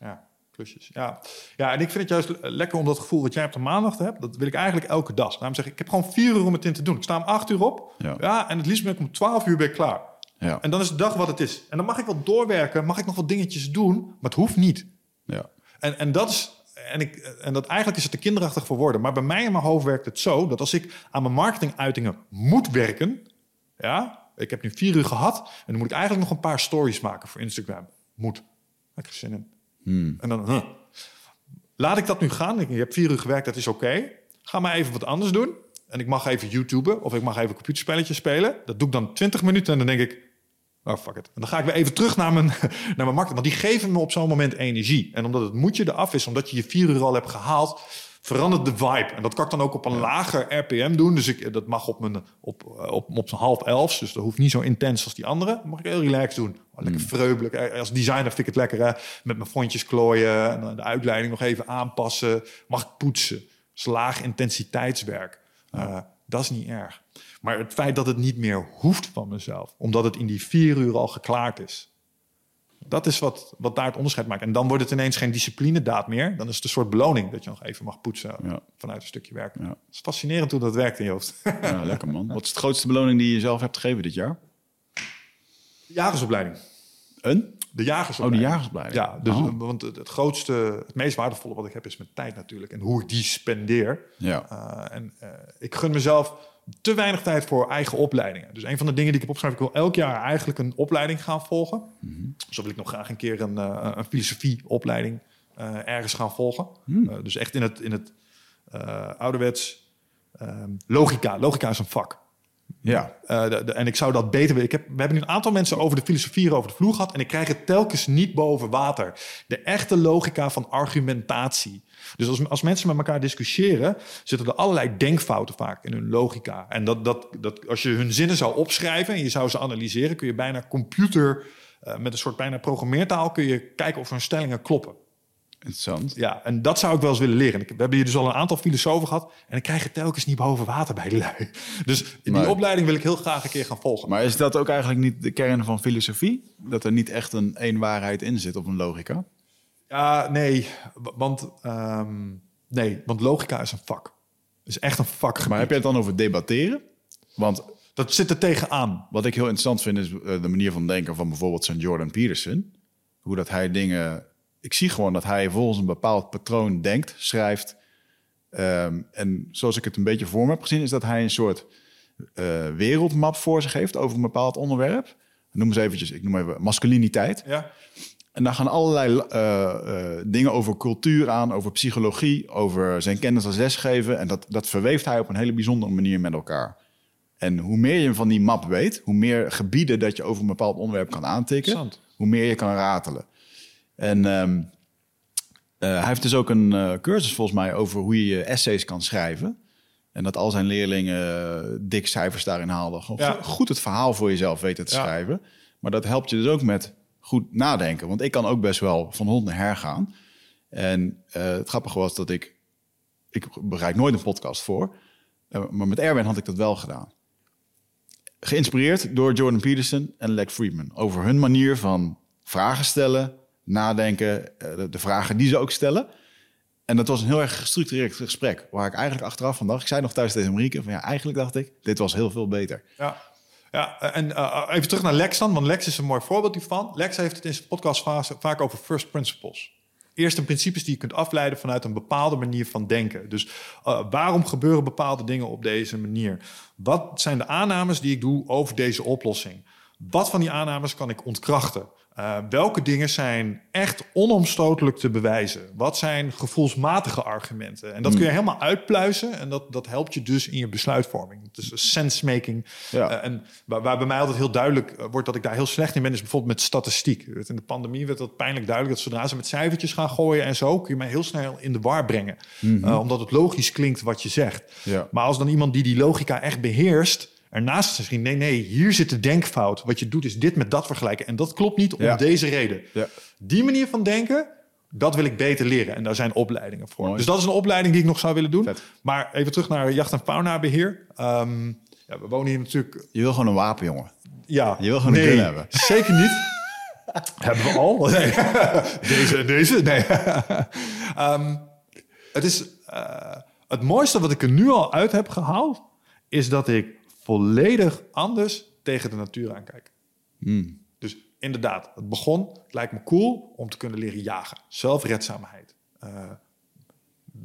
Ja, klusjes. Ja. ja, en ik vind het juist lekker om dat gevoel wat jij op de maandag hebt. Dat wil ik eigenlijk elke dag. Daarom zeg ik, ik heb gewoon vier uur om het in te doen. Ik sta om acht uur op. Ja. en het liefst ben ik om twaalf uur ben ik klaar. Ja. En dan is de dag wat het is. En dan mag ik wel doorwerken, mag ik nog wat dingetjes doen, maar het hoeft niet. Ja. En, en dat is. En, ik, en dat eigenlijk is het te kinderachtig voor woorden. Maar bij mij in mijn hoofd werkt het zo dat als ik aan mijn marketinguitingen moet werken. Ja, ik heb nu vier uur gehad. En dan moet ik eigenlijk nog een paar stories maken voor Instagram. Moet. Heb ik zin in. En dan. huh. Laat ik dat nu gaan. Ik, je hebt vier uur gewerkt, dat is oké. Ga maar even wat anders doen. En ik mag even YouTuben of ik mag even computerspelletjes spelen. Dat doe ik dan 20 minuten en dan denk ik, oh fuck it. En dan ga ik weer even terug naar mijn, naar mijn markt. Want die geven me op zo'n moment energie. En omdat het moedje eraf is, omdat je je vier uur al hebt gehaald, verandert de vibe. En dat kan ik dan ook op een lager RPM doen. Dus ik, dat mag op mijn op, op, op zijn half elf. Dus dat hoeft niet zo intens als die andere. Dat mag ik heel relaxed doen. Oh, lekker vreubelijk. Eh, Als designer vind ik het lekker hè? met mijn fondjes klooien. En de uitleiding nog even aanpassen. Mag ik poetsen. Dat is laag intensiteitswerk. Eh, dat is niet erg. Maar het feit dat het niet meer hoeft van mezelf, omdat het in die vier uur al geklaard is, dat is wat, wat daar het onderscheid maakt. En dan wordt het ineens geen disciplinedaad meer. Dan is het een soort beloning dat je nog even mag poetsen Ja. vanuit een stukje werk. Ja. Het is fascinerend hoe dat werkt in je hoofd. ja, lekker man. Wat is de grootste beloning die je zelf hebt gegeven dit jaar? Jagersopleiding. Een? De Oh, jagersopleiding. de jagersopleiding. Ja, dus, Oh. want het, het grootste, het meest waardevolle wat ik heb is mijn tijd natuurlijk. En hoe ik die spendeer. Ja. Uh, en uh, ik gun mezelf te weinig tijd voor eigen opleidingen. Dus een van de dingen die ik heb opgeschreven, ik wil elk jaar eigenlijk een opleiding gaan volgen. Mhm. Zo wil ik nog graag een keer een, uh, een filosofieopleiding uh, ergens gaan volgen. Hmm. dus echt in het, in het ouderwets um, logica. Logica is een vak. Ja. De, en ik zou dat beter willen. Ik heb, we hebben nu een aantal mensen over de filosofie over de vloer gehad. En ik krijg het telkens niet boven water. De echte logica van argumentatie. Dus als, als mensen met elkaar discussiëren, zitten er allerlei denkfouten vaak in hun logica. En dat, dat, dat, als je hun zinnen zou opschrijven en je zou ze analyseren, kun je bijna computer, uh, met een soort bijna programmeertaal, kun je kijken of hun stellingen kloppen. Interessant. Ja, en dat zou ik wel eens willen leren. We hebben hier dus al een aantal filosofen gehad. En ik krijg het telkens niet boven water bij die lui. Dus die maar, opleiding wil ik heel graag een keer gaan volgen. Maar is dat ook eigenlijk niet de kern van filosofie? Dat er niet echt een één waarheid in zit of een logica? Ja, nee. Want, um, nee, want logica is een vak. is echt een vak. Maar heb je het dan over debatteren? Want dat zit er tegenaan. Wat ik heel interessant vind is uh, de manier van denken van bijvoorbeeld St. Jordan Peterson. Hoe dat hij dingen ik zie gewoon dat hij volgens een bepaald patroon denkt, schrijft. Um, en zoals ik het een beetje voor me heb gezien, is dat hij een soort uh, wereldmap voor zich heeft over een bepaald onderwerp. Noem eens eventjes, ik noem even masculiniteit. Ja. En daar gaan allerlei uh, uh, dingen over cultuur aan, over psychologie, over zijn kennis als lesgeven. En dat, dat verweeft hij op een hele bijzondere manier met elkaar. En hoe meer je van die map weet, hoe meer gebieden dat je over een bepaald onderwerp kan aantikken, hoe meer je kan ratelen. En um, uh, hij heeft dus ook een uh, cursus volgens mij over hoe je essays kan schrijven. En dat al zijn leerlingen eh, dik cijfers daarin haalden. Gewoon Ja. goed het verhaal voor jezelf weten te Ja. schrijven. Maar dat helpt je dus ook met goed nadenken. Want ik kan ook best wel van hond naar her gaan. En eh, het grappige was dat ik... Ik bereid nooit een podcast voor. Eh, maar met Erwin had ik dat wel gedaan. Geïnspireerd door Jordan Peterson en Lex Friedman. Over hun manier van vragen stellen, nadenken, eh, de, vragen die ze ook stellen. En dat was een heel erg gestructureerd gesprek. Waar ik eigenlijk achteraf van dacht, ik zei nog thuis tegen Marieke, van ja, eigenlijk dacht ik, dit was heel veel beter. Ja. Ja, en eh, even terug naar Lex dan, want Lex is een mooi voorbeeld hiervan. Lex heeft het in zijn podcastfase vaak over first principles. Eerste principes die je kunt afleiden vanuit een bepaalde manier van denken. Dus eh, waarom gebeuren bepaalde dingen op deze manier? Wat zijn de aannames die ik doe over deze oplossing? Wat van die aannames kan ik ontkrachten? Eh, welke dingen zijn echt onomstotelijk te bewijzen? Wat zijn gevoelsmatige argumenten? En dat kun je helemaal uitpluizen en dat, dat helpt je dus in je besluitvorming. Dus sense-making. Ja. Eh, en waar, waar bij mij altijd heel duidelijk eh, wordt dat ik daar heel slecht in ben, is bijvoorbeeld met statistiek. In de pandemie werd dat pijnlijk duidelijk dat zodra ze met cijfertjes gaan gooien en zo, kun je mij heel snel in de war brengen. Eh, omdat het logisch klinkt wat je zegt. Ja. Maar als dan iemand die die logica echt beheerst, ernaast misschien, nee, nee, hier zit de denkfout. Wat je doet is dit met dat vergelijken. En dat klopt niet om Ja. deze reden. Ja. Die manier van denken, dat wil ik beter leren. En daar zijn opleidingen voor. Mooi. Dus dat is een opleiding die ik nog zou willen doen. Vet. Maar even terug naar jacht- en faunabeheer. Ehm ja, we wonen hier natuurlijk... Je wil gewoon een wapen, jongen. Ja, Je wil gewoon een gun hebben. Zeker niet. Hebben we al? Nee. deze en deze? Nee. Ehm, het is... eh, het mooiste wat ik er nu al uit heb gehaald... is dat ik volledig anders tegen de natuur aankijk. Hmm. Dus inderdaad, het begon. Het lijkt me cool om te kunnen leren jagen. Zelfredzaamheid. Eh,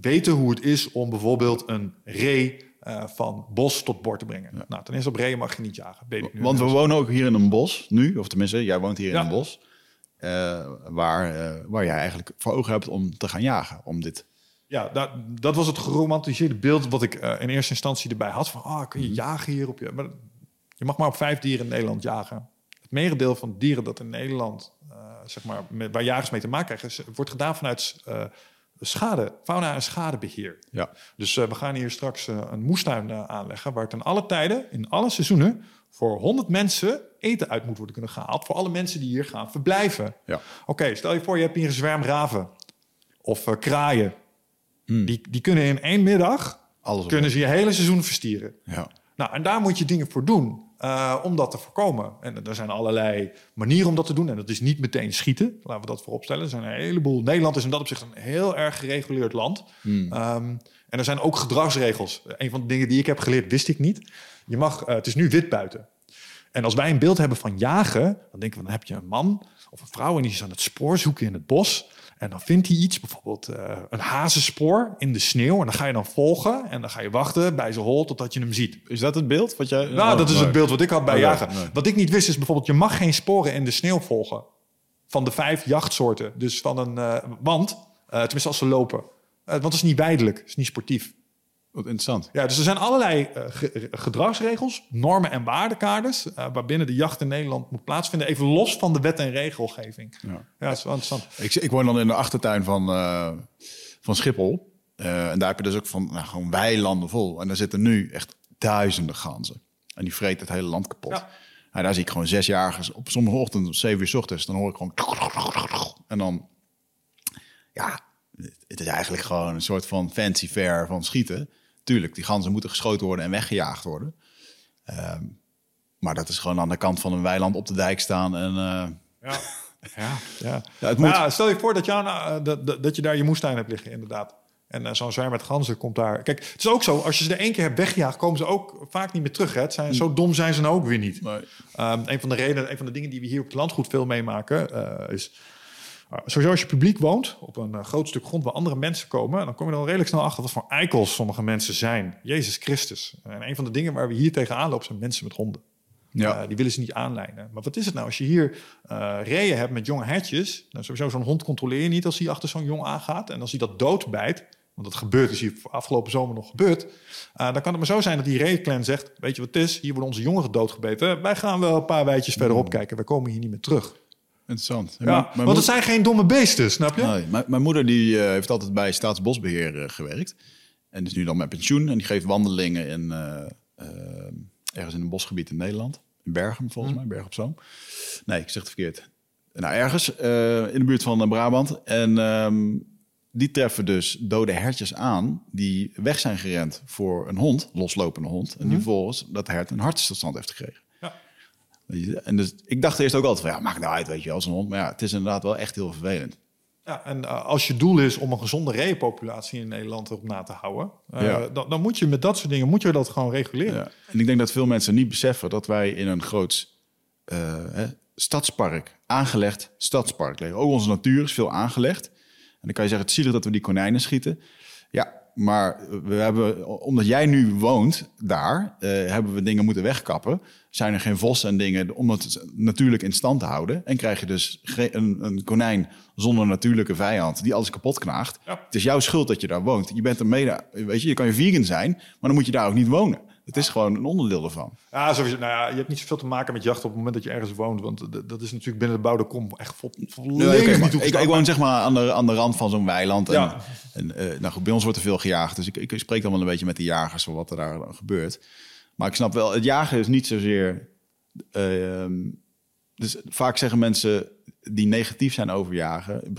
weten hoe het is om bijvoorbeeld een ree eh, van bos tot bord te brengen. Nou, ten eerste op reeën mag je niet jagen. Nu Want we wonen ook hier in een bos nu, of tenminste, jij woont hier Ja. in een bos. eh, waar, waar jij eigenlijk voor ogen hebt om te gaan jagen. Om dit. Ja, dat, dat was het geromantiseerde beeld wat ik eh, in eerste instantie erbij had. Van, ah, kun je jagen hier op je... Maar je mag maar op vijf dieren in Nederland jagen. Het merendeel van dieren dat in Nederland, eh, zeg maar, met, waar jagers mee te maken krijgen... is- wordt gedaan vanuit eh, schade, fauna- en schadebeheer. Ja. Dus eh, we gaan hier straks eh, een moestuin eh, aanleggen... waar ten alle tijden, in alle seizoenen... voor 100 mensen eten uit moet worden kunnen gehaald... voor alle mensen die hier gaan verblijven. Ja. Oké, stel je voor je hebt hier een zwerm raven of eh, kraaien. Die, die kunnen in één middag Alles kunnen ze je hele seizoen verstieren. Ja. Nou, en daar moet je dingen voor doen eh, om dat te voorkomen. En er zijn allerlei manieren om dat te doen. En dat is niet meteen schieten, laten we dat vooropstellen. Er zijn een heleboel. Nederland is in dat opzicht een heel erg gereguleerd land. Ehm, en er zijn ook gedragsregels. Een van de dingen die ik heb geleerd, wist ik niet. Je mag, eh, het is nu wit buiten. En als wij een beeld hebben van jagen, dan denken we, dan heb je een man of een vrouw en die is aan het spoor zoeken in het bos. En dan vindt hij iets, bijvoorbeeld eh, een hazenspoor in de sneeuw. En dan ga je dan volgen en dan ga je wachten bij zijn hol totdat je hem ziet. Is dat het beeld wat jij... Nou, dat is Nee. het beeld wat ik had bij Oh, jagen. nee, nee. Wat ik niet wist is bijvoorbeeld, je mag geen sporen in de sneeuw volgen. Van de vijf jachtsoorten. Dus van een, eh, want, eh, tenminste als ze lopen. Eh, want het is niet weidelijk, het is niet sportief. Wat interessant. Ja, dus er zijn allerlei eh, ge- gedragsregels, normen en waardekaders... eh, waarbinnen de jacht in Nederland moet plaatsvinden. Even los van de wet en regelgeving. Ja. Ja, dat is wel interessant. Ik, ik woon dan in de achtertuin van, eh, van Schiphol. Eh, en daar heb je dus ook van, nou, gewoon weilanden vol. En daar zitten nu echt duizenden ganzen. En die vreten het hele land kapot. Ja. En daar zie ik gewoon zesjarigen op sommige ochtenden om zeven uur 's ochtends. Dan hoor ik gewoon... En dan... Ja, het is eigenlijk gewoon een soort van fancy fair van schieten. Tuurlijk, die ganzen moeten geschoten worden en weggejaagd worden. Ehm, maar dat is gewoon aan de kant van een weiland op de dijk staan en... eh, Ja, ja, ja. Ja, het moet. ja, stel je voor dat, jou, nou, eh, dat, dat, dat je daar je moestuin hebt liggen, inderdaad. En eh, zo'n zwerm met ganzen komt daar. Kijk, het is ook zo, als je ze er één keer hebt weggejaagd, komen ze ook vaak niet meer terug. Hè? Het zijn, zo dom zijn ze nou ook weer niet. Nee. Ehm, een van de redenen, een van de dingen die we hier op het landgoed veel meemaken, eh, is sowieso als je publiek woont op een eh, groot stuk grond waar andere mensen komen, dan kom je al redelijk snel achter wat voor eikels sommige mensen zijn. Jezus Christus. En een van de dingen waar we hier tegenaan lopen zijn mensen met honden. Ja. Eh, die willen ze niet aanlijnen. Maar wat is het nou als je hier eh reeën hebt met jonge hertjes? Nou, sowieso zo'n hond controleer je niet als hij achter zo'n jong aangaat. En als hij dat doodbijt, want dat gebeurt, is hier afgelopen zomer nog gebeurd. dan kan het maar zo zijn dat die reeënclan zegt, weet je wat het is? Hier worden onze jongeren doodgebeten. Wij gaan wel een paar wijtjes verderop kijken. Wij komen hier niet meer terug. Interessant. Ja, Mijn- mijn want het zijn geen domme beesten, snap je? Nee, mijn, mijn moeder die, eh, heeft altijd bij Staatsbosbeheer eh, gewerkt. En is nu dan met pensioen. En die geeft wandelingen in, eh, ergens in een bosgebied in Nederland. In Bergen, volgens mij. Bergen op Zoom. Nee, ik zeg het verkeerd. Nou, ergens in de buurt van Brabant. En ehm, die treffen dus dode hertjes aan die weg zijn gerend voor een hond, loslopende hond. En die vervolgens dat hert een hartstilstand heeft gekregen. Ja. Weet je, En dus ik dacht eerst ook altijd van, ja, maakt nou uit, weet je wel, zo'n hond. Maar ja, het is inderdaad wel echt heel vervelend. Ja, en eh, als je doel is om een gezonde reeënpopulatie in Nederland erop na te houden, eh, Ja. dan, dan moet je met dat soort dingen moet je dat gewoon reguleren. Ja. En ik denk dat veel mensen niet beseffen dat wij in een groot eh, hè, stadspark, aangelegd stadspark leven. Ook onze natuur is veel aangelegd. En dan kan je zeggen, het zielig dat we die konijnen schieten. Ja, maar we hebben, omdat jij nu woont daar, eh, hebben we dingen moeten wegkappen. Zijn er geen vossen en dingen om het natuurlijk in stand te houden. En krijg je dus een, een konijn zonder natuurlijke vijand die alles kapot knaagt. Ja. Het is jouw schuld dat je daar woont. Je bent er mede, weet je, je kan je vegan zijn, maar dan moet je daar ook niet wonen. Het is gewoon een onderdeel ervan. Ja, sowieso. Nou ja, je hebt niet zoveel te maken met jacht op het moment dat je ergens woont. Want dat is natuurlijk binnen de bouwde kom echt vo volledig Nee, maar ik, ik woon zeg maar aan de, aan de rand van zo'n weiland. En, Ja. en, eh, nou goed, bij ons wordt er veel gejaagd. Dus ik, ik spreek dan wel een beetje met de jagers van wat er daar gebeurt. Maar ik snap wel, het jagen is niet zozeer... eh, ehm, dus vaak zeggen mensen die negatief zijn over jagen...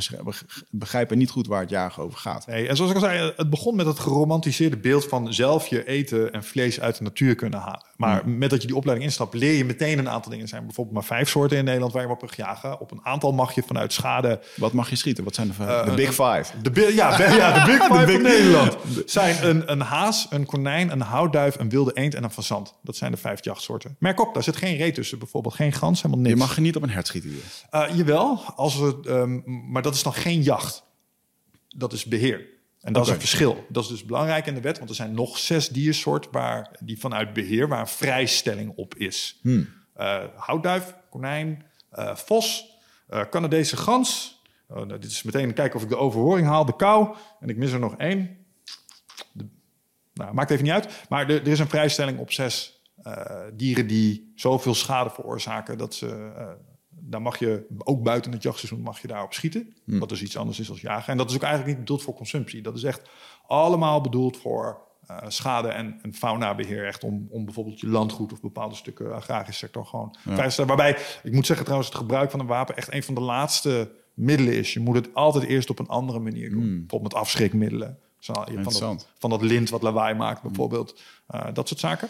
begrijpen niet goed waar het jagen over gaat. En zoals ik al zei, het begon met het geromantiseerde beeld van zelf je eten en vlees uit de natuur kunnen halen. Maar met dat je die opleiding instapt, leer je meteen een aantal dingen. Er zijn bijvoorbeeld maar vijf soorten in Nederland waar je op mag jagen. Op een aantal mag je vanuit schade Wat mag je schieten? Wat zijn de, Eh, de big five? De, ja, de, ja, de Big Five big- van Nederland zijn een, een haas, een konijn, een houtduif, een wilde eend en een fazant. Dat zijn de vijf jachtsoorten. Merk op, daar zit geen reet tussen bijvoorbeeld. Geen gans, helemaal niks. Je mag niet op een hert schieten hier. Eh, jawel, als we, ehm, maar dat is dan geen jacht. Dat is beheer. En dat is een verschil. Dat is dus belangrijk in de wet, want er zijn nog zes diersoorten waar die vanuit beheer, waar een vrijstelling op is. Hmm. Eh, houtduif, konijn, eh, vos, eh, Canadese gans. Oh, nou, dit is meteen kijken of ik de overhoring haal, de kou. En ik mis er nog één. De, nou, maakt even niet uit. Maar er, er is een vrijstelling op zes dieren die zoveel schade veroorzaken dat ze. Daar mag je ook buiten het jachtseizoen mag je daarop schieten. Wat dus iets anders is als jagen. En dat is ook eigenlijk niet bedoeld voor consumptie. Dat is echt allemaal bedoeld voor eh, schade en, en faunabeheer. Echt om, om bijvoorbeeld je landgoed of bepaalde stukken agrarische sector gewoon te stellen. Waarbij, ik moet zeggen trouwens, het gebruik van een wapen echt een van de laatste middelen is. Je moet het altijd eerst op een andere manier doen. Bijvoorbeeld met afschrikmiddelen. Van, dat, van dat lint wat lawaai maakt bijvoorbeeld. Eh, dat soort zaken.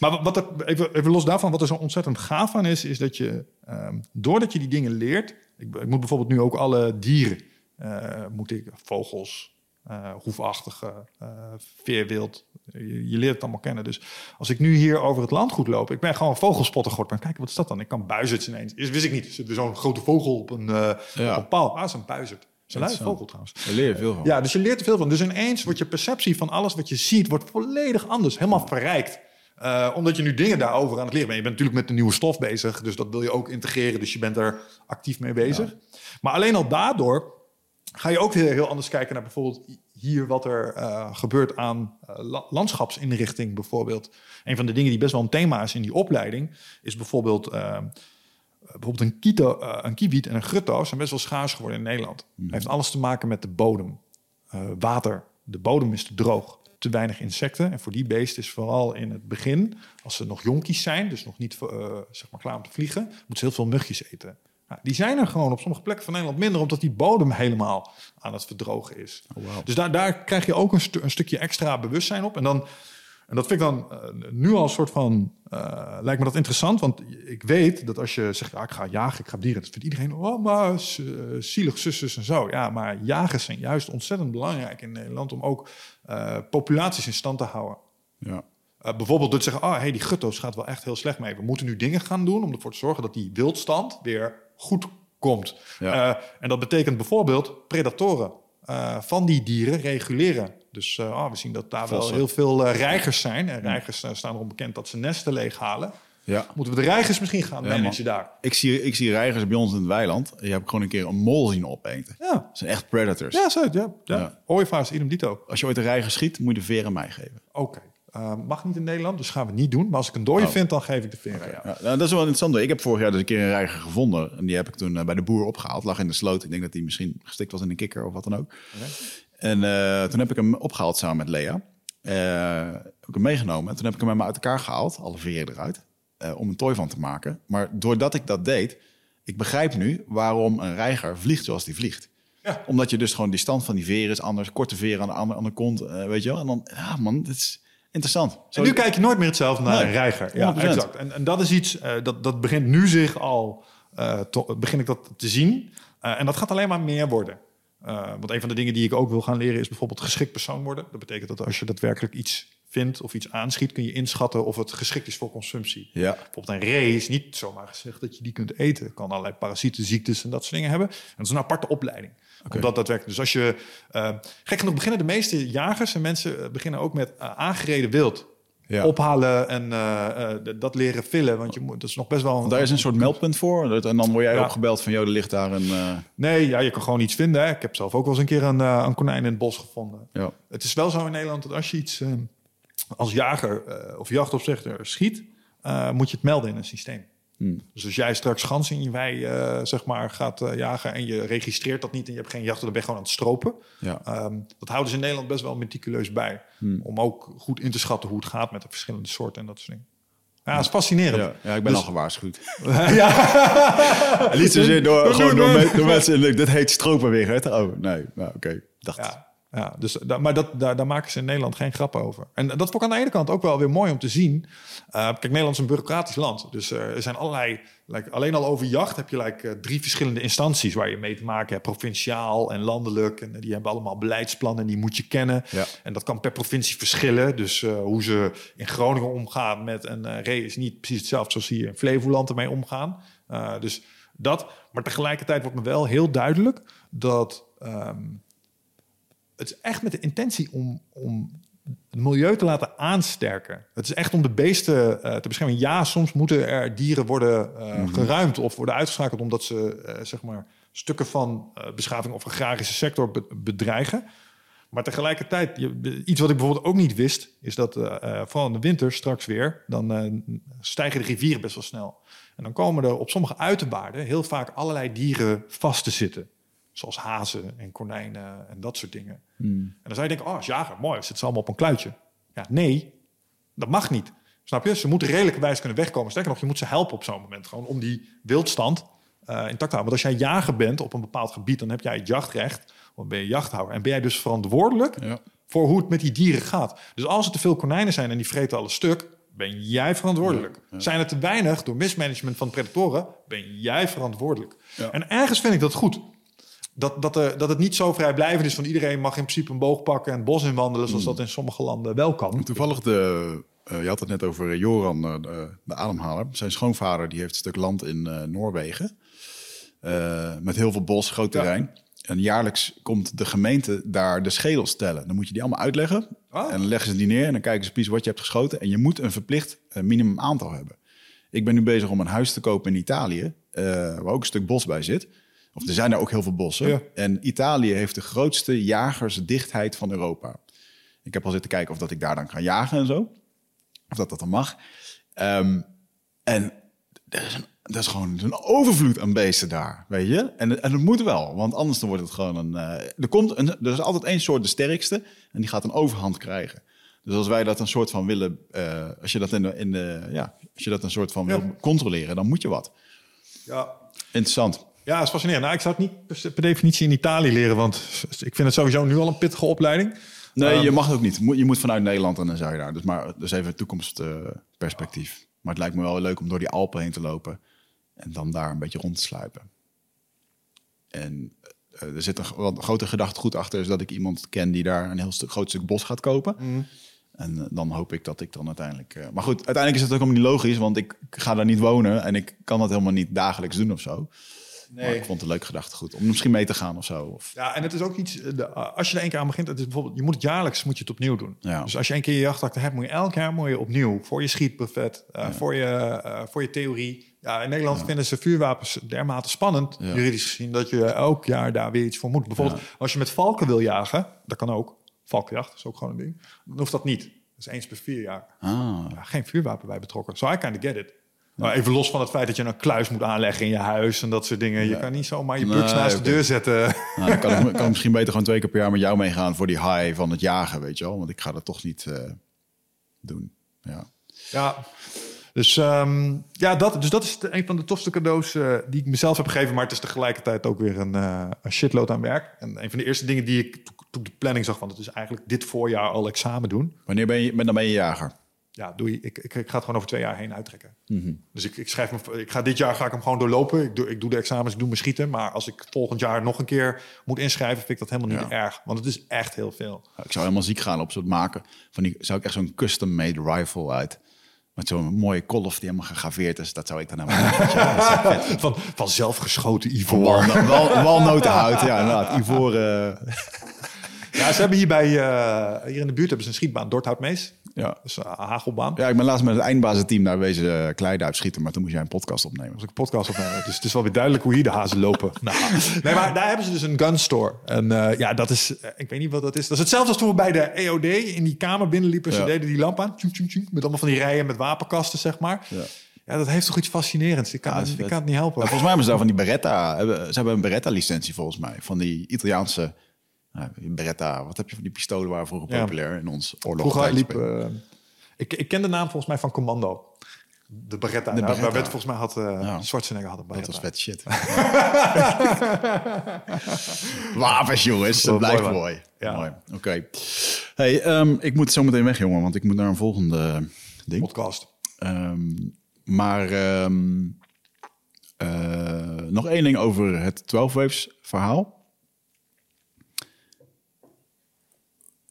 Maar wat- er, even, even los daarvan, wat er zo ontzettend gaaf aan is... is dat je, ehm, doordat je die dingen leert... Ik, ik moet bijvoorbeeld nu ook alle dieren... eh, moet ik, vogels, eh hoefachtige, veerwild... Je, je leert het allemaal kennen. Dus als ik nu hier over het landgoed loop... Ik ben gewoon vogelspotter geworden. Maar kijk, wat is dat dan? Ik kan buizerds ineens. Is, wist ik niet. Er zit weer zo'n grote vogel op een, Ja. op een paal. Ah, is een buizerd. Luie Interessant. vogel trouwens. Daar leer je veel van. Ja, dus je leert er veel van. Dus ineens wordt je perceptie van alles wat je ziet, wordt volledig anders, helemaal verrijkt. Eh, omdat je nu dingen daarover aan het leren bent. Je bent natuurlijk met de nieuwe stof bezig, dus dat wil je ook integreren. Dus je bent er actief mee bezig. Maar alleen al daardoor ga je ook weer heel anders kijken naar bijvoorbeeld hier wat er eh, gebeurt aan eh, la- landschapsinrichting bijvoorbeeld. Een van de dingen die best wel een thema is in die opleiding, is bijvoorbeeld... bijvoorbeeld een, kito, eh, een kiewiet en een grutto zijn best wel schaars geworden in Nederland. Het heeft alles te maken met de bodem. Eh, water. De bodem is te droog. Te weinig insecten. En voor die beesten is vooral in het begin, als ze nog jonkies zijn, dus nog niet eh, zeg maar klaar om te vliegen, moeten ze heel veel mugjes eten. Nou, die zijn er gewoon op sommige plekken van Nederland minder, omdat die bodem helemaal aan het verdrogen is. Dus daar, daar krijg je ook een, stu- een stukje extra bewustzijn op. En dan en dat vind ik dan eh, nu al een soort van. eh, lijkt me dat interessant. Want ik weet dat als je zegt. Ik ga jagen, ik ga dieren. Dat vindt iedereen. Oh, maar eh, zielig, zus, zus en zo. Ja, maar jagers zijn juist ontzettend belangrijk in Nederland. om ook populaties in stand te houden. Ja. Bijvoorbeeld door te zeggen, oh, hey, die gutto's gaat wel echt heel slecht mee. We moeten nu dingen gaan doen om ervoor te zorgen dat die wildstand weer goed komt. Ja. En dat betekent bijvoorbeeld predatoren van die dieren reguleren. Dus eh, oh, we zien dat daar wel heel veel eh, reigers zijn. En reigers eh, staan erom bekend dat ze nesten leeghalen. ja. Moeten we de reigers misschien gaan Ja, managen daar? Ik zie, ik zie reigers bij ons in het weiland. Je hebt gewoon een keer een mol zien opeten. Ja, Dat zijn echt predators. ja, zo, ja. ja. Ja. Ooievaars, idem dito. Als je ooit een reiger schiet, moet je de veer aan mij geven. Oké. Mag niet in Nederland, dus gaan we niet doen. Maar als ik een dode Oh. vind, dan geef ik de jou. Ja, nou, dat is wel interessant. Ik heb vorig jaar dus een keer een reiger gevonden. En die heb ik toen bij de boer opgehaald. Lag in de sloot. Ik denk dat hij misschien gestikt was in een kikker of wat dan ook. En eh, toen heb ik hem opgehaald samen met Lea. Eh, heb ik hem meegenomen. En toen heb ik hem met me uit elkaar gehaald, alle veren eruit, eh, om een tooi van te maken. Maar doordat ik dat deed, ik begrijp nu waarom een reiger vliegt zoals die vliegt. Ja. Omdat je dus gewoon die stand van die veren is anders, korte veren aan de, aan de, aan de kont, weet je wel. En dan, ja man, dit is interessant. Zo, En nu kijk je nooit meer hetzelfde naar Nee, een reiger. Ja, 100%. exact. En, en dat is iets, dat, dat begint nu zich al, to- begin ik dat te zien. En dat gaat alleen maar meer worden. Eh, want een van de dingen die ik ook wil gaan leren is bijvoorbeeld geschikt persoon worden. Dat betekent dat als je daadwerkelijk iets vindt of iets aanschiet, kun je inschatten of het geschikt is voor consumptie. Ja. Bijvoorbeeld een ree is niet zomaar gezegd dat je die kunt eten. Het kan allerlei parasieten, ziektes en dat soort dingen hebben. En dat is een aparte opleiding. Omdat dat werkt. Dus als je... eh, gek genoeg beginnen de meeste jagers en mensen eh, beginnen ook met aangereden wild. Ja. Ophalen en eh, eh, dat leren villen. Want je moet, dat is nog best wel... Daar is een soort meldpunt voor. En dan word jij Ja. opgebeld van, joh, er ligt daar een... eh, Nee, ja, je kan gewoon iets vinden. Hè. Ik heb zelf ook wel eens een keer een, een konijn in het bos gevonden. ja. Het is wel zo in Nederland dat als je iets als jager of jachtopzichter schiet, moet je het melden in een systeem. Hmm. Dus als jij straks ganzen in je wei eh, zeg maar, gaat eh, jagen en je registreert dat niet en je hebt geen jacht, dan ben je gewoon aan het stropen. Ja. Ehm, dat houden ze in Nederland best wel meticuleus bij. Hmm. Om ook goed in te schatten hoe het gaat met de verschillende soorten en dat soort dingen. Ja, het is fascinerend. Ja, ja, ik ben Dus- al gewaarschuwd. ja. Niet zozeer door, gewoon door, mensen... Dit heet stropenwigert. Oh, nee. Nou, oké. Dacht. Ja, ja dus, maar dat, daar, daar maken ze in Nederland geen grappen over. En dat vond ik aan de ene kant ook wel weer mooi om te zien. Eh, kijk, Nederland is een bureaucratisch land. Dus eh, er zijn allerlei... Like, alleen al over jacht heb je like, eh, drie verschillende instanties... waar je mee te maken hebt. Provinciaal en landelijk. En die hebben allemaal beleidsplannen en die moet je kennen. Ja. En dat kan per provincie verschillen. Dus hoe ze in Groningen omgaan met een ree... is niet precies hetzelfde zoals hier in Flevoland ermee omgaan. Dus dat. Maar tegelijkertijd wordt me wel heel duidelijk... dat... ehm, het is echt met de intentie om, om het milieu te laten aansterken. Het is echt om de beesten eh, te beschermen. Ja, soms moeten er dieren worden eh, geruimd of worden uitgeschakeld omdat ze eh, zeg maar stukken van beschaving of agrarische sector be- bedreigen. Maar tegelijkertijd, je, iets wat ik bijvoorbeeld ook niet wist, is dat vooral in de winter straks weer, dan stijgen de rivieren best wel snel. En dan komen er op sommige uiterwaarden heel vaak allerlei dieren vast te zitten. Zoals hazen en konijnen en dat soort dingen. En dan zou je denken, oh, als jager, mooi, zitten ze allemaal op een kluitje. Ja, nee, dat mag niet. Snap je? Ze moeten redelijkerwijs kunnen wegkomen. Sterker nog, je moet ze helpen op zo'n moment. Gewoon om die wildstand eh, intact te houden. Want als jij jager bent op een bepaald gebied, dan heb jij het jachtrecht. Dan ben je jachthouder. En ben jij dus verantwoordelijk Ja. voor hoe het met die dieren gaat. Dus als er te veel konijnen zijn en die vreten alles stuk, ben jij verantwoordelijk. Zijn er te weinig door mismanagement van predatoren, ben jij verantwoordelijk. En ergens vind ik dat goed. Dat, dat, er, dat het niet zo vrijblijvend is van iedereen mag in principe een boog pakken en het bos inwandelen, zoals dat in sommige landen wel kan. Toevallig, de, eh, je had het net over Joran, eh, de, de ademhaler. Zijn schoonvader die heeft een stuk land in eh, Noorwegen. Eh, met heel veel bos, groot Ja. terrein. En jaarlijks komt de gemeente daar de schedels tellen. Dan moet je die allemaal uitleggen. Oh. En dan leggen ze die neer en dan kijken ze precies wat je hebt geschoten. En je moet een verplicht eh, minimum aantal hebben. Ik ben nu bezig om een huis te kopen in Italië, eh, waar ook een stuk bos bij zit. Of er zijn er ook heel veel bossen. Ja. En Italië heeft de grootste jagersdichtheid van Europa. Ik heb al zitten kijken of dat ik daar dan kan jagen en zo. Of dat dat dan mag. Ehm, en er is, een, er is gewoon een overvloed aan beesten daar, weet je. En, en dat moet wel, want anders dan wordt het gewoon een... eh, er, komt een, er is altijd één soort de sterkste en die gaat een overhand krijgen. Dus als wij dat een soort van willen... eh, als je dat in de, in de... Ja, als je dat een soort van Ja. wil controleren, dan moet je wat. Ja. Interessant. Ja, dat is fascinerend. Nou, ik zou het niet per, definitie in Italië leren, want ik vind het sowieso nu al een pittige opleiding. Nee, Ehm, je mag ook niet. Je moet vanuit Nederland en dan zou je daar. Dus maar dus even toekomstperspectief. maar het lijkt me wel leuk om door die Alpen heen te lopen en dan daar een beetje rond te sluipen. En eh, er zit een gro- wat grote gedachtegoed achter, is dat ik iemand ken die daar een heel stuk, groot stuk bos gaat kopen. En eh, dan hoop ik dat ik dan uiteindelijk. eh, maar goed, uiteindelijk is het ook helemaal niet logisch, want ik ga daar niet wonen en ik kan dat helemaal niet dagelijks doen of zo. Maar ik vond het een leuk gedachtegoed om misschien mee te gaan of zo. Of, Ja, en het is ook iets, eh, de, als je er één keer aan begint, het is bijvoorbeeld, je moet het jaarlijks moet je het opnieuw doen. Ja. Dus als je één keer je jachtakte hebt, moet je elk jaar moet je opnieuw voor je schietbuffet, eh, voor, je, eh, voor je theorie. Ja, in Nederland vinden ze vuurwapens dermate spannend, Ja. juridisch gezien, dat je elk jaar daar weer iets voor moet. Bijvoorbeeld, als je met valken wil jagen, dat kan ook. Valkenjacht is ook gewoon een ding. Dan hoeft dat niet. Dat is eens per vier jaar. ah, geen vuurwapen bij betrokken. So I kind of get it. Maar even los van het feit dat je een kluis moet aanleggen in je huis en dat soort dingen. Je kan niet zomaar je Nee, buks naast de deur zetten. Nou, dan kan ik, kan ik misschien beter gewoon twee keer per jaar met jou meegaan voor die high van het jagen, weet je wel. Want ik ga dat toch niet eh, doen. Ja. Ja, dus, ehm, ja, dat, dus dat is een van de tofste cadeaus eh, die ik mezelf heb gegeven. Maar het is tegelijkertijd ook weer een, eh, een shitload aan werk. En een van de eerste dingen die ik to- toen de planning zag van... het is eigenlijk dit voorjaar al examen doen. Wanneer ben je, ben, dan ben je jager? Ja, doe je, ik, ik, ik ga het gewoon over twee jaar heen uittrekken. Mhm. Dus ik, ik schrijf me, ik ga dit jaar ga ik hem gewoon doorlopen. Ik doe, ik doe de examens, ik doe mijn schieten. Maar als ik volgend jaar nog een keer moet inschrijven, vind ik dat helemaal niet Ja. erg. Want het is echt heel veel. Ik zou helemaal ziek gaan op zo'n maken. Van die, zou ik echt zo'n custom-made rifle uit. Met zo'n mooie kolf die helemaal gegraveerd is. Dat zou ik dan helemaal. Van, van zelfgeschoten ivoor. Wal, wal, walnotenhout, ja inderdaad. Ivoren. Ja, ze hebben hier, bij, eh, hier in de buurt hebben ze een schietbaan, Dorthoutmees. ja. Is een hagelbaan. ja, ik ben laatst met het eindbazenteam daar wezen uh, kleiden uitschieten. Maar toen moest jij een podcast opnemen. Als ik een podcast opnemen. Dus het is wel weer duidelijk hoe hier de hazen lopen. Nou, nee, maar daar hebben ze dus een gun store. En eh, ja, dat is, eh, ik weet niet wat dat is. Dat is hetzelfde als toen we bij de EOD in die kamer binnenliepen. Ze Ja. deden die lamp aan. Tjoem, tjoem, tjoem, met allemaal van die rijen met wapenkasten, zeg maar. Ja. Ja, dat heeft toch iets fascinerends. Ik kan, Ja, is ik kan het niet helpen. Nou, volgens mij hebben ze daar van die Beretta. Ze hebben een Beretta-licentie volgens mij. Van die Italiaanse nou, Beretta. Wat heb je van die pistolen waren vroeger populair in ons oorlog? Vroeger liep... eh, ik, ik ken de naam volgens mij van Commando. De Beretta. De Daar- Beretta. Werd volgens mij had uh, Ja. Schwarzenegger had een Dat was vet shit. Wapens, jongens. Dat blijft mooi. Ja. Mooi. Oké. Hey, ehm, ik moet zo meteen weg, jongen. Want ik moet naar een volgende ding. Podcast. Ehm, maar ehm, eh, nog één ding over het 12 Waves verhaal.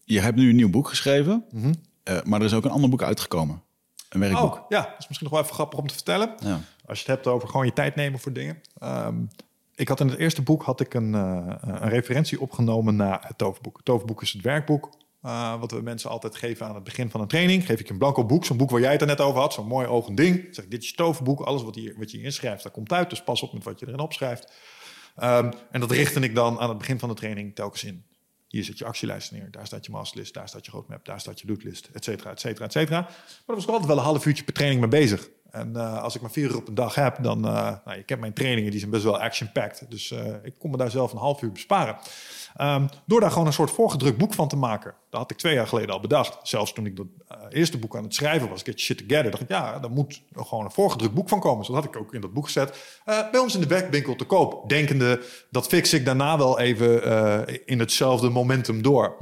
Je hebt nu een nieuw boek geschreven. eh, maar er is ook een ander boek uitgekomen. Een werkboek. Oh, ja, dat is misschien nog wel even grappig om te vertellen. Ja. Als je het hebt over gewoon je tijd nemen voor dingen. Ehm, ik had in het eerste boek had ik een, eh, een referentie opgenomen naar het toverboek. Het toverboek is het werkboek. eh, wat we mensen altijd geven aan het begin van een training. Geef ik een blanco boek, zo'n boek waar jij het er net over had. Zo'n mooi ogend ding. Zeg ik, dit is je toverboek. Alles wat, hier, wat je hierin schrijft, dat komt uit. Dus pas op met wat je erin opschrijft. Ehm, en dat richtte ik dan aan het begin van de training telkens in. Hier zit je actielijst neer, daar staat je masterlist, daar staat je roadmap, daar staat je lootlist, et cetera, et cetera, et cetera. Maar daar was ik altijd wel een half uurtje per training mee bezig. En eh, als ik maar vier uur op een dag heb, dan... eh nou, je kent mijn trainingen, die zijn best wel action-packed. Dus eh, ik kon me daar zelf een half uur besparen. Ehm, door daar gewoon een soort voorgedrukt boek van te maken. Dat had ik twee jaar geleden al bedacht. Zelfs toen ik dat eerste boek aan het schrijven was, Get Shit Together, dacht ik, ja, daar moet gewoon een voorgedrukt boek van komen. Dus dat had ik ook in dat boek gezet. Bij ons in de werkwinkel te koop. Denkende, dat fix ik daarna wel even in hetzelfde momentum door.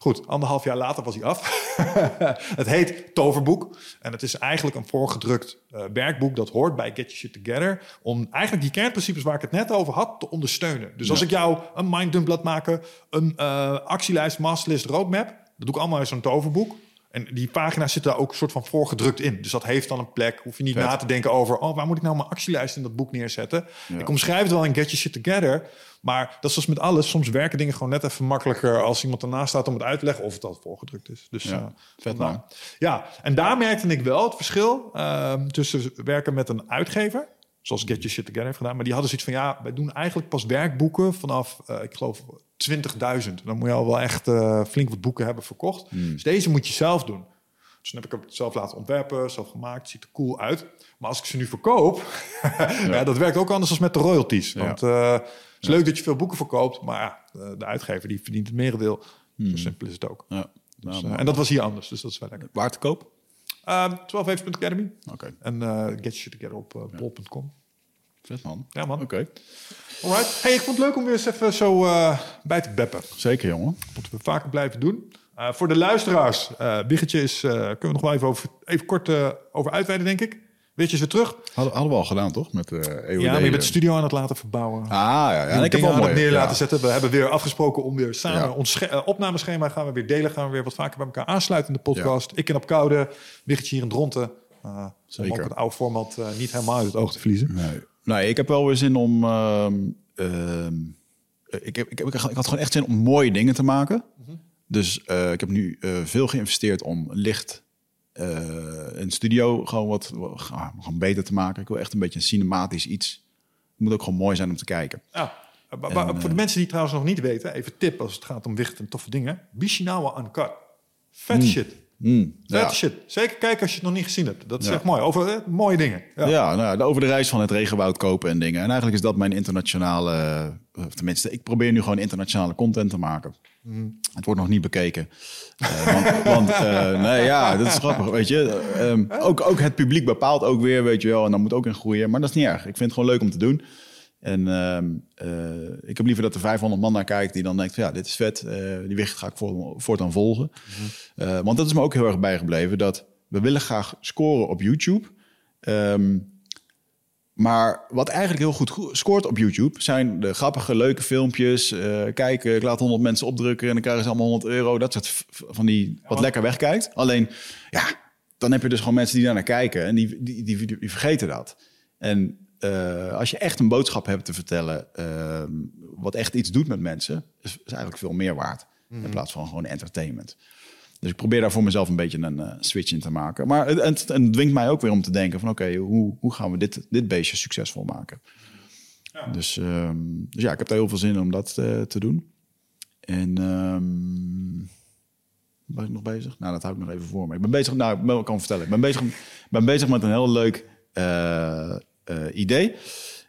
Goed, anderhalf jaar later was hij af. het heet Toverboek. En het is eigenlijk een voorgedrukt eh, werkboek dat hoort bij Get Your Shit Together. Om eigenlijk die kernprincipes waar ik het net over had te ondersteunen. Dus als ik jou een minddump laat maken, een eh, actielijst, masterlist, roadmap. Dat doe ik allemaal in zo'n toverboek. En die pagina's zitten daar ook een soort van voorgedrukt in. Dus dat heeft dan een plek. Hoef je niet Vet. na te denken over... oh, waar moet ik nou mijn actielijst in dat boek neerzetten? Ik omschrijf het wel in Get Your Shit Together. Maar dat is zoals met alles. Soms werken dingen gewoon net even makkelijker... als iemand ernaast staat om het uit te leggen... of het al voorgedrukt is. Dus, Ja, eh, vet, vandaar. man. Ja, en daar merkte ik wel het verschil... ehm, tussen werken met een uitgever... zoals Get Your Shit Together heeft gedaan... maar die hadden zoiets van... ja, wij doen eigenlijk pas werkboeken vanaf... eh, ik geloof 20.000. Dan moet je al wel echt eh, flink wat boeken hebben verkocht. Dus deze moet je zelf doen. Dus dan heb ik het zelf laten ontwerpen, zelf gemaakt. Ziet er cool uit. Maar als ik ze nu verkoop, ja. dat werkt ook anders dan met de royalties. Ja. Want is leuk dat je veel boeken verkoopt, maar ja, de, uitgever die verdient het merendeel. Zo simpel is het ook. Ja. Dus, Nou, eh, en dat was hier anders, dus dat is wel lekker. waar te koop? Uh, 12 Oké, en eh get shit together op uh, bol.com. vet man. Ja man, Oké, alright. Hey, ik vond het leuk om weer eens even zo eh, bij te beppen. zeker jongen. moeten we vaker blijven doen. Uh, voor de luisteraars, uh, Biggetje is, uh, kunnen we nog wel even, over, even kort uh, over uitweiden, denk ik. Weet je ze terug? Hadden, hadden we al gedaan, toch? Met uh, EOD. Ja, maar je bent de studio aan het laten verbouwen. Ah, ja. ja. En ik heb mooi. het neer ja. laten zetten. We hebben weer afgesproken om weer samen Ja. ons uh, opnameschema gaan we weer delen. Gaan we weer wat vaker bij elkaar aansluiten in de podcast. Ik in op koude, Biggetje hier in Dronten. Uh, om Zeker. ook het oude format uh, niet helemaal uit het oog te verliezen. Nee. nee, ik heb wel weer zin om... ehm, ehm, ik, heb, ik, heb, ik had gewoon echt zin om mooie dingen te maken. Mhm. Dus eh, ik heb nu eh, veel geïnvesteerd om licht eh, een studio gewoon wat, wat gewoon beter te maken. Ik wil echt een beetje een cinematisch iets. Het moet ook gewoon mooi zijn om te kijken. Ja. Voor de mensen die trouwens nog niet weten, even tip als het gaat om wicht en toffe dingen. Bishinawa Uncut. Vet Mm. shit. Mm, ja. shit. Zeker kijken als je het nog niet gezien hebt. Dat is Ja. echt mooi. Over eh, mooie dingen. Ja. Ja, nou, over de reis van het regenwoud kopen en dingen. En eigenlijk is dat mijn internationale... eh, Tenminste, ik probeer nu gewoon internationale content te maken. Het wordt nog niet bekeken. Eh, want, want nee, ja, dat is grappig, weet je. Ehm, ook, ook het publiek bepaalt ook weer, weet je wel. En dan moet ook in groeien. Maar dat is niet erg. Ik vind het gewoon leuk om te doen. En ehm, eh, ik heb liever dat er 500 man naar kijkt die dan denkt ja, dit is vet. eh, die wicht ga ik voor, voortaan volgen. Eh, want dat is me ook heel erg bijgebleven. Dat we willen graag scoren op YouTube. Ehm, maar wat eigenlijk heel goed go- scoort op YouTube zijn de grappige, leuke filmpjes. eh kijken, ik laat 100 mensen opdrukken en dan krijgen ze allemaal 100 euro. Dat soort van die wat lekker wegkijkt. Alleen, ja, dan heb je dus gewoon mensen die daar naar kijken en die, die, die, die vergeten dat. En eh, als je echt een boodschap hebt te vertellen, ehm, wat echt iets doet met mensen, is, is eigenlijk veel meer waard. In plaats van gewoon entertainment. Dus ik probeer daar voor mezelf een beetje een eh, switch in te maken. Maar het, het, het dwingt mij ook weer om te denken van... oké, hoe, hoe gaan we dit, dit beestje succesvol maken? Dus, ehm, dus ja, ik heb daar heel veel zin in om dat eh, te doen. En ehm, ben ik nog bezig? Nou, dat hou ik nog even voor me. Ik ben bezig, nou, ik kan vertellen. Ik ben bezig, ben bezig met een heel leuk idee.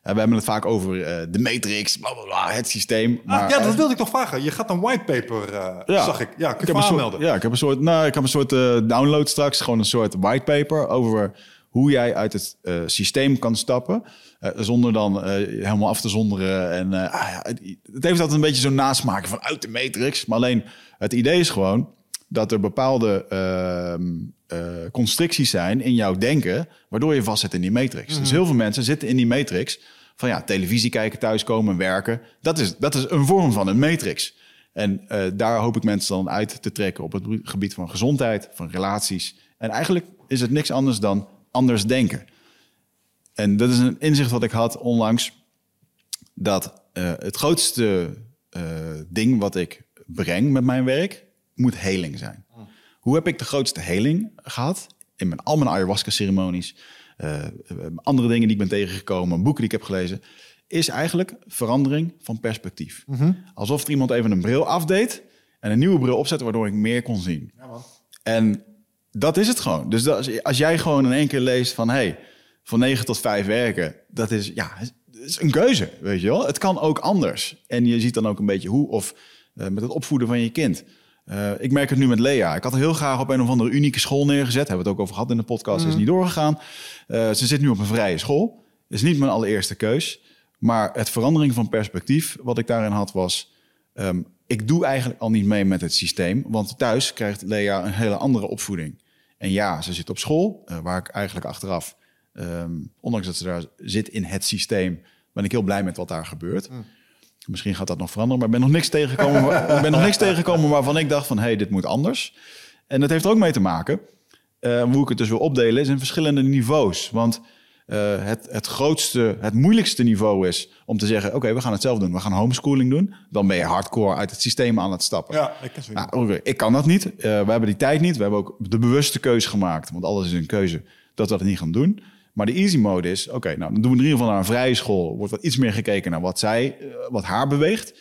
En we hebben het vaak over eh, de matrix, bla, bla, bla, het systeem. Maar, Ah, ja, dat eh, wilde ik nog vragen. Je gaat een whitepaper, eh ja. zag ik. Ja, kun je ik heb soort, aanmelden? ja, ik heb een soort, nou, ik heb een soort eh, download straks, gewoon een soort whitepaper over hoe jij uit het eh, systeem kan stappen. eh, zonder dan eh, helemaal af te zonderen. En eh, ah, ja, het, het heeft altijd een beetje zo'n nasmaak van uit de matrix. Maar alleen het idee is gewoon dat er bepaalde ehm, eh, constricties zijn in jouw denken, waardoor je vastzit in die matrix. Dus heel veel mensen zitten in die matrix van ja, televisie kijken, thuiskomen, werken. Dat is, dat is een vorm van een matrix. En eh, daar hoop ik mensen dan uit te trekken op het gebied van gezondheid, van relaties. En eigenlijk is het niks anders dan anders denken. En dat is een inzicht wat ik had onlangs. Dat eh, het grootste ding wat ik breng met mijn werk moet heling zijn. Hoe heb ik de grootste heling gehad? In mijn, al mijn ayahuasca-ceremonies, eh, eh, andere dingen die ik ben tegengekomen, boeken die ik heb gelezen, is eigenlijk verandering van perspectief. Alsof er iemand even een bril afdeed en een nieuwe bril opzette, waardoor ik meer kon zien. En dat is het gewoon. Dus dat, als- jij gewoon in één keer leest van... hey, van 9 tot 5 werken, dat is, ja, is een keuze, weet je wel. Het kan ook anders. En je ziet dan ook een beetje hoe, of eh, met het opvoeden van je kind. Eh, ik merk het nu met Lea. Ik had haar heel graag op een of andere unieke school neergezet. Hebben we het ook over gehad in de podcast. Is niet doorgegaan. Eh, ze zit nu op een vrije school. Is niet mijn allereerste keus. Maar het verandering van perspectief, wat ik daarin had, was... ehm, ik doe eigenlijk al niet mee met het systeem. Want thuis krijgt Lea een hele andere opvoeding. En ja, ze zit op school, eh, waar ik eigenlijk achteraf... ehm, ondanks dat ze daar zit in het systeem... ben ik heel blij met wat daar gebeurt. Misschien gaat dat nog veranderen, maar ik ben nog niks tegengekomen, waar- ik ben nog niks tegengekomen waarvan ik dacht van... hé, hey, dit moet anders. En dat heeft er ook mee te maken... eh, hoe ik het dus wil opdelen, is in verschillende niveaus. Want eh, het, het grootste, het moeilijkste niveau is om te zeggen... oké, we gaan het zelf doen. We gaan homeschooling doen. Dan ben je hardcore uit het systeem aan het stappen. Ja, ik ken. Nou, ik kan dat niet. Eh, we hebben die tijd niet. We hebben ook de bewuste keuze gemaakt. Want alles is een keuze dat we dat niet gaan doen. Maar de easy mode is, oké, nou dan doen we in ieder geval naar een vrije school. Wordt wat iets meer gekeken naar wat zij, eh, wat haar beweegt.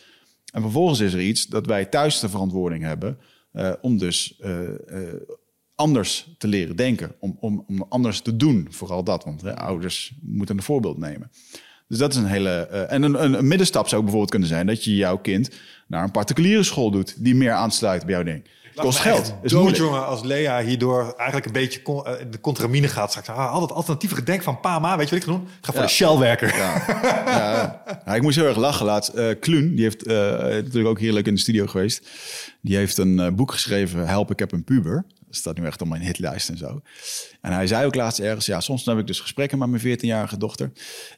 En vervolgens is er iets dat wij thuis de verantwoording hebben eh, om dus eh, anders te leren denken. Om, om, om anders te doen, vooral dat. Want ouders moeten een voorbeeld nemen. Dus dat is een hele. en een, een, een middenstap zou bijvoorbeeld kunnen zijn dat je jouw kind naar een particuliere school doet die meer aansluit bij jouw ding. Kost geld. Is Dood, moeilijk. jongen, als Lea hierdoor eigenlijk een beetje con- eh, de contramine gaat. Straks, ah, al dat alternatieve gedenk van pa, ma, weet je wat ik ga doen? Ik ga voor Ja. de Shell werken. Ja, ja. Ja, ik moest heel erg lachen laatst. Eh Kluun, die heeft eh, natuurlijk ook heerlijk in de studio geweest. Die heeft een boek geschreven, Help, ik heb een puber. Dat staat nu echt op mijn hitlijst en zo. En hij zei ook laatst ergens, ja, soms heb ik dus gesprekken met mijn 14-jarige dochter.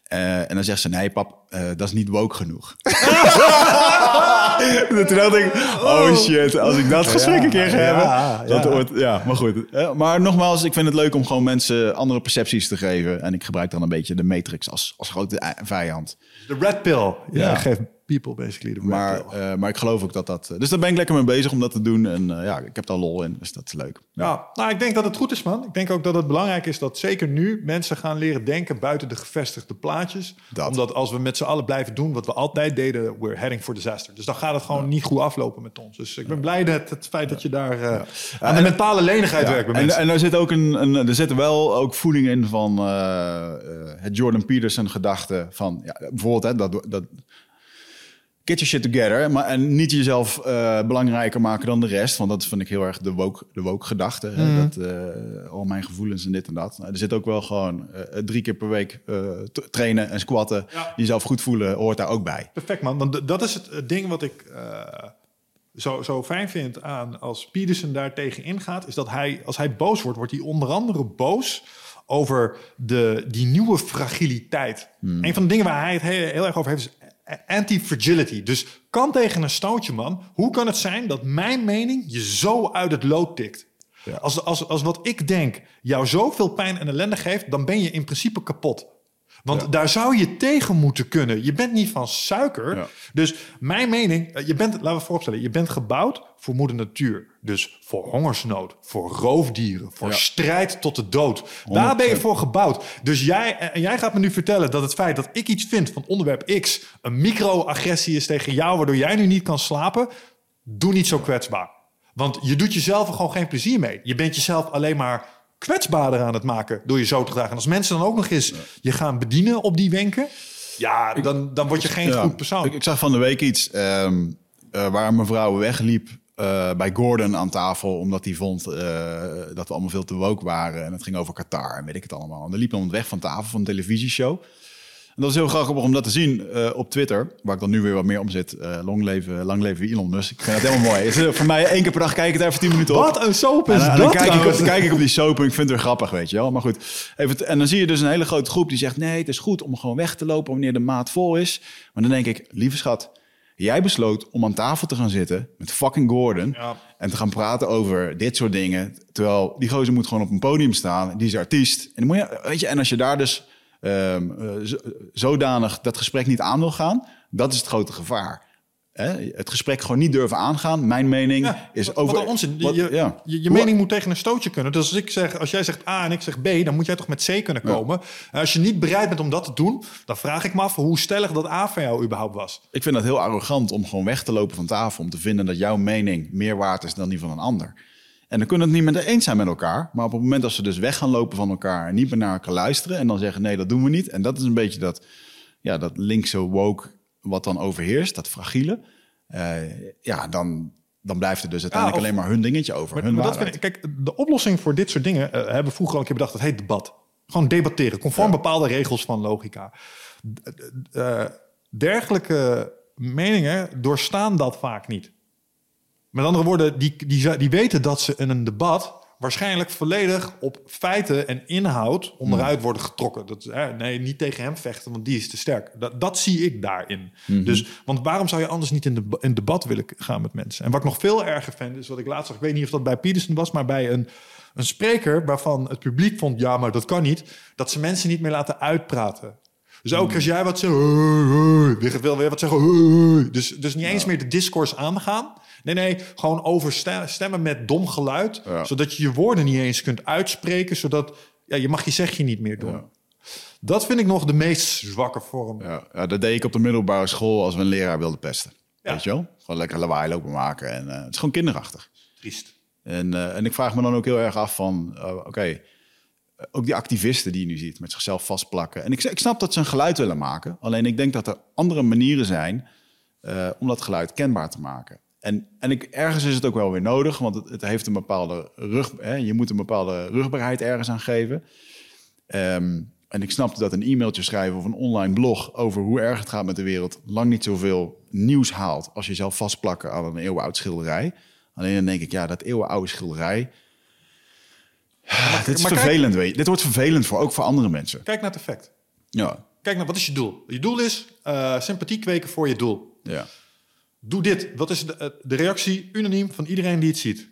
En dan zegt ze, nee pap, dat is niet woke genoeg. Toen dacht ik, oh shit, als ik dat gesprek een keer ga hebben. Dat ja. maar goed. Eh, maar nogmaals, ik vind het leuk om gewoon mensen andere percepties te geven. En ik gebruik dan een beetje de matrix als, als grote vijand. De red pill. Ja, Ja. geef people basically de red Maar, eh, maar ik geloof ook dat dat... eh, dus daar ben ik lekker mee bezig om dat te doen. En eh, ja, ik heb daar lol in, dus dat is leuk. Ja, nou, ik denk dat het goed is, man. Ik denk ook dat het belangrijk is dat zeker nu mensen gaan leren denken buiten de gevestigde plaatjes. Dat. Omdat als we met z'n allen blijven doen wat we altijd deden, we're heading for disaster. Dus dan gaat het gewoon niet goed aflopen met ons. Dus ik ben blij dat het feit dat je daar eh, aan de mentale lenigheid werkt bij en, mensen. en er zit ook een, een, er zit wel ook voeding in van het Jordan Peterson gedachte van ja, bijvoorbeeld hè, dat, dat get your shit together, maar en niet jezelf eh, belangrijker maken dan de rest, want dat vind ik heel erg de woke, de woke gedachte. hè, Mhm. Dat eh, al mijn gevoelens en dit en dat. Nou, er zit ook wel gewoon eh, drie keer per week eh, trainen en squatten, Ja. jezelf goed voelen, hoort daar ook bij. Perfect, man. Want dat is het ding wat ik eh, zo, zo fijn vind aan als Peterson daar tegen ingaat. Is dat hij, als hij boos wordt, wordt hij onder andere boos over de, die nieuwe fragiliteit. Een van de dingen waar hij het heel, heel erg over heeft is anti-fragility. Dus kan tegen een stootje, man. Hoe kan het zijn dat mijn mening je zo uit het lood tikt? Ja. Als, als, als wat ik denk jou zoveel pijn en ellende geeft, dan ben je in principe kapot. Want Ja. daar zou je tegen moeten kunnen. Je bent niet van suiker. Ja. Dus mijn mening, eh, je bent, laten we vooropstellen, je bent gebouwd voor moeder natuur. Dus voor hongersnood, voor roofdieren, voor Ja. strijd tot de dood. Daar ben je 100%. voor gebouwd. Dus jij, en jij gaat me nu vertellen dat het feit dat ik iets vind van onderwerp X een microagressie is tegen jou, waardoor jij nu niet kan slapen, doe niet zo kwetsbaar. Want je doet jezelf er gewoon geen plezier mee. Je bent jezelf alleen maar kwetsbaarder aan het maken door je zo te gedragen. En als mensen dan ook nog eens je gaan bedienen op die wenken, ja, dan, dan word je geen Ja. goed persoon. Ik, ik zag van de week iets ehm, eh, waar een mevrouw wegliep eh, bij Gordon aan tafel, omdat hij vond eh, dat we allemaal veel te woke waren. En het ging over Qatar en weet ik het allemaal. En er liep iemand weg van tafel van een televisieshow. En dat is heel grappig om dat te zien eh, op Twitter, waar ik dan nu weer wat meer om zit. Eh, long, leven, lang leven Elon Musk. Ik vind het helemaal mooi. Is, voor mij één keer per dag kijk ik het even 10 minuten op. Wat een soap is En, en dat dan kijk ik, op, trouwens? kijk ik op die soap en ik vind het weer grappig, weet je wel. Maar goed, even, en dan zie je dus een hele grote groep die zegt... nee, het is goed om gewoon weg te lopen wanneer de maat vol is. Maar dan denk ik, lieve schat, jij besloot om aan tafel te gaan zitten met fucking Gordon... Ja. en te gaan praten over dit soort dingen. Terwijl die gozer moet gewoon op een podium staan, die is artiest. En, dan moet je, weet je, en als je daar dus ehm, eh, zo- zodanig dat gesprek niet aan wil gaan... dat is het grote gevaar. Hè? Het gesprek gewoon niet durven aangaan. Mijn mening Ja, is wat- over... wat onzin. wat- je, ja. je, mening moet tegen een stootje kunnen. Dus als, ik zeg, als jij zegt A en ik zeg B, dan moet jij toch met C kunnen komen. En als je niet bereid bent om dat te doen, dan vraag ik me af hoe stellig dat A van jou überhaupt was. Ik vind dat heel arrogant om gewoon weg te lopen van tafel. Om te vinden dat jouw mening meer waard is dan die van een ander. En dan kunnen het niet met eens zijn met elkaar. Maar op het moment dat ze dus weg gaan lopen van elkaar en niet meer naar elkaar luisteren. En dan zeggen nee, dat doen we niet. En dat is een beetje dat, ja, dat linkse woke wat dan overheerst. Dat fragiele. Eh, ja, dan, dan blijft er dus uiteindelijk of- alleen maar hun dingetje over. Maar, hun maar dat vind kijk, de oplossing voor dit soort dingen eh, hebben we vroeger al een keer bedacht. Dat heet debat. Gewoon debatteren, conform bepaalde regels van logica. Eh, dergelijke meningen doorstaan dat vaak niet. Met andere woorden, die, die, die weten dat ze in een debat waarschijnlijk volledig op feiten en inhoud onderuit worden getrokken. Dat, hè, nee, niet tegen hem vechten, want die is te sterk. Dat, dat zie ik daarin. Dus, want waarom zou je anders niet in, de, in debat willen gaan met mensen? En wat ik nog veel erger vind, is wat ik laatst zag. Ik weet niet of dat bij Peterson was, maar bij een, een spreker waarvan het publiek vond, ja, maar dat kan niet. Dat ze mensen niet meer laten uitpraten. Dus ook als jij wat zegt, weer wil weer wat zeggen. Dus, dus niet eens meer de discours aangaan. Nee, nee, gewoon overstemmen met dom geluid. Ja. Zodat je je woorden niet eens kunt uitspreken. Zodat ja, je mag je zegje niet meer doen. Ja. Dat vind ik nog de meest zwakke vorm. Ja, ja, dat deed ik op de middelbare school als we een leraar wilden pesten. Ja. Weet je wel? Gewoon lekker lawaai lopen maken. En, eh, het is gewoon kinderachtig. Triest. En, eh, en ik vraag me dan ook heel erg af van, eh, oké, ook die activisten die je nu ziet met zichzelf vastplakken. En ik, ik snap dat ze een geluid willen maken. Alleen ik denk dat er andere manieren zijn eh, om dat geluid kenbaar te maken. En, en ik, ergens is het ook wel weer nodig, want het, het heeft een bepaalde rug. Hè, je moet een bepaalde rugbaarheid ergens aan geven. Ehm, en ik snap dat een e-mailtje schrijven of een online blog over hoe erg het gaat met de wereld lang niet zoveel nieuws haalt als je zelf vastplakken aan een eeuwenoud schilderij. Alleen dan denk ik, ja, dat eeuwenoude schilderij. Dit is maar kijk- vervelend, weet je. Dit wordt vervelend voor, ook voor andere mensen. Kijk naar het effect. Ja, Kijk naar wat is je doel? Je doel is eh, sympathie kweken voor je doel. ja. Doe dit. Wat is de, eh, de reactie unaniem van iedereen die het ziet?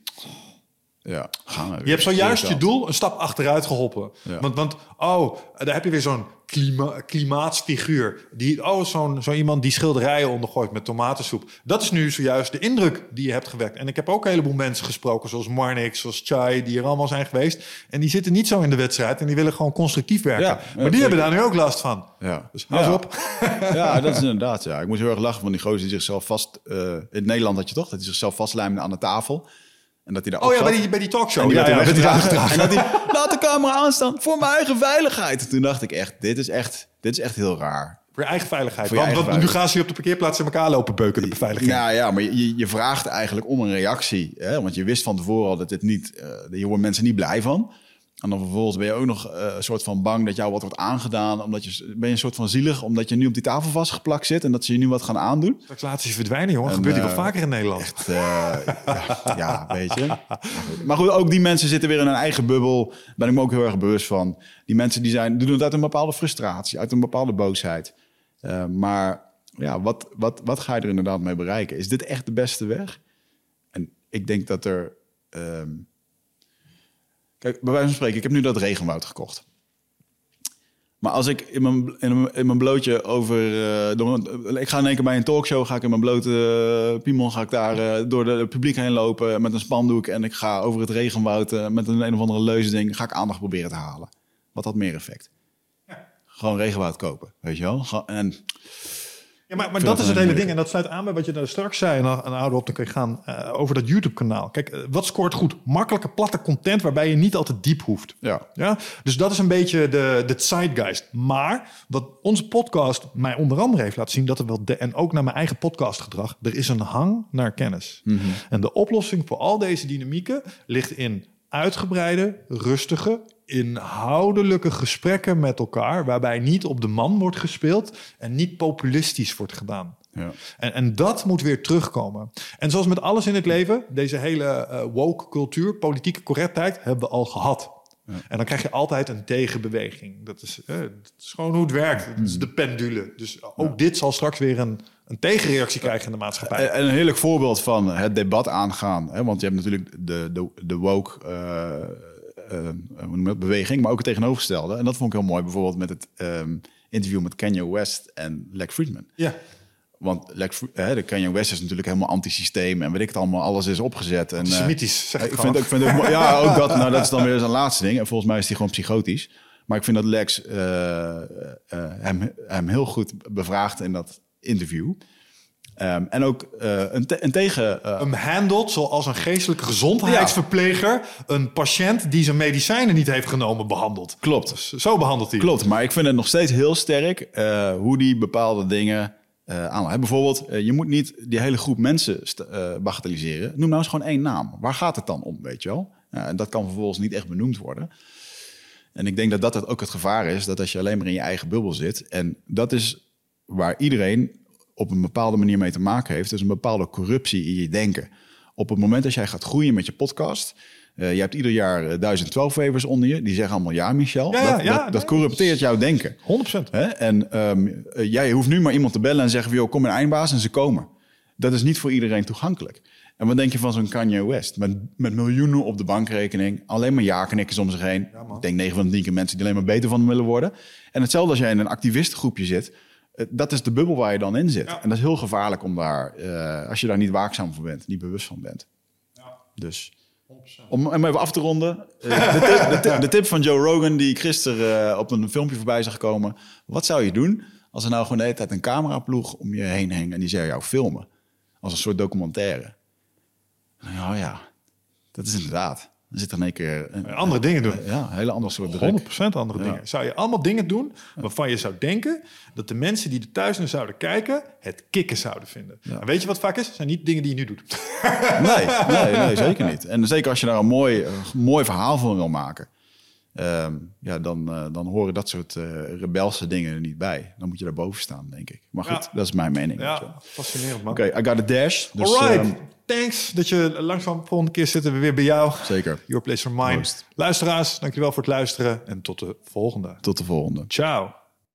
Ja, gaan we Je hebt zojuist je doel een stap achteruit geholpen. Ja. Want, want, oh, daar heb je weer zo'n klima klimaatsfiguur. Die, oh, zo'n zo iemand die schilderijen ondergooit met tomatensoep. Dat is nu zojuist de indruk die je hebt gewekt. En ik heb ook een heleboel mensen gesproken, zoals Marnix, zoals Chai, die er allemaal zijn geweest. En die zitten niet zo in de wedstrijd en die willen gewoon constructief werken. Ja, maar die hebben daar nu ook last van. Ja. Dus hou ja. op. Ja, dat is inderdaad. Ja. Ik moet heel erg lachen van die gozer die zichzelf vast... eh, in Nederland had je toch? Dat hij zichzelf vastlijmde aan de tafel. En dat hij daar Oh ja, bij die, bij die talkshow. En die ja, ja. En dat hij, laat de camera aanstaan voor mijn eigen veiligheid. Toen dacht ik echt, dit is echt, dit is echt heel raar. Voor je eigen veiligheid. Voor je want, eigen want nu gaan ze hier op de parkeerplaats in elkaar lopen beuken, de beveiliging. Ja, ja, maar je, je vraagt eigenlijk om een reactie. Hè? Want je wist van tevoren al dat dit niet... eh je wordt mensen niet blij van. En dan vervolgens ben je ook nog eh, een soort van bang dat jou wat wordt aangedaan. Omdat je, ben je een soort van zielig omdat je nu op die tafel vastgeplakt zit... en dat ze je nu wat gaan aandoen. Straks laten ze verdwijnen, jongen. En, gebeurt eh, wel vaker in Nederland. Echt, eh, ja, ja, weet je. Maar goed, ook die mensen zitten weer in hun eigen bubbel. Daar ben ik me ook heel erg bewust van. Die mensen die zijn, doen het uit een bepaalde frustratie, uit een bepaalde boosheid. Eh, maar ja, wat, wat, wat ga je er inderdaad mee bereiken? Is dit echt de beste weg? En ik denk dat er... ehm, Kijk, bij wijze van spreken, ik heb nu dat regenwoud gekocht. Maar als ik in mijn, in mijn, in mijn blootje over... eh, door een- ik ga in één keer bij een talkshow, ga ik in mijn blote uh, piemel... ga ik daar eh, door de het publiek heen lopen met een spandoek... en ik ga over het regenwoud eh, met een een of andere leusding... ga ik aandacht proberen te halen. Wat had meer effect? Gewoon regenwoud kopen, weet je wel? Gewoon- En Ja, maar, maar dat is het hele ding. En dat sluit aan bij wat je daar straks zei. En dan een oude op, dan kun je gaan eh, over dat YouTube-kanaal. Kijk, eh, wat scoort goed? Makkelijke, platte content waarbij je niet altijd diep hoeft. ja, Ja? Dus dat is een beetje de, de zeitgeist. Maar wat onze podcast mij onder andere heeft laten zien... Dat er wel de, en ook naar mijn eigen podcastgedrag... er is een hang naar kennis. En de oplossing voor al deze dynamieken... ligt in uitgebreide, rustige, inhoudelijke gesprekken met elkaar... waarbij niet op de man wordt gespeeld... en niet populistisch wordt gedaan. ja. En, en dat moet weer terugkomen. En zoals met alles in het leven, deze hele eh, woke cultuur, politieke correctheid, hebben we al gehad. En dan krijg je altijd een tegenbeweging. Dat is, eh, dat is gewoon hoe het werkt. Dat is de pendule. Dus ook dit zal straks weer een, een tegenreactie krijgen in de maatschappij. En een heerlijk voorbeeld van het debat aangaan. Hè? Want je hebt natuurlijk de, de, de woke eh, eh, dat, beweging, maar ook het tegenovergestelde. En dat vond ik heel mooi, bijvoorbeeld met het ehm, interview met Kanye West en Lex Friedman. ja. Want hè, de Kanye West is natuurlijk helemaal anti-systeem en weet ik het allemaal, alles is opgezet. En, eh, Semitisch, zeg ik vind, ik vind ook, mooi- ja, ook dat, nou, dat is dan weer zijn laatste ding. En volgens mij is hij gewoon psychotisch. Maar ik vind dat Lex eh, eh, hem, hem heel goed bevraagt in dat interview. Ehm, en ook eh, een, te- een tegen... eh, Hem handelt zoals een geestelijke gezondheidsverpleger... een patiënt die zijn medicijnen niet heeft genomen behandelt. klopt, Zo behandelt hij. klopt. Maar ik vind het nog steeds heel sterk eh, hoe die bepaalde dingen aan. Bijvoorbeeld, je moet niet die hele groep mensen eh, bagatelliseren. Noem nou eens gewoon één naam. Waar gaat het dan om, weet je wel? En dat kan vervolgens niet echt benoemd worden. En ik denk dat dat ook het gevaar is, dat als je alleen maar in je eigen bubbel zit, en dat is waar iedereen op een bepaalde manier mee te maken heeft, dus een bepaalde corruptie in je denken. Op het moment dat jij gaat groeien met je podcast, eh, je hebt ieder jaar eh, 1012 wevers onder je, die zeggen allemaal ja, Michel. Ja, dat, ja, dat, corrupteert jouw denken. 100%. Hè? En ehm, eh, jij hoeft nu maar iemand te bellen en zeggen joh, kom in eindbaas en ze komen. Dat is niet voor iedereen toegankelijk. En wat denk je van zo'n Kanye West? Met, met miljoenen op de bankrekening, alleen maar ja-knikkers om zich heen. ik denk 9 van de 10 keer mensen die alleen maar beter van hem willen worden. En hetzelfde als jij in een activistengroepje zit, eh, dat is de bubbel waar je dan in zit. Ja. En dat is heel gevaarlijk om daar, eh, als je daar niet waakzaam voor bent, niet bewust van bent. Dus om hem even af te ronden. eh, de, tip, de, tip, de tip van Joe Rogan, die ik gisteren eh, op een filmpje voorbij zag komen. Wat zou je doen als er nou gewoon de hele tijd een cameraploeg om je heen hangt en die zou jou filmen? Als een soort documentaire. Nou ja, dat is inderdaad. Dan zit er in één keer... Een, Andere dingen doen. Ja, een hele andere soort druk. 100% andere dingen. Zou je allemaal dingen doen waarvan je zou denken dat de mensen die er thuis naar zouden kijken het kicken zouden vinden. En weet je wat vaak is? Het zijn niet dingen die je nu doet. Nee, nee, nee, zeker niet. En zeker als je daar een mooi, een mooi verhaal van wil maken. ehm, ja, dan, eh, dan horen dat soort eh, rebelse dingen er niet bij. Dan moet je daar boven staan, denk ik. Maar goed, Ja. dat is mijn mening. Ja, fascinerend man. Oké, I got a dash. Dus, Alright, ehm, thanks dat je langzaam volgende keer zitten we weer bij jou. zeker. Your place for mine. Luisteraars, dankjewel voor het luisteren en tot de volgende. Tot de volgende. Ciao.